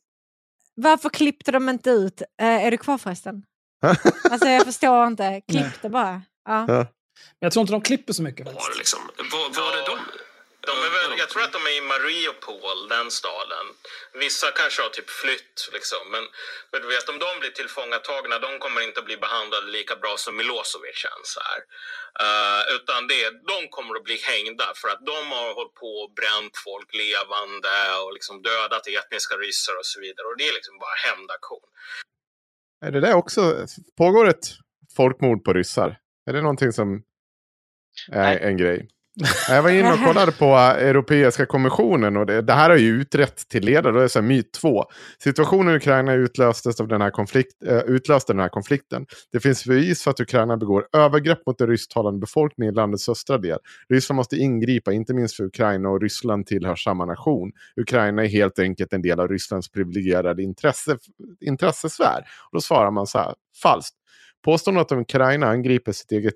Speaker 3: Varför klippte de inte ut... Eh, är du kvar förresten? alltså jag förstår inte. Klipp det bara. Ja.
Speaker 4: Ja.
Speaker 5: Men jag tror inte de klipper så mycket.
Speaker 8: Var det liksom, var, var det de?
Speaker 7: De är väl, jag tror att de är i Mariupol, den staden. Vissa kanske har typ flytt, liksom. men, men du vet, om de blir tillfångatagna, de kommer inte bli behandlade lika bra som Milosevic ens är. Uh, utan det, de kommer att bli hängda för att de har hållit på och bränt folk levande och liksom dödat etniska ryssar och så vidare. Och det är liksom bara hämndaktion.
Speaker 4: Är det där också, pågår ett folkmord på ryssar? Är det någonting som är en grej? Jag var inne och kollade på Europeiska kommissionen och det, det här har ju utrett till ledare. Det är så här, myt två. Situationen i Ukraina utlöstes av den här, konflikt, äh, utlöste den här konflikten. Det finns bevis för att Ukraina begår övergrepp mot den rysktalande befolkningen i landets östra del. Ryssland måste ingripa, inte minst för Ukraina och Ryssland tillhör samma nation. Ukraina är helt enkelt en del av Rysslands privilegierade intresse, intressesfär. Och då svarar man så här, falskt. Påståendet att Ukraina angriper sitt eget,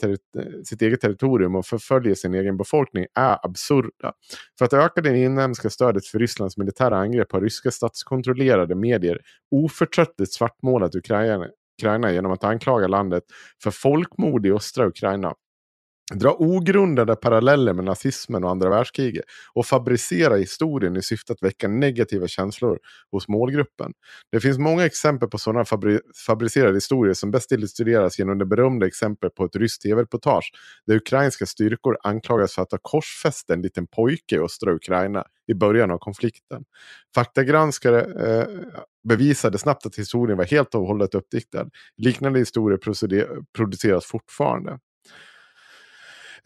Speaker 4: sitt eget territorium och förföljer sin egen befolkning är absurda. För att öka det inhemska stödet för Rysslands militära angrepp har ryska statskontrollerade medier oförtröttligt svartmålat Ukraina, Ukraina genom att anklaga landet för folkmord i östra Ukraina dra ogrundade paralleller med nazismen och andra världskriget och fabricera historien i syfte att väcka negativa känslor hos målgruppen. Det finns många exempel på sådana fabri fabricerade historier som bäst illustreras genom det berömda exemplet på ett ryskt tv-reportage där ukrainska styrkor anklagas för att ha korsfäst en liten pojke i östra Ukraina i början av konflikten. Faktagranskare eh, bevisade snabbt att historien var helt och hållet uppdiktad. Liknande historier produceras fortfarande.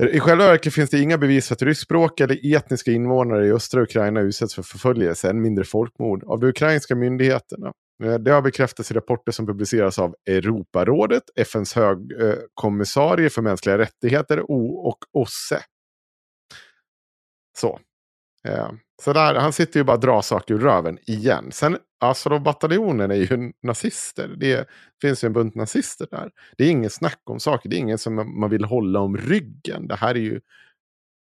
Speaker 4: Eh, I själva verket finns det inga bevis för att ryskspråkiga etniska invånare i östra Ukraina utsätts för förföljelse, än mindre folkmord, av de ukrainska myndigheterna. Eh, det har bekräftats i rapporter som publiceras av Europarådet, FNs högkommissarie för mänskliga rättigheter och OSSE. Så. Eh, så där, han sitter ju bara och drar saker ur röven igen. Sen alltså bataljonen är ju nazister. Det finns ju en bunt nazister där. Det är ingen snack om saker. Det är ingen som man vill hålla om ryggen. Det här är ju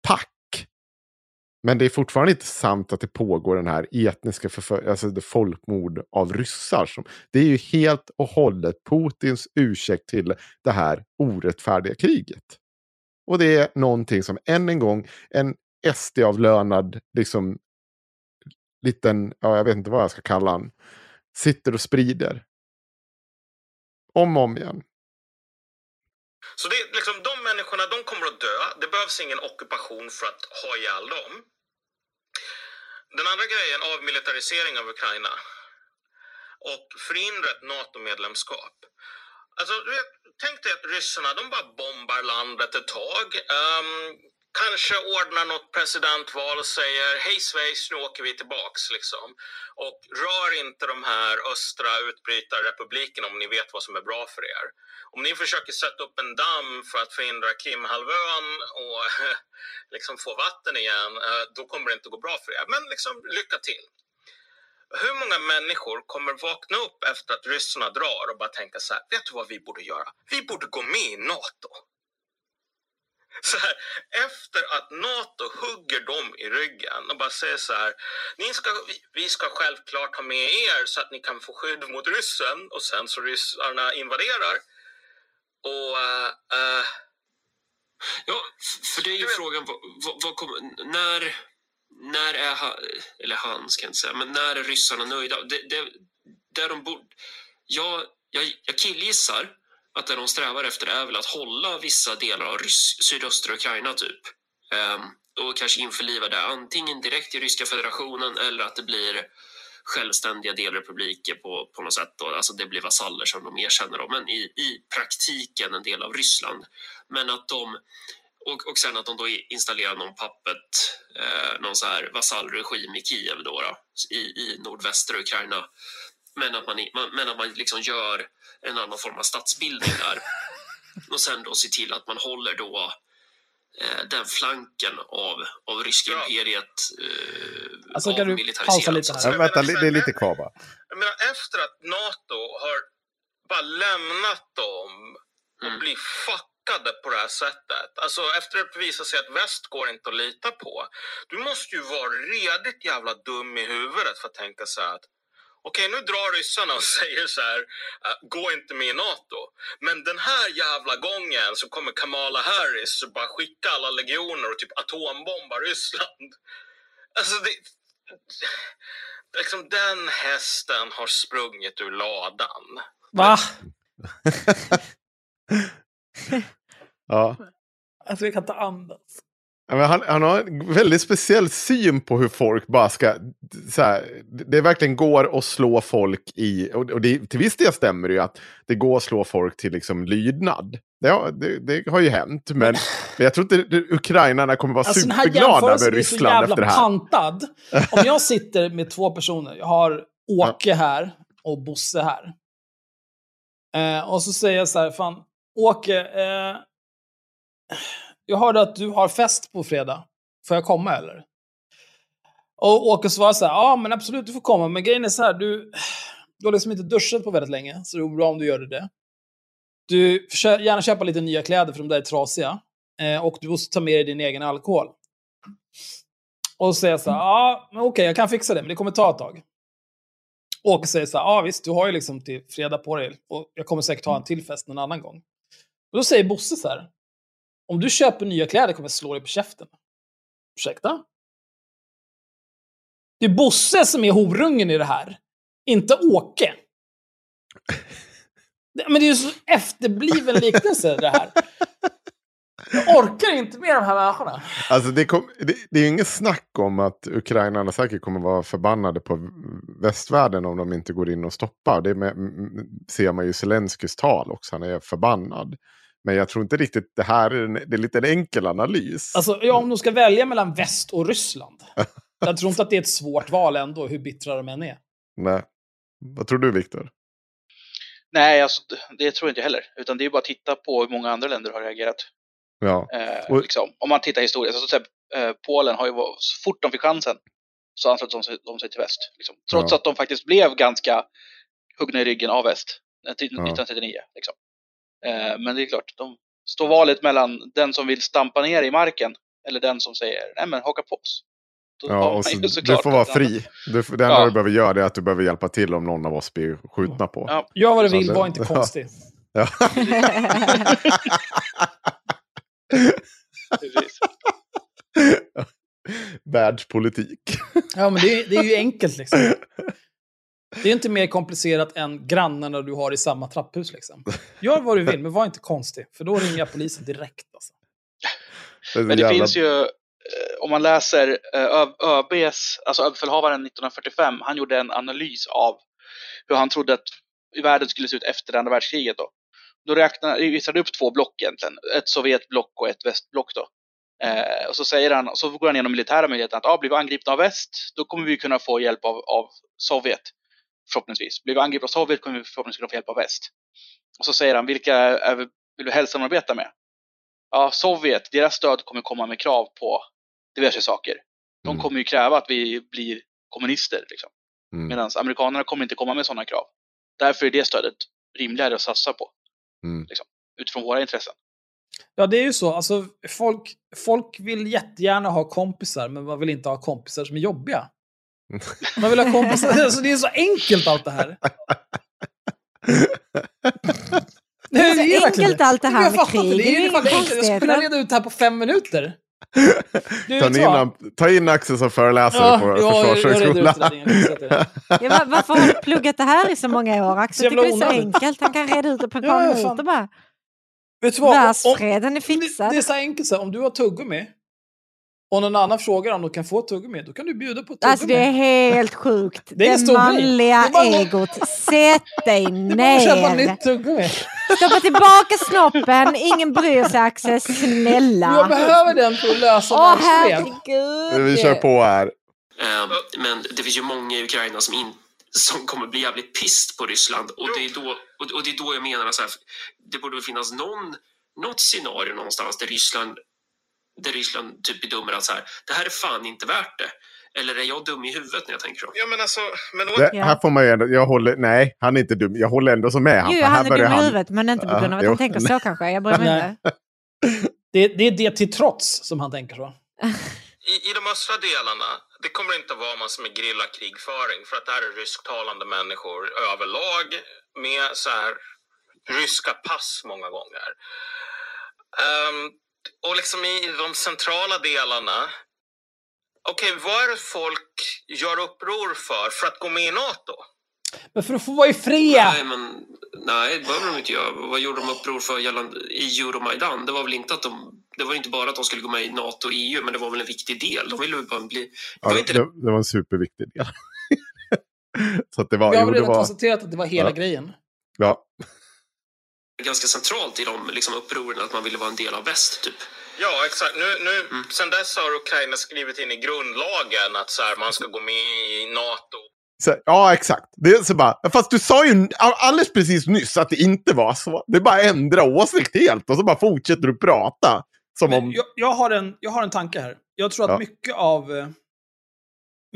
Speaker 4: pack. Men det är fortfarande inte sant att det pågår den här etniska förföljelsen, alltså det folkmord av ryssar. Som, det är ju helt och hållet Putins ursäkt till det här orättfärdiga kriget. Och det är någonting som än en gång en SD-avlönad liksom liten, ja jag vet inte vad jag ska kalla han, sitter och sprider. Om och om igen.
Speaker 7: Så det är liksom, de människorna de kommer att dö. Det behövs ingen ockupation för att ha ihjäl dem. Den andra grejen, avmilitarisering av Ukraina. Och förhindra ett NATO-medlemskap. Alltså, tänk dig att ryssarna de bara bombar landet ett tag. Um, kanske ordnar något presidentval och säger hej svejs, nu åker vi tillbaks liksom. Och rör inte de här östra utbrytarrepublikerna om ni vet vad som är bra för er. Om ni försöker sätta upp en damm för att förhindra Krimhalvön och liksom få vatten igen, eh, då kommer det inte gå bra för er. Men liksom, lycka till. Hur många människor kommer vakna upp efter att ryssarna drar och bara tänka så här, vet du vad vi borde göra? Vi borde gå med i NATO. Så här, efter att NATO hugger dem i ryggen och bara säger så här, ni ska, vi, ska självklart ha med er så att ni kan få skydd mot ryssen och sen så ryssarna invaderar. Och uh,
Speaker 8: Ja, f- för det är ju frågan, vad, vad, kommer, när, när är han, eller han ska jag inte säga, men när är ryssarna nöjda? Det, det, där de borde, jag, jag, jag killgissar att det de strävar efter är väl att hålla vissa delar av rys, sydöstra Ukraina typ. Ehm, och kanske införliva det antingen direkt i ryska federationen eller att det blir självständiga delrepubliker på, på något sätt. Då. Alltså det blir vasaller som de erkänner dem, men i, i praktiken en del av Ryssland. Men att de, och, och sen att de då installerar någon pappet, eh, någon så här vasallregim i Kiev då, då i, i nordvästra Ukraina. Men att man, man, men att man liksom gör en annan form av statsbildning där. Och sen då se till att man håller då eh, den flanken av, av ryska imperiet eh,
Speaker 5: Alltså, kan du
Speaker 8: avmilitariserat,
Speaker 5: pausa lite här?
Speaker 4: Ja, vänta, det är lite kvar bara.
Speaker 7: Jag menar, efter att NATO har bara lämnat dem och blir fuckade på det här sättet. Alltså efter att det visar sig att väst går inte att lita på. Du måste ju vara redigt jävla dum i huvudet för att tänka så här att Okej, nu drar ryssarna och säger så här, äh, gå inte med i NATO. Men den här jävla gången så kommer Kamala Harris och bara skicka alla legioner och typ atombomba Ryssland. Alltså, det, liksom den hästen har sprungit ur ladan.
Speaker 5: Va?
Speaker 4: Ja.
Speaker 5: Alltså jag kan inte andas.
Speaker 4: Han, han har en väldigt speciell syn på hur folk bara ska... Så här, det verkligen går att slå folk i... Och, det, till viss del stämmer det ju att det går att slå folk till liksom lydnad. Ja, det, det har ju hänt, men, men jag tror inte det- ukrainarna kommer vara
Speaker 5: Alltså den här
Speaker 4: superglada
Speaker 5: jämförelsen
Speaker 4: med
Speaker 5: är så
Speaker 4: Ryssland
Speaker 5: jävla
Speaker 4: efter det här.
Speaker 5: pantad. Om jag sitter med två personer, jag har Åke här och Bosse här. Eh, och så säger jag så här, fan, Åke, eh, jag hörde att du har fest på fredag. Får jag komma eller? Och Åke svarar så här, ja men absolut du får komma, men grejen är så här, du, du har liksom inte duschat på väldigt länge, så det vore bra om du gör det. Du får gärna köpa lite nya kläder för de där är trasiga. Eh, och du måste ta med dig din egen alkohol. Och så säger jag så här, ja, men okej, jag kan fixa det, men det kommer ta ett tag. Åke säger så här, ja visst, du har ju liksom till fredag på dig och jag kommer säkert ha en till fest någon annan gång. Och då säger Bosse så här, om du köper nya kläder kommer jag slå dig på käften. Ursäkta? Det är Bosse som är horungen i det här, inte Åke. Det- Men det är ju så efterbliven liknelse det här. Jag orkar inte med de här människorna.
Speaker 4: Alltså det, kom, det, det är ju inget snack om att ukrainarna säkert kommer vara förbannade på västvärlden om de inte går in och stoppar. Det med, ser man ju i Zelenskyjs tal också, han är förbannad. Men jag tror inte riktigt det här är en, det är lite en enkel analys.
Speaker 5: Alltså, ja, om de ska välja mellan väst och Ryssland. Jag tror inte att det är ett svårt val ändå, hur bittra de än är.
Speaker 4: Nej. Vad tror du Viktor?
Speaker 6: Nej, alltså, det- tror jag inte heller. Utan det är bara att titta på hur många andra länder har reagerat.
Speaker 4: Ja.
Speaker 6: Eh,
Speaker 4: Och-
Speaker 6: liksom. Om man tittar historiskt. Alltså, typ, eh, Polen har ju, så fort de fick chansen så anslöt de sig, de sig till väst. Liksom. Trots
Speaker 4: Ja.
Speaker 6: att de faktiskt blev ganska huggna i ryggen av väst eh, till
Speaker 4: Ja.
Speaker 6: 1939. Liksom. Eh, men det är klart, de står valet mellan den som vill stampa ner i marken eller den som säger nej men haka på oss. Då
Speaker 4: Ja, och så, du får vara fri. Du, det enda
Speaker 6: Ja.
Speaker 4: du behöver göra är att du behöver hjälpa till om någon av oss blir skjutna på.
Speaker 6: Ja.
Speaker 5: Gör vad du vill, var inte konstig.
Speaker 4: Ja. Världspolitik.
Speaker 5: Ja, men det, är- det är ju enkelt liksom. Det är inte mer komplicerat än grannarna du har i samma trapphus. Liksom. Gör vad du vill, men var inte konstig. För då ringer jag polisen direkt. Alltså.
Speaker 4: Det
Speaker 6: Men det
Speaker 4: jävla-
Speaker 6: finns ju, eh, om man läser eh, ÖBs, alltså överbefälhavaren 1945, han gjorde en analys av hur han trodde att världen skulle se ut efter det andra världskriget. Då, då räknar, visade upp två block egentligen, ett Sovjetblock och ett västblock. Då. Eh, och så säger han, och så går han igenom militära möjligheter att ah, blir vi angripna av väst, då kommer vi kunna få hjälp av, av Sovjet. Förhoppningsvis. Blir vi angripna av Sovjet kommer vi förhoppningsvis kunna få hjälp av väst. Och så säger han, vilka är, vi- vill vi helst samarbeta med? ja, Sovjet, deras stöd kommer komma med krav på diverse saker. De
Speaker 4: Mm.
Speaker 6: kommer ju kräva att vi blir kommunister. Liksom.
Speaker 4: Mm.
Speaker 6: Medan amerikanerna kommer inte komma med sådana krav. Därför är det stödet rimligare att satsa på.
Speaker 4: Mm.
Speaker 6: Liksom, utifrån våra intressen.
Speaker 5: Ja, det är ju så. Alltså, folk, folk vill jättegärna ha kompisar, men man vill inte ha kompisar som är jobbiga. Man vill ha kompisar. Alltså, det är så enkelt allt det här.
Speaker 3: Det är så enkelt allt det här med krig.
Speaker 5: Det är ju
Speaker 3: Det är
Speaker 5: fan enkelt. Jag skulle kunna reda ut det här på fem minuter. Du
Speaker 4: Ta in, ta in Axel som föreläsare
Speaker 5: Ja,
Speaker 4: på
Speaker 5: ja,
Speaker 4: Försvarshögskolan.
Speaker 3: Ja, va- varför har du pluggat det här i så många år? Axel tycker det är så enkelt. Han kan reda ut det på ett par
Speaker 5: ja,
Speaker 3: minuter bara.
Speaker 5: Vet du vad?
Speaker 3: Världsfreden är fixad.
Speaker 5: Det, det är så enkelt så här, om du har tuggummi och någon annan frågar om du kan få ett tuggummi, då kan du bjuda på ett tuggummi.
Speaker 3: Alltså det är helt sjukt.
Speaker 5: Det är
Speaker 3: det manliga
Speaker 5: Det är bara-
Speaker 3: egot. Sätt dig
Speaker 5: Bara köpa
Speaker 3: ner.
Speaker 5: nytt tuggummi.
Speaker 3: Stoppa tillbaka snoppen. Ingen bryr sig Axel.
Speaker 5: Jag
Speaker 3: Snälla.
Speaker 5: behöver den för att lösa
Speaker 3: Åh herregud.
Speaker 4: Vi kör på här.
Speaker 8: Eh, Men det finns ju många i Ukraina som, in, som kommer bli jävligt pissed på Ryssland. Och det är då, och, och det är då jag menar att det borde finnas någon, något scenario någonstans där Ryssland, där Ryssland typ bedömer att så här, det här är fan inte värt det. Eller är jag dum i huvudet när jag tänker så?
Speaker 7: Ja, men alltså, men å-
Speaker 4: Det. Här får man ju ändå, jag håller, nej, han är inte dum. Jag håller ändå så med.
Speaker 3: Jo,
Speaker 4: för
Speaker 3: han är dum i
Speaker 4: han-
Speaker 3: huvudet, men inte på grund av att
Speaker 4: jo.
Speaker 3: han tänker så kanske. Jag bryr mig inte.
Speaker 5: Det, det är det till trots som han tänker så.
Speaker 7: i, i de östra delarna, det kommer inte vara massor med grillakrigföring för att det här är rysktalande människor överlag med så här ryska pass många gånger. Ehm, och liksom i de centrala delarna, okej vad är det folk gör uppror för för att gå med i NATO?
Speaker 5: Men för att få vara i fred!
Speaker 8: Nej, men, nej, det behöver de inte göra. Vad gjorde de uppror för gällande, i Euromaidan? Det var väl inte att de... Det var inte bara att de skulle gå med i NATO och EU, men det var väl en viktig del. De ville väl bara bli...
Speaker 4: Ja,
Speaker 8: var
Speaker 4: det,
Speaker 8: inte
Speaker 4: det, det var en superviktig del. så att det var...
Speaker 5: Vi har
Speaker 4: jo,
Speaker 5: redan
Speaker 4: var,
Speaker 5: konstaterat att det var hela
Speaker 4: Ja.
Speaker 5: grejen.
Speaker 4: ja,
Speaker 8: ganska centralt i de liksom, upproren att man ville vara en del av väst, typ.
Speaker 7: Ja, exakt. Nu, nu, Sen dess har Ukraina skrivit in i grundlagen att så här, man ska gå med i NATO.
Speaker 4: så, ja, exakt. Det är så bara, fast du sa ju alldeles precis nyss att det inte var så. Det är bara att ändra åsikt helt och så bara fortsätter du prata. Som om...
Speaker 5: jag, jag, har en, jag har en tanke här. Jag tror att
Speaker 4: Ja.
Speaker 5: mycket av eh,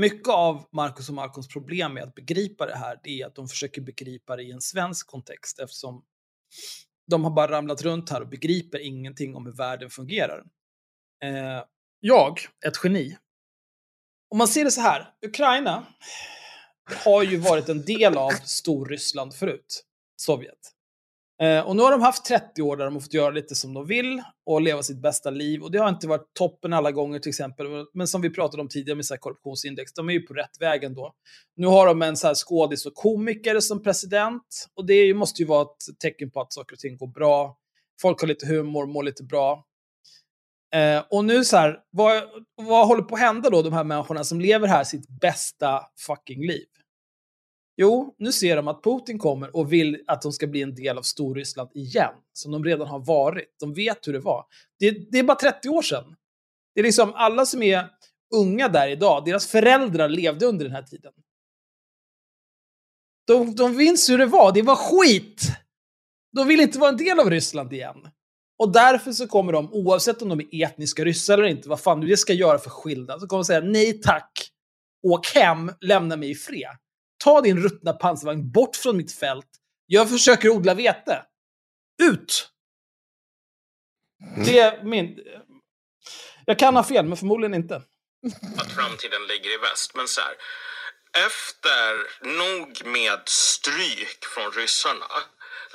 Speaker 5: mycket av Marcus och Malcolms problem med att begripa det här, det är att de försöker begripa det i en svensk kontext eftersom de har bara ramlat runt här och begriper ingenting om hur världen fungerar. Eh, jag, ett geni. Om man ser det så här, Ukraina har ju varit en del av Storryssland förut, Sovjet. Eh, och nu har de haft 30 år där de har fått göra lite som de vill och leva sitt bästa liv. Och det har inte varit toppen alla gånger till exempel. Men som vi pratade om tidigare med så här korruptionsindex, de är ju på rätt väg ändå. Nu har de en så här skådis och komiker som president. Och det måste ju vara ett tecken på att saker och ting går bra. Folk har lite humor, mår lite bra. Eh, och nu så här, vad, vad håller på att hända då, de här människorna som lever här sitt bästa fucking liv? Jo, nu ser de att Putin kommer och vill att de ska bli en del av Storryssland igen, som de redan har varit. De vet hur det var. Det, det är bara 30 år sedan. Det är liksom alla som är unga där idag, deras föräldrar levde under den här tiden. De, de minns hur det var, det var skit! De vill inte vara en del av Ryssland igen. Och därför så kommer de, oavsett om de är etniska ryssar eller inte, vad fan du det ska göra för skillnad, så kommer de säga nej tack, åk hem, lämna mig i fred. Ta din ruttna pansarvagn bort från mitt fält. Jag försöker odla vete. Ut! Det är min... Jag kan ha fel, men förmodligen inte.
Speaker 7: att framtiden ligger i väst. Men så här, efter nog med stryk från ryssarna,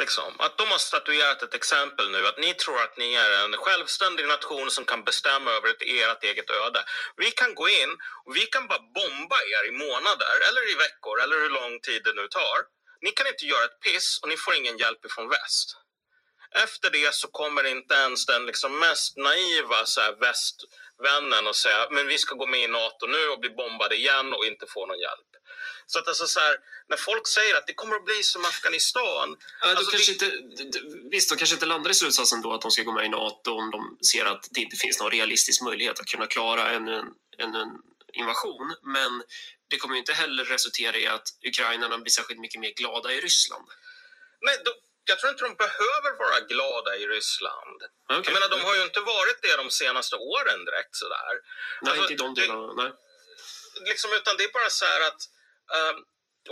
Speaker 7: liksom, att de har statuerat ett exempel nu, att ni tror att ni är en självständig nation som kan bestämma över ett, ert eget öde. Vi kan gå in och vi kan bara bomba er i månader, eller i veckor, eller hur lång tid det nu tar. Ni kan inte göra ett piss och ni får ingen hjälp ifrån väst. Efter det så kommer inte ens den liksom mest naiva så här, västvännen och säga men vi ska gå med i NATO nu och bli bombade igen och inte få någon hjälp. Så att alltså så här, när folk säger att det kommer att bli som Afghanistan.
Speaker 8: Ja, då
Speaker 7: alltså,
Speaker 8: kanske
Speaker 7: det-
Speaker 8: inte, visst, de kanske inte landar i slutsatsen då att de ska gå med i NATO om de ser att det inte finns någon realistisk möjlighet att kunna klara en, en, en, en invasion. Men det kommer ju inte heller resultera i att ukrainarna blir särskilt mycket mer glada i Ryssland.
Speaker 7: Nej, de, jag tror inte de behöver vara glada i Ryssland.
Speaker 8: Okej.
Speaker 7: Jag menar, de har ju inte varit det de senaste åren direkt sådär.
Speaker 8: Nej,
Speaker 7: Alltså,
Speaker 8: inte i de delarna. Nej.
Speaker 7: liksom, utan det är bara så här att ehm,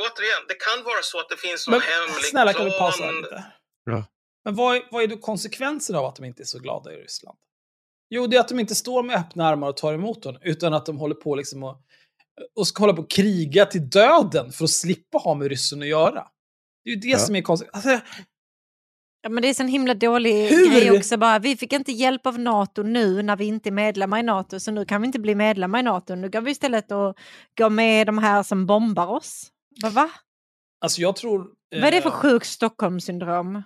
Speaker 7: återigen, det kan vara så att det finns någon
Speaker 5: Men
Speaker 7: hemlig
Speaker 5: snälla kan du pausa lite?
Speaker 4: Ja.
Speaker 5: Men vad är, vad är då konsekvensen av att de inte är så glada i Ryssland? Jo, det är att de inte står med öppna armar och tar emot honom, utan att de håller på liksom och, och ska hålla på och kriga till döden för att slippa ha med ryssen att göra. Det är ju det
Speaker 4: Ja.
Speaker 5: som är konsekvensen. Alltså,
Speaker 3: Ja, men det är en himla dålig
Speaker 5: Hur?
Speaker 3: grej också. Bara, vi fick inte hjälp av NATO nu när vi inte är medlemmar i NATO, så nu kan vi inte bli medlemmar i NATO. Nu kan vi istället att gå med de här som bombar oss. Vad va?
Speaker 5: alltså jag tror...
Speaker 3: Vad är det för
Speaker 5: eh,
Speaker 3: sjukt Stockholmssyndrom?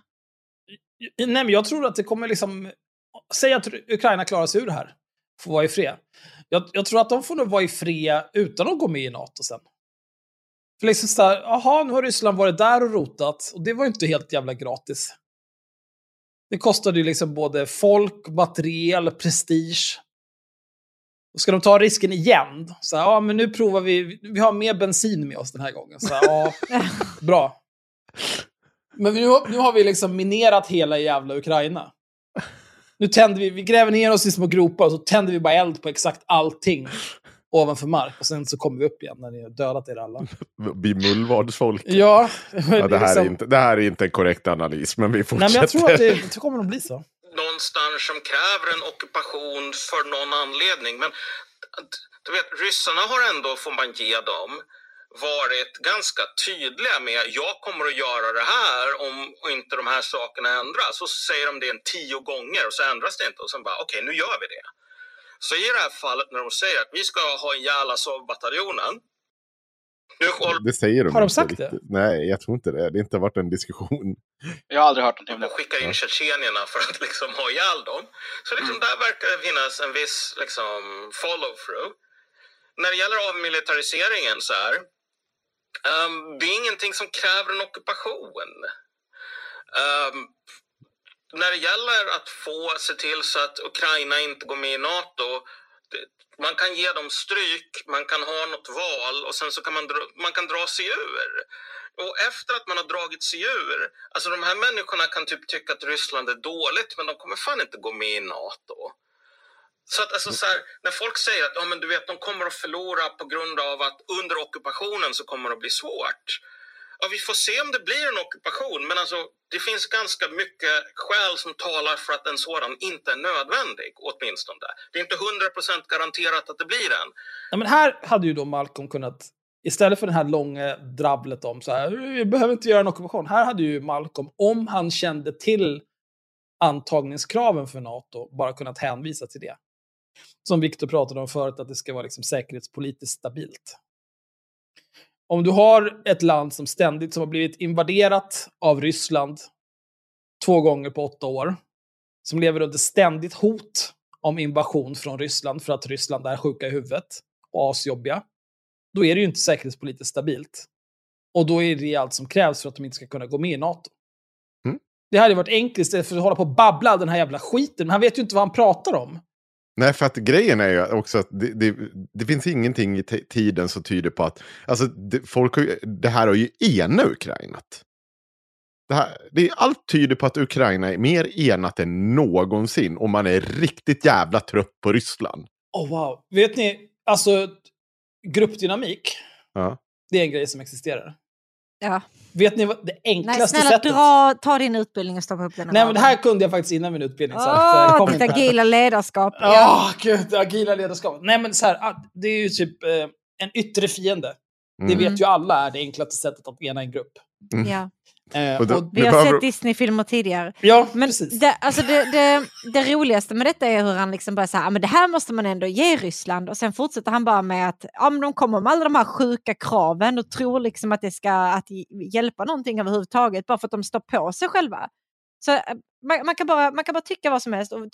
Speaker 5: Nej, men jag tror att det kommer liksom... Säg att Ukraina klarar sig ur det här. Får vara i fred. Jag, jag tror att de får nog vara i fred utan att gå med i NATO sen. För liksom så här, jaha, nu har Ryssland varit där och rotat. Och det var ju inte helt jävla gratis. Det kostade ju liksom både folk, materiel, prestige. Och ska de ta risken igen? Så här, ja, men nu provar vi. Vi har mer bensin med oss den här gången. Så här, ja, bra. Men nu, nu har vi liksom minerat hela jävla Ukraina. Nu tänder vi, vi gräver ner oss i små gropar och så tänder vi bara eld på exakt allting ovanför mark. Och sen så kommer vi upp igen när ni har dödat er alla.
Speaker 4: Bli mullvadsfolk.
Speaker 5: Ja,
Speaker 4: Ja, det, här är
Speaker 5: liksom-
Speaker 4: inte, det här är inte en korrekt analys, men vi
Speaker 5: Nej,
Speaker 4: fortsätter.
Speaker 5: men jag tror att det, det kommer nog bli så.
Speaker 7: någonstans som kräver en ockupation för någon anledning. Men du vet, ryssarna har ändå, får man ge dem, varit ganska tydliga med jag kommer att göra det här om inte de här sakerna ändras. Så säger de det en tio gånger och så ändras det inte och sen bara okej, okay, nu gör vi det. Så i det här fallet när de säger att vi ska ha ihjäl Azov-bataljonen.
Speaker 4: Det säger de
Speaker 5: Har de
Speaker 4: inte
Speaker 5: sagt
Speaker 4: riktigt.
Speaker 5: det?
Speaker 4: Nej, jag tror inte det. Det har inte varit en diskussion.
Speaker 6: Jag har aldrig hört någonting om
Speaker 7: De
Speaker 6: det.
Speaker 7: skickar in tjetjenierna för att liksom ha ihjäl dem. Så liksom där verkar det finnas en viss liksom, follow-through. När det gäller avmilitariseringen så här. ehm, det är ingenting som kräver en ockupation. Ehm, när det gäller att få se till så att Ukraina inte går med i NATO. Man kan ge dem stryk, man kan ha något val och sen så kan man, dra, man kan dra sig ur. Och efter att man har dragit sig ur, alltså de här människorna kan typ tycka att Ryssland är dåligt men de kommer fan inte gå med i NATO. Så att alltså så här, när folk säger att ja, men du vet, de kommer att förlora på grund av att under ockupationen så kommer det att bli svårt. Ja, vi får se om det blir en ockupation, men alltså, det finns ganska mycket skäl som talar för att en sådan inte är nödvändig, åtminstone. Det är inte 100% garanterat att det blir en.
Speaker 5: Ja, men här hade ju då Malcolm kunnat, istället för det här långa drabblet om så här, vi behöver inte göra en ockupation. Här hade ju Malcolm, om han kände till antagningskraven för NATO, bara kunnat hänvisa till det. Som Viktor pratade om förut, att det ska vara liksom säkerhetspolitiskt stabilt. Om du har ett land som ständigt som har blivit invaderat av Ryssland två gånger på åtta år, som lever under ständigt hot om invasion från Ryssland för att Ryssland är sjuka i huvudet och asjobbiga, då är det ju inte säkerhetspolitiskt stabilt. Och då är det allt som krävs för att de inte ska kunna gå med i NATO.
Speaker 4: Mm.
Speaker 5: Det hade varit enkelt istället för att hålla på och babbla den här jävla skiten. Men han vet ju inte vad han pratar om.
Speaker 4: Nej, för att grejen är ju också att det, det, det finns ingenting i tiden som tyder på att... Alltså, det, folk har ju, det här har ju ena Ukrainat. Det här, det, allt tyder på att Ukraina är mer enat än någonsin och man är riktigt jävla trött på Ryssland.
Speaker 5: Oh wow. Vet ni, alltså gruppdynamik,
Speaker 4: Ja.
Speaker 5: det är en grej som existerar.
Speaker 3: Ja.
Speaker 5: Vet ni vad det
Speaker 3: Nej,
Speaker 5: enklaste
Speaker 3: snälla
Speaker 5: sättet...
Speaker 3: dra, ta din utbildning och stoppa upp den.
Speaker 5: Nej, men det här kunde jag faktiskt innan min utbildning. så att, kom
Speaker 3: ditt agila ledarskap.
Speaker 5: Ja, gud, det agila ledarskapet. Nej, men så här, det är ju typ eh, en yttre fiende. Det
Speaker 4: Mm.
Speaker 5: vet ju alla är det enklaste sättet att ena en grupp.
Speaker 4: Mm.
Speaker 3: Ja.
Speaker 5: Eh,
Speaker 4: Och då-
Speaker 5: och,
Speaker 3: Vi
Speaker 4: Det
Speaker 3: har
Speaker 4: behöver-
Speaker 3: sett Disney-filmer tidigare.
Speaker 5: ja,
Speaker 3: Men
Speaker 5: precis.
Speaker 3: det, alltså det, det, det roligaste med detta är hur han liksom börjar säga, men det här måste man ändå ge Ryssland. Och sen fortsätter han bara med att ja, men de kommer med alla de här sjuka kraven och tror liksom att det ska att hjälpa någonting överhuvudtaget bara för att de står på sig själva. Så eh, man, man, kan bara, man kan bara tycka vad som helst. Och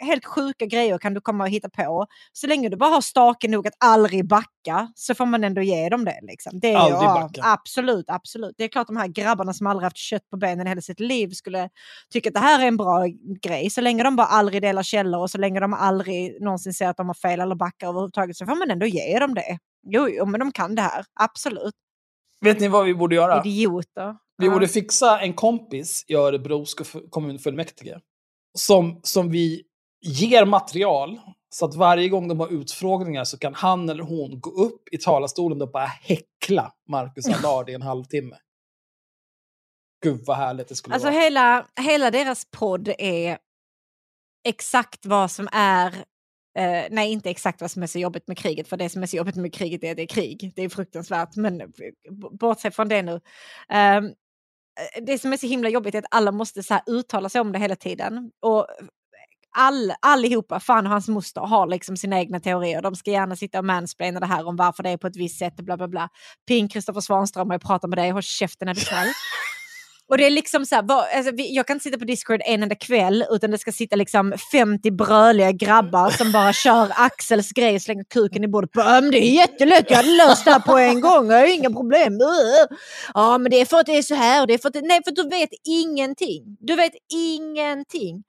Speaker 3: helt sjuka grejer kan du komma och hitta på. Så länge du bara har stake nog att aldrig backa så får man ändå ge dem det. Liksom. det är,
Speaker 5: Aldrig
Speaker 3: ja,
Speaker 5: backa.
Speaker 3: Absolut, absolut. Det är klart de här grabbarna som aldrig haft kött på benen i hela sitt liv skulle tycka att det här är en bra grej. Så länge de bara aldrig delar källor och så länge de aldrig någonsin säger att de har fel eller backar överhuvudtaget så får man ändå ge dem det. Jo, jo men de kan det här. Absolut.
Speaker 5: Vet ni vad vi borde göra?
Speaker 3: Idioter.
Speaker 5: Vi borde fixa en kompis i Örebro kommunfullmäktige. Som, som vi ger material så att varje gång de har utfrågningar så kan han eller hon gå upp i talarstolen och bara häckla Marcus Allard i en halvtimme. Gud vad härligt det skulle
Speaker 3: Alltså
Speaker 5: vara.
Speaker 3: hela, hela deras podd är exakt vad som är Eh, nej, inte exakt vad som är så jobbigt med kriget, för det som är så jobbigt med kriget är att det är krig. Det är fruktansvärt, men eh, bortsett från det nu. Ehm, eh, det som är så himla jobbigt är att alla måste så här uttala sig om det hela tiden. Och eh, all, allihopa, fan och hans moster, har liksom sina egna teorier. De ska gärna sitta och mansplaina det här om varför det är på ett visst sätt, bla bla bla. Ping Kristoffer Svanström, jag pratar med dig, håll käften är du snäll. Och det är liksom så här, vad- alltså, vi, jag kan inte sitta på Discord en enda kväll utan det ska sitta liksom 50 bröliga grabbar som bara kör Axels grej och slänger kuken i bordet. "Men det är jättelätt, jag hade löst det här på en gång, jag har inga problem. Ja men det är för att det är så här och det är för att det, nej för du vet ingenting. Du vet ingenting.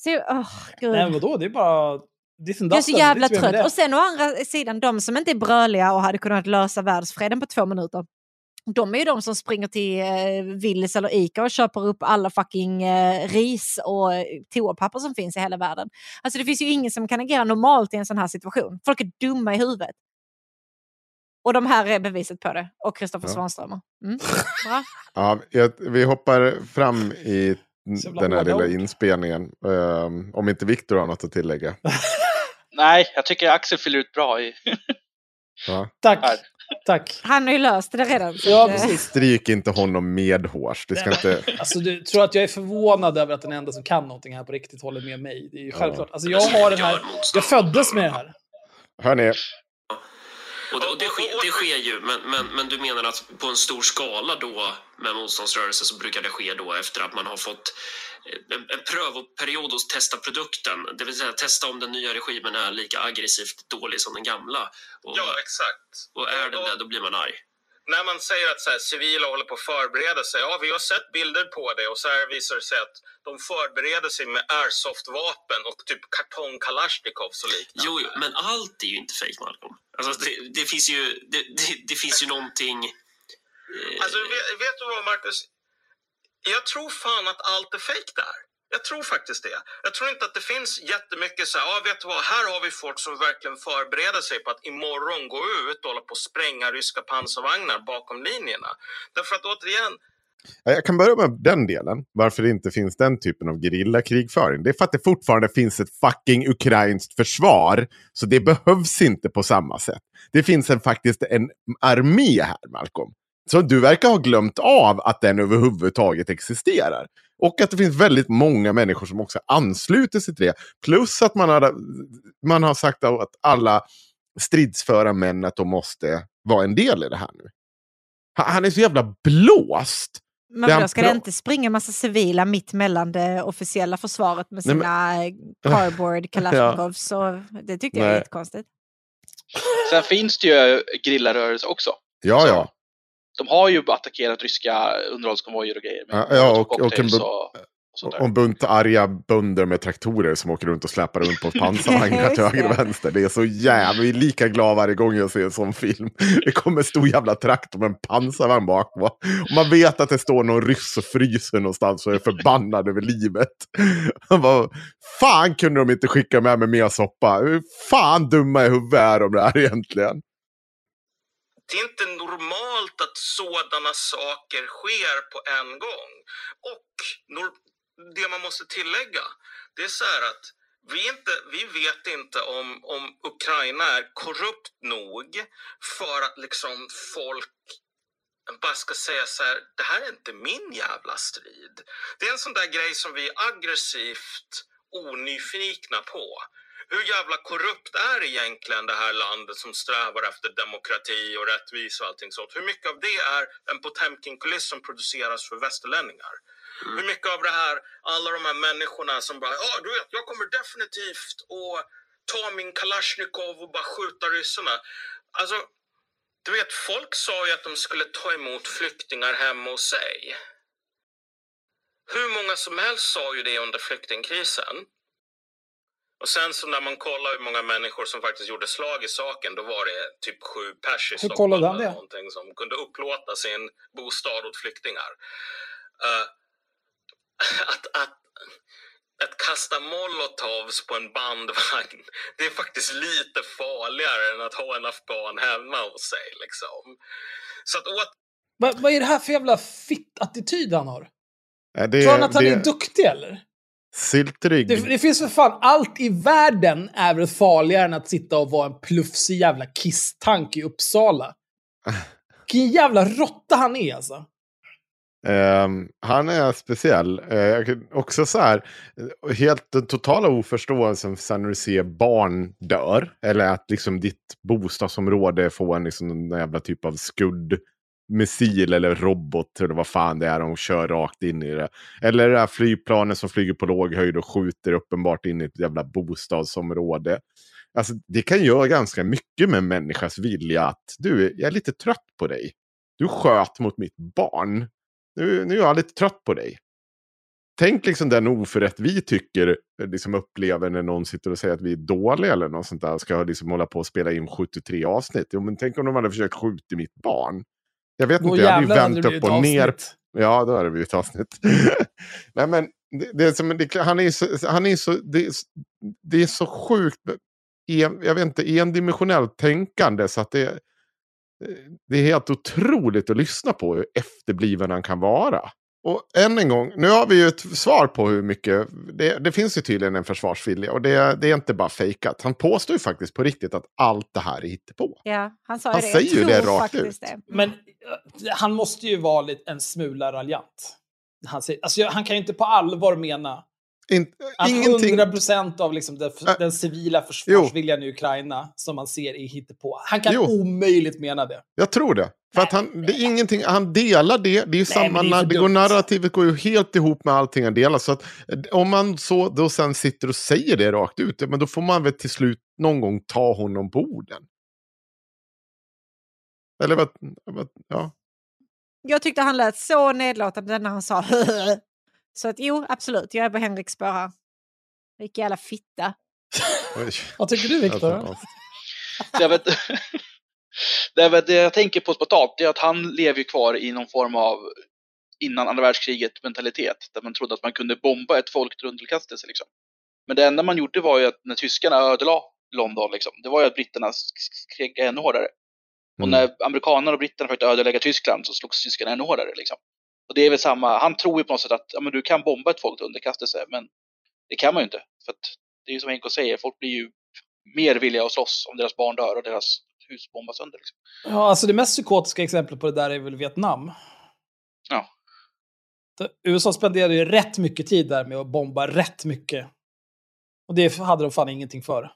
Speaker 3: Så, oh, gud.
Speaker 5: Nej, men vadå? Det är bara...
Speaker 3: Jag är så jävla trött. Och sen å andra sidan, de som inte är bröliga och hade kunnat lösa världsfreden på två minuter. De är ju de som springer till eh, Willys eller Ica och köper upp alla fucking eh, ris och eh, toapapper som finns i hela världen. Alltså det finns ju ingen som kan agera normalt i en sån här situation. Folk är dumma i huvudet. Och de här är beviset på det. Och Kristoffer
Speaker 4: Ja.
Speaker 3: Svanströmer. Mm.
Speaker 4: Ja, vi hoppar fram i den här lilla inspelningen. Ehm, om inte Viktor har något att tillägga.
Speaker 6: Nej, jag tycker Axel fyller ut bra i...
Speaker 5: Tack.
Speaker 6: Här.
Speaker 5: Tack.
Speaker 3: Han har ju löst det redan.
Speaker 5: Ja,
Speaker 3: eh,
Speaker 5: precis.
Speaker 4: Stryk inte honom medhårs. Det ska inte...
Speaker 5: Alltså, du tror att jag är förvånad över att den enda som kan någonting här på riktigt håller med mig? Det är ju självklart. Alltså, jag har den här... Jag föddes med det här.
Speaker 4: Hörni,
Speaker 8: Och, och det, sker, det sker ju, men, men, men du menar att på en stor skala då med motståndsrörelse så brukar det ske då efter att man har fått eh, en, en prövoperiod att testa produkten, det vill säga testa om den nya regimen är lika aggressivt dålig som den gamla. Och,
Speaker 7: Ja, exakt.
Speaker 8: och är den det, då blir man arg.
Speaker 7: När man säger att så här, civila håller på att förbereda sig, ja vi har sett bilder på det och så här visar det sig att de förbereder sig med airsoftvapen och typ kartong kalasjnikovs och liknande.
Speaker 8: Jo, jo, men allt är ju inte fake Malcolm. Alltså, det, det finns ju, det, det, det finns ju någonting... Eh,
Speaker 7: Alltså vet, vet du vad Marcus? Jag tror fan att allt är fake där. Jag tror faktiskt det. Jag tror inte att det finns jättemycket så här, ja vet du vad, här har vi folk som verkligen förbereder sig på att imorgon gå ut och hålla på att spränga ryska pansarvagnar bakom linjerna. Därför att återigen,
Speaker 4: jag kan börja med den delen. Varför det inte finns den typen av gerillakrigföring. Det är för att det fortfarande finns ett fucking ukrainskt försvar. Så det behövs inte på samma sätt. Det finns en, faktiskt en armé här, Malcolm. Så du verkar ha glömt av att den överhuvudtaget existerar. Och att det finns väldigt många människor som också ansluter sig till det. Plus att man har, man har sagt att alla stridsföra män att de måste vara en del i det här nu. Han är så jävla blåst.
Speaker 3: Men då ska det inte springa massa civila mitt mellan det officiella försvaret med
Speaker 4: Nej, men-
Speaker 3: sina cardboard Kalashnikovs. Så det tyckte jag
Speaker 4: Nej.
Speaker 3: är jättekonstigt.
Speaker 6: Sen finns det ju grillarörelse också.
Speaker 4: Ja, ja.
Speaker 6: De har ju attackerat ryska underhållskonvojer och grejer. med
Speaker 4: Ja, ja, och- och en bu-
Speaker 6: och, och
Speaker 4: Och en bunt arga bönder med traktorer som åker runt och släpar runt på pansarvagnar till höger och vänster. Det är så jävla... Vi är lika glada varje gång jag ser en sån film. Det kommer en stor jävla traktor med en pansarvagn bak. Va? Och man vet att det står någon ryss och fryser någonstans och är förbannad över livet. Man bara, fan kunde de inte skicka med mig mer soppa? Hur fan dumma i huvudet är de där egentligen?
Speaker 7: Det är inte normalt att sådana saker sker på en gång. Och det man måste tillägga, det är så här att vi, inte, vi vet inte om, om Ukraina är korrupt nog för att liksom folk bara ska säga så här, det här är inte min jävla strid. Det är en sån där grej som vi är aggressivt onyfikna på. Hur jävla korrupt är egentligen det här landet som strävar efter demokrati och rättvisa och allting sånt? Hur mycket av det är en Potemkin-kuliss som produceras för västerlänningar? Hur mycket av det här, alla de här människorna som bara, ja du vet, jag kommer definitivt att ta min Kalashnikov och bara skjuta ryssarna. Alltså, du vet, folk sa ju att de skulle ta emot flyktingar hemma hos sig. Hur många som helst sa ju det under flyktingkrisen. Och sen så när man kollar hur många människor som faktiskt gjorde slag i saken, då var det typ sju pers i
Speaker 5: Hur
Speaker 7: Stockholm
Speaker 5: kollade han
Speaker 7: eller
Speaker 5: det?
Speaker 7: någonting som kunde upplåta sin bostad åt flyktingar. Eh, att, att, att kasta molotovs på en bandvagn, det är faktiskt lite farligare än att ha en afghan hemma hos sig. Liksom. Så att åt,
Speaker 5: Vad, vad är det här för jävla fitt-attityd han har?
Speaker 4: Är det,
Speaker 5: Tror han att han
Speaker 4: det,
Speaker 5: är duktig eller?
Speaker 4: Syltrygg.
Speaker 5: Det, det finns för fan, allt i världen är väl farligare än att sitta och vara en plufsig jävla kisstank i Uppsala. Vilken jävla råtta han är alltså.
Speaker 4: Ehm, han är speciell. Uh, också så här, helt den totala oförståelsen för när du ser barn dör. Eller att liksom ditt bostadsområde får en liksom, någon jävla typ av missil eller robot eller vad fan det är. De kör rakt in i det. Eller det här flygplanen som flyger på låg höjd och skjuter uppenbart in i ett jävla bostadsområde. Alltså, det kan göra ganska mycket med en människas vilja att du, jag är lite trött på dig. Du sköt mot mitt barn nu, nu är jag lite trött på dig. Tänk liksom den oförrätt vi tycker, eh, liksom upplever när någon sitter och säger att vi är dåliga eller något sånt där. Ska liksom hålla på och spela in 73 avsnitt. Jo, men tänk om de hade försökt skjuta mitt barn. Jag vet
Speaker 5: Då
Speaker 4: inte, jag hade ju
Speaker 5: hade
Speaker 4: vänt upp och ner. Ja, då hade det blivit avsnitt. Nej, men det, det är som, det, han är så, han är så, det, det är så sjukt, en, jag vet inte, endimensionellt tänkande så att det, det är helt otroligt att lyssna på hur efterbliven han kan vara. Och än en gång, nu har vi ju ett svar på hur mycket, det, det finns ju tydligen en försvarsvilja och det, det är inte bara fejkat. Han påstår ju faktiskt på riktigt att allt det här är hittepå.
Speaker 3: Ja, han sa
Speaker 4: Han
Speaker 3: det.
Speaker 4: säger ju det rakt ut.
Speaker 3: Det.
Speaker 5: Men eh, han måste ju vara lite, en smula raljant. Han, säger, alltså, han kan ju inte på allvar mena
Speaker 4: In,
Speaker 5: att
Speaker 4: ingenting...
Speaker 5: 100% av liksom den,
Speaker 4: Äh,
Speaker 5: den civila försvarsviljan i Ukraina som man ser i hittepå. Han kan
Speaker 4: Jo.
Speaker 5: omöjligt mena det.
Speaker 4: Jag tror det. För att han, det är ingenting, han delar det. Det, är ju samma,
Speaker 5: men det är
Speaker 4: det går, narrativet går ju helt ihop med allting han delar. Så att eh, om man så då sen sitter och säger det rakt ut, men då får man väl till slut någon gång ta honom på orden. Eller vad, vad ja.
Speaker 3: Jag tyckte han lät så nedlåtande när han sa Så att jo, absolut, jag är på Henriks spår här. Vilken jävla fitta.
Speaker 5: Vad tycker du, Viktor?
Speaker 6: Det, jag vet, det, det jag tänker på spontant är att han lever ju kvar i någon form av innan andra världskriget mentalitet. Där man trodde att man kunde bomba ett folk till underkastelse. Liksom. Men det enda man gjorde var ju att när tyskarna ödelade London, liksom, det var ju att britterna sk- skrek ännu hårdare. Och
Speaker 4: Mm.
Speaker 6: när amerikanerna och britterna försökte ödelägga Tyskland så slogs tyskarna ännu hårdare. Liksom. Och det är väl samma, han tror ju på något sätt att ja, men du kan bomba ett folk till underkastelse, men det kan man ju inte. För att det är ju som Henko säger, folk blir ju mer villiga att slåss om deras barn dör och deras hus bombas sönder. Liksom.
Speaker 5: Ja, alltså det mest psykotiska exemplet på det där är väl Vietnam.
Speaker 6: Ja.
Speaker 5: USA spenderade ju rätt mycket tid där med att bomba rätt mycket. Och det hade de fan ingenting för.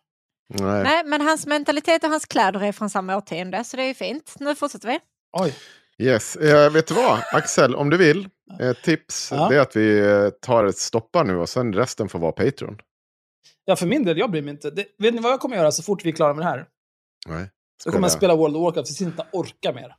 Speaker 4: Nej.
Speaker 3: Nej, men hans mentalitet och hans kläder är från samma årtionde, så det är ju fint. Nu fortsätter vi.
Speaker 5: Oj.
Speaker 4: Yes, eh, vet du vad? Axel, om du vill, ett tips
Speaker 5: Ja.
Speaker 4: det är att vi eh, tar ett stoppar nu och sen resten får vara Patreon.
Speaker 5: Ja, för min del, jag bryr mig inte. Det, vet ni vad jag kommer göra så fort vi är klara med det här?
Speaker 4: Nej.
Speaker 5: Då kommer jag spela World of Warcraft tills jag inte orkar mer.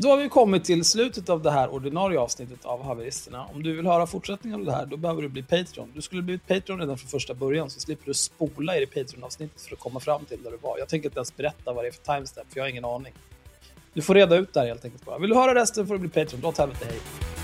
Speaker 5: Då har vi kommit till slutet av det här ordinarie avsnittet av Haveristerna. Om du vill höra fortsättningen av det här, då behöver du bli Patreon. Du skulle blivit Patreon redan från första början, så slipper du spola i det Patreon-avsnittet för att komma fram till där du var. Jag tänker inte ens berätta vad det är för timestamp, för jag har ingen aning. Du får reda ut det här helt enkelt bara. Vill du höra resten får du bli Patreon. Dra åt helvete, hej.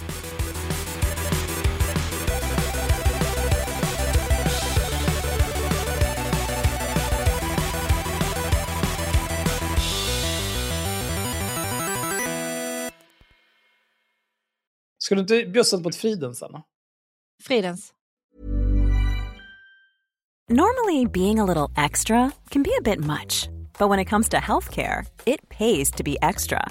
Speaker 5: Ska du inte bjussa på ett Fridens, Anna?
Speaker 3: Fridens.
Speaker 11: Normally, being a little extra can be a bit much, but when it comes to healthcare, it pays to be extra.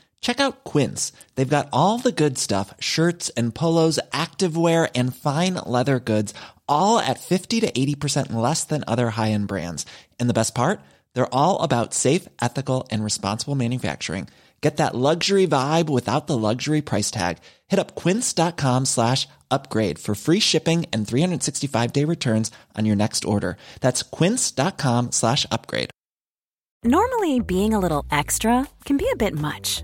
Speaker 12: Check out Quince. They've got all the good stuff shirts and polos, activewear, and fine leather goods, all at 50 to 80% less than other high end brands. And the best part? They're all about safe, ethical, and responsible manufacturing. Get that luxury vibe without the luxury price tag. Hit up quince.com slash upgrade for free shipping and 365 day returns on your next order. That's quince.com slash upgrade.
Speaker 11: Normally, being a little extra can be a bit much,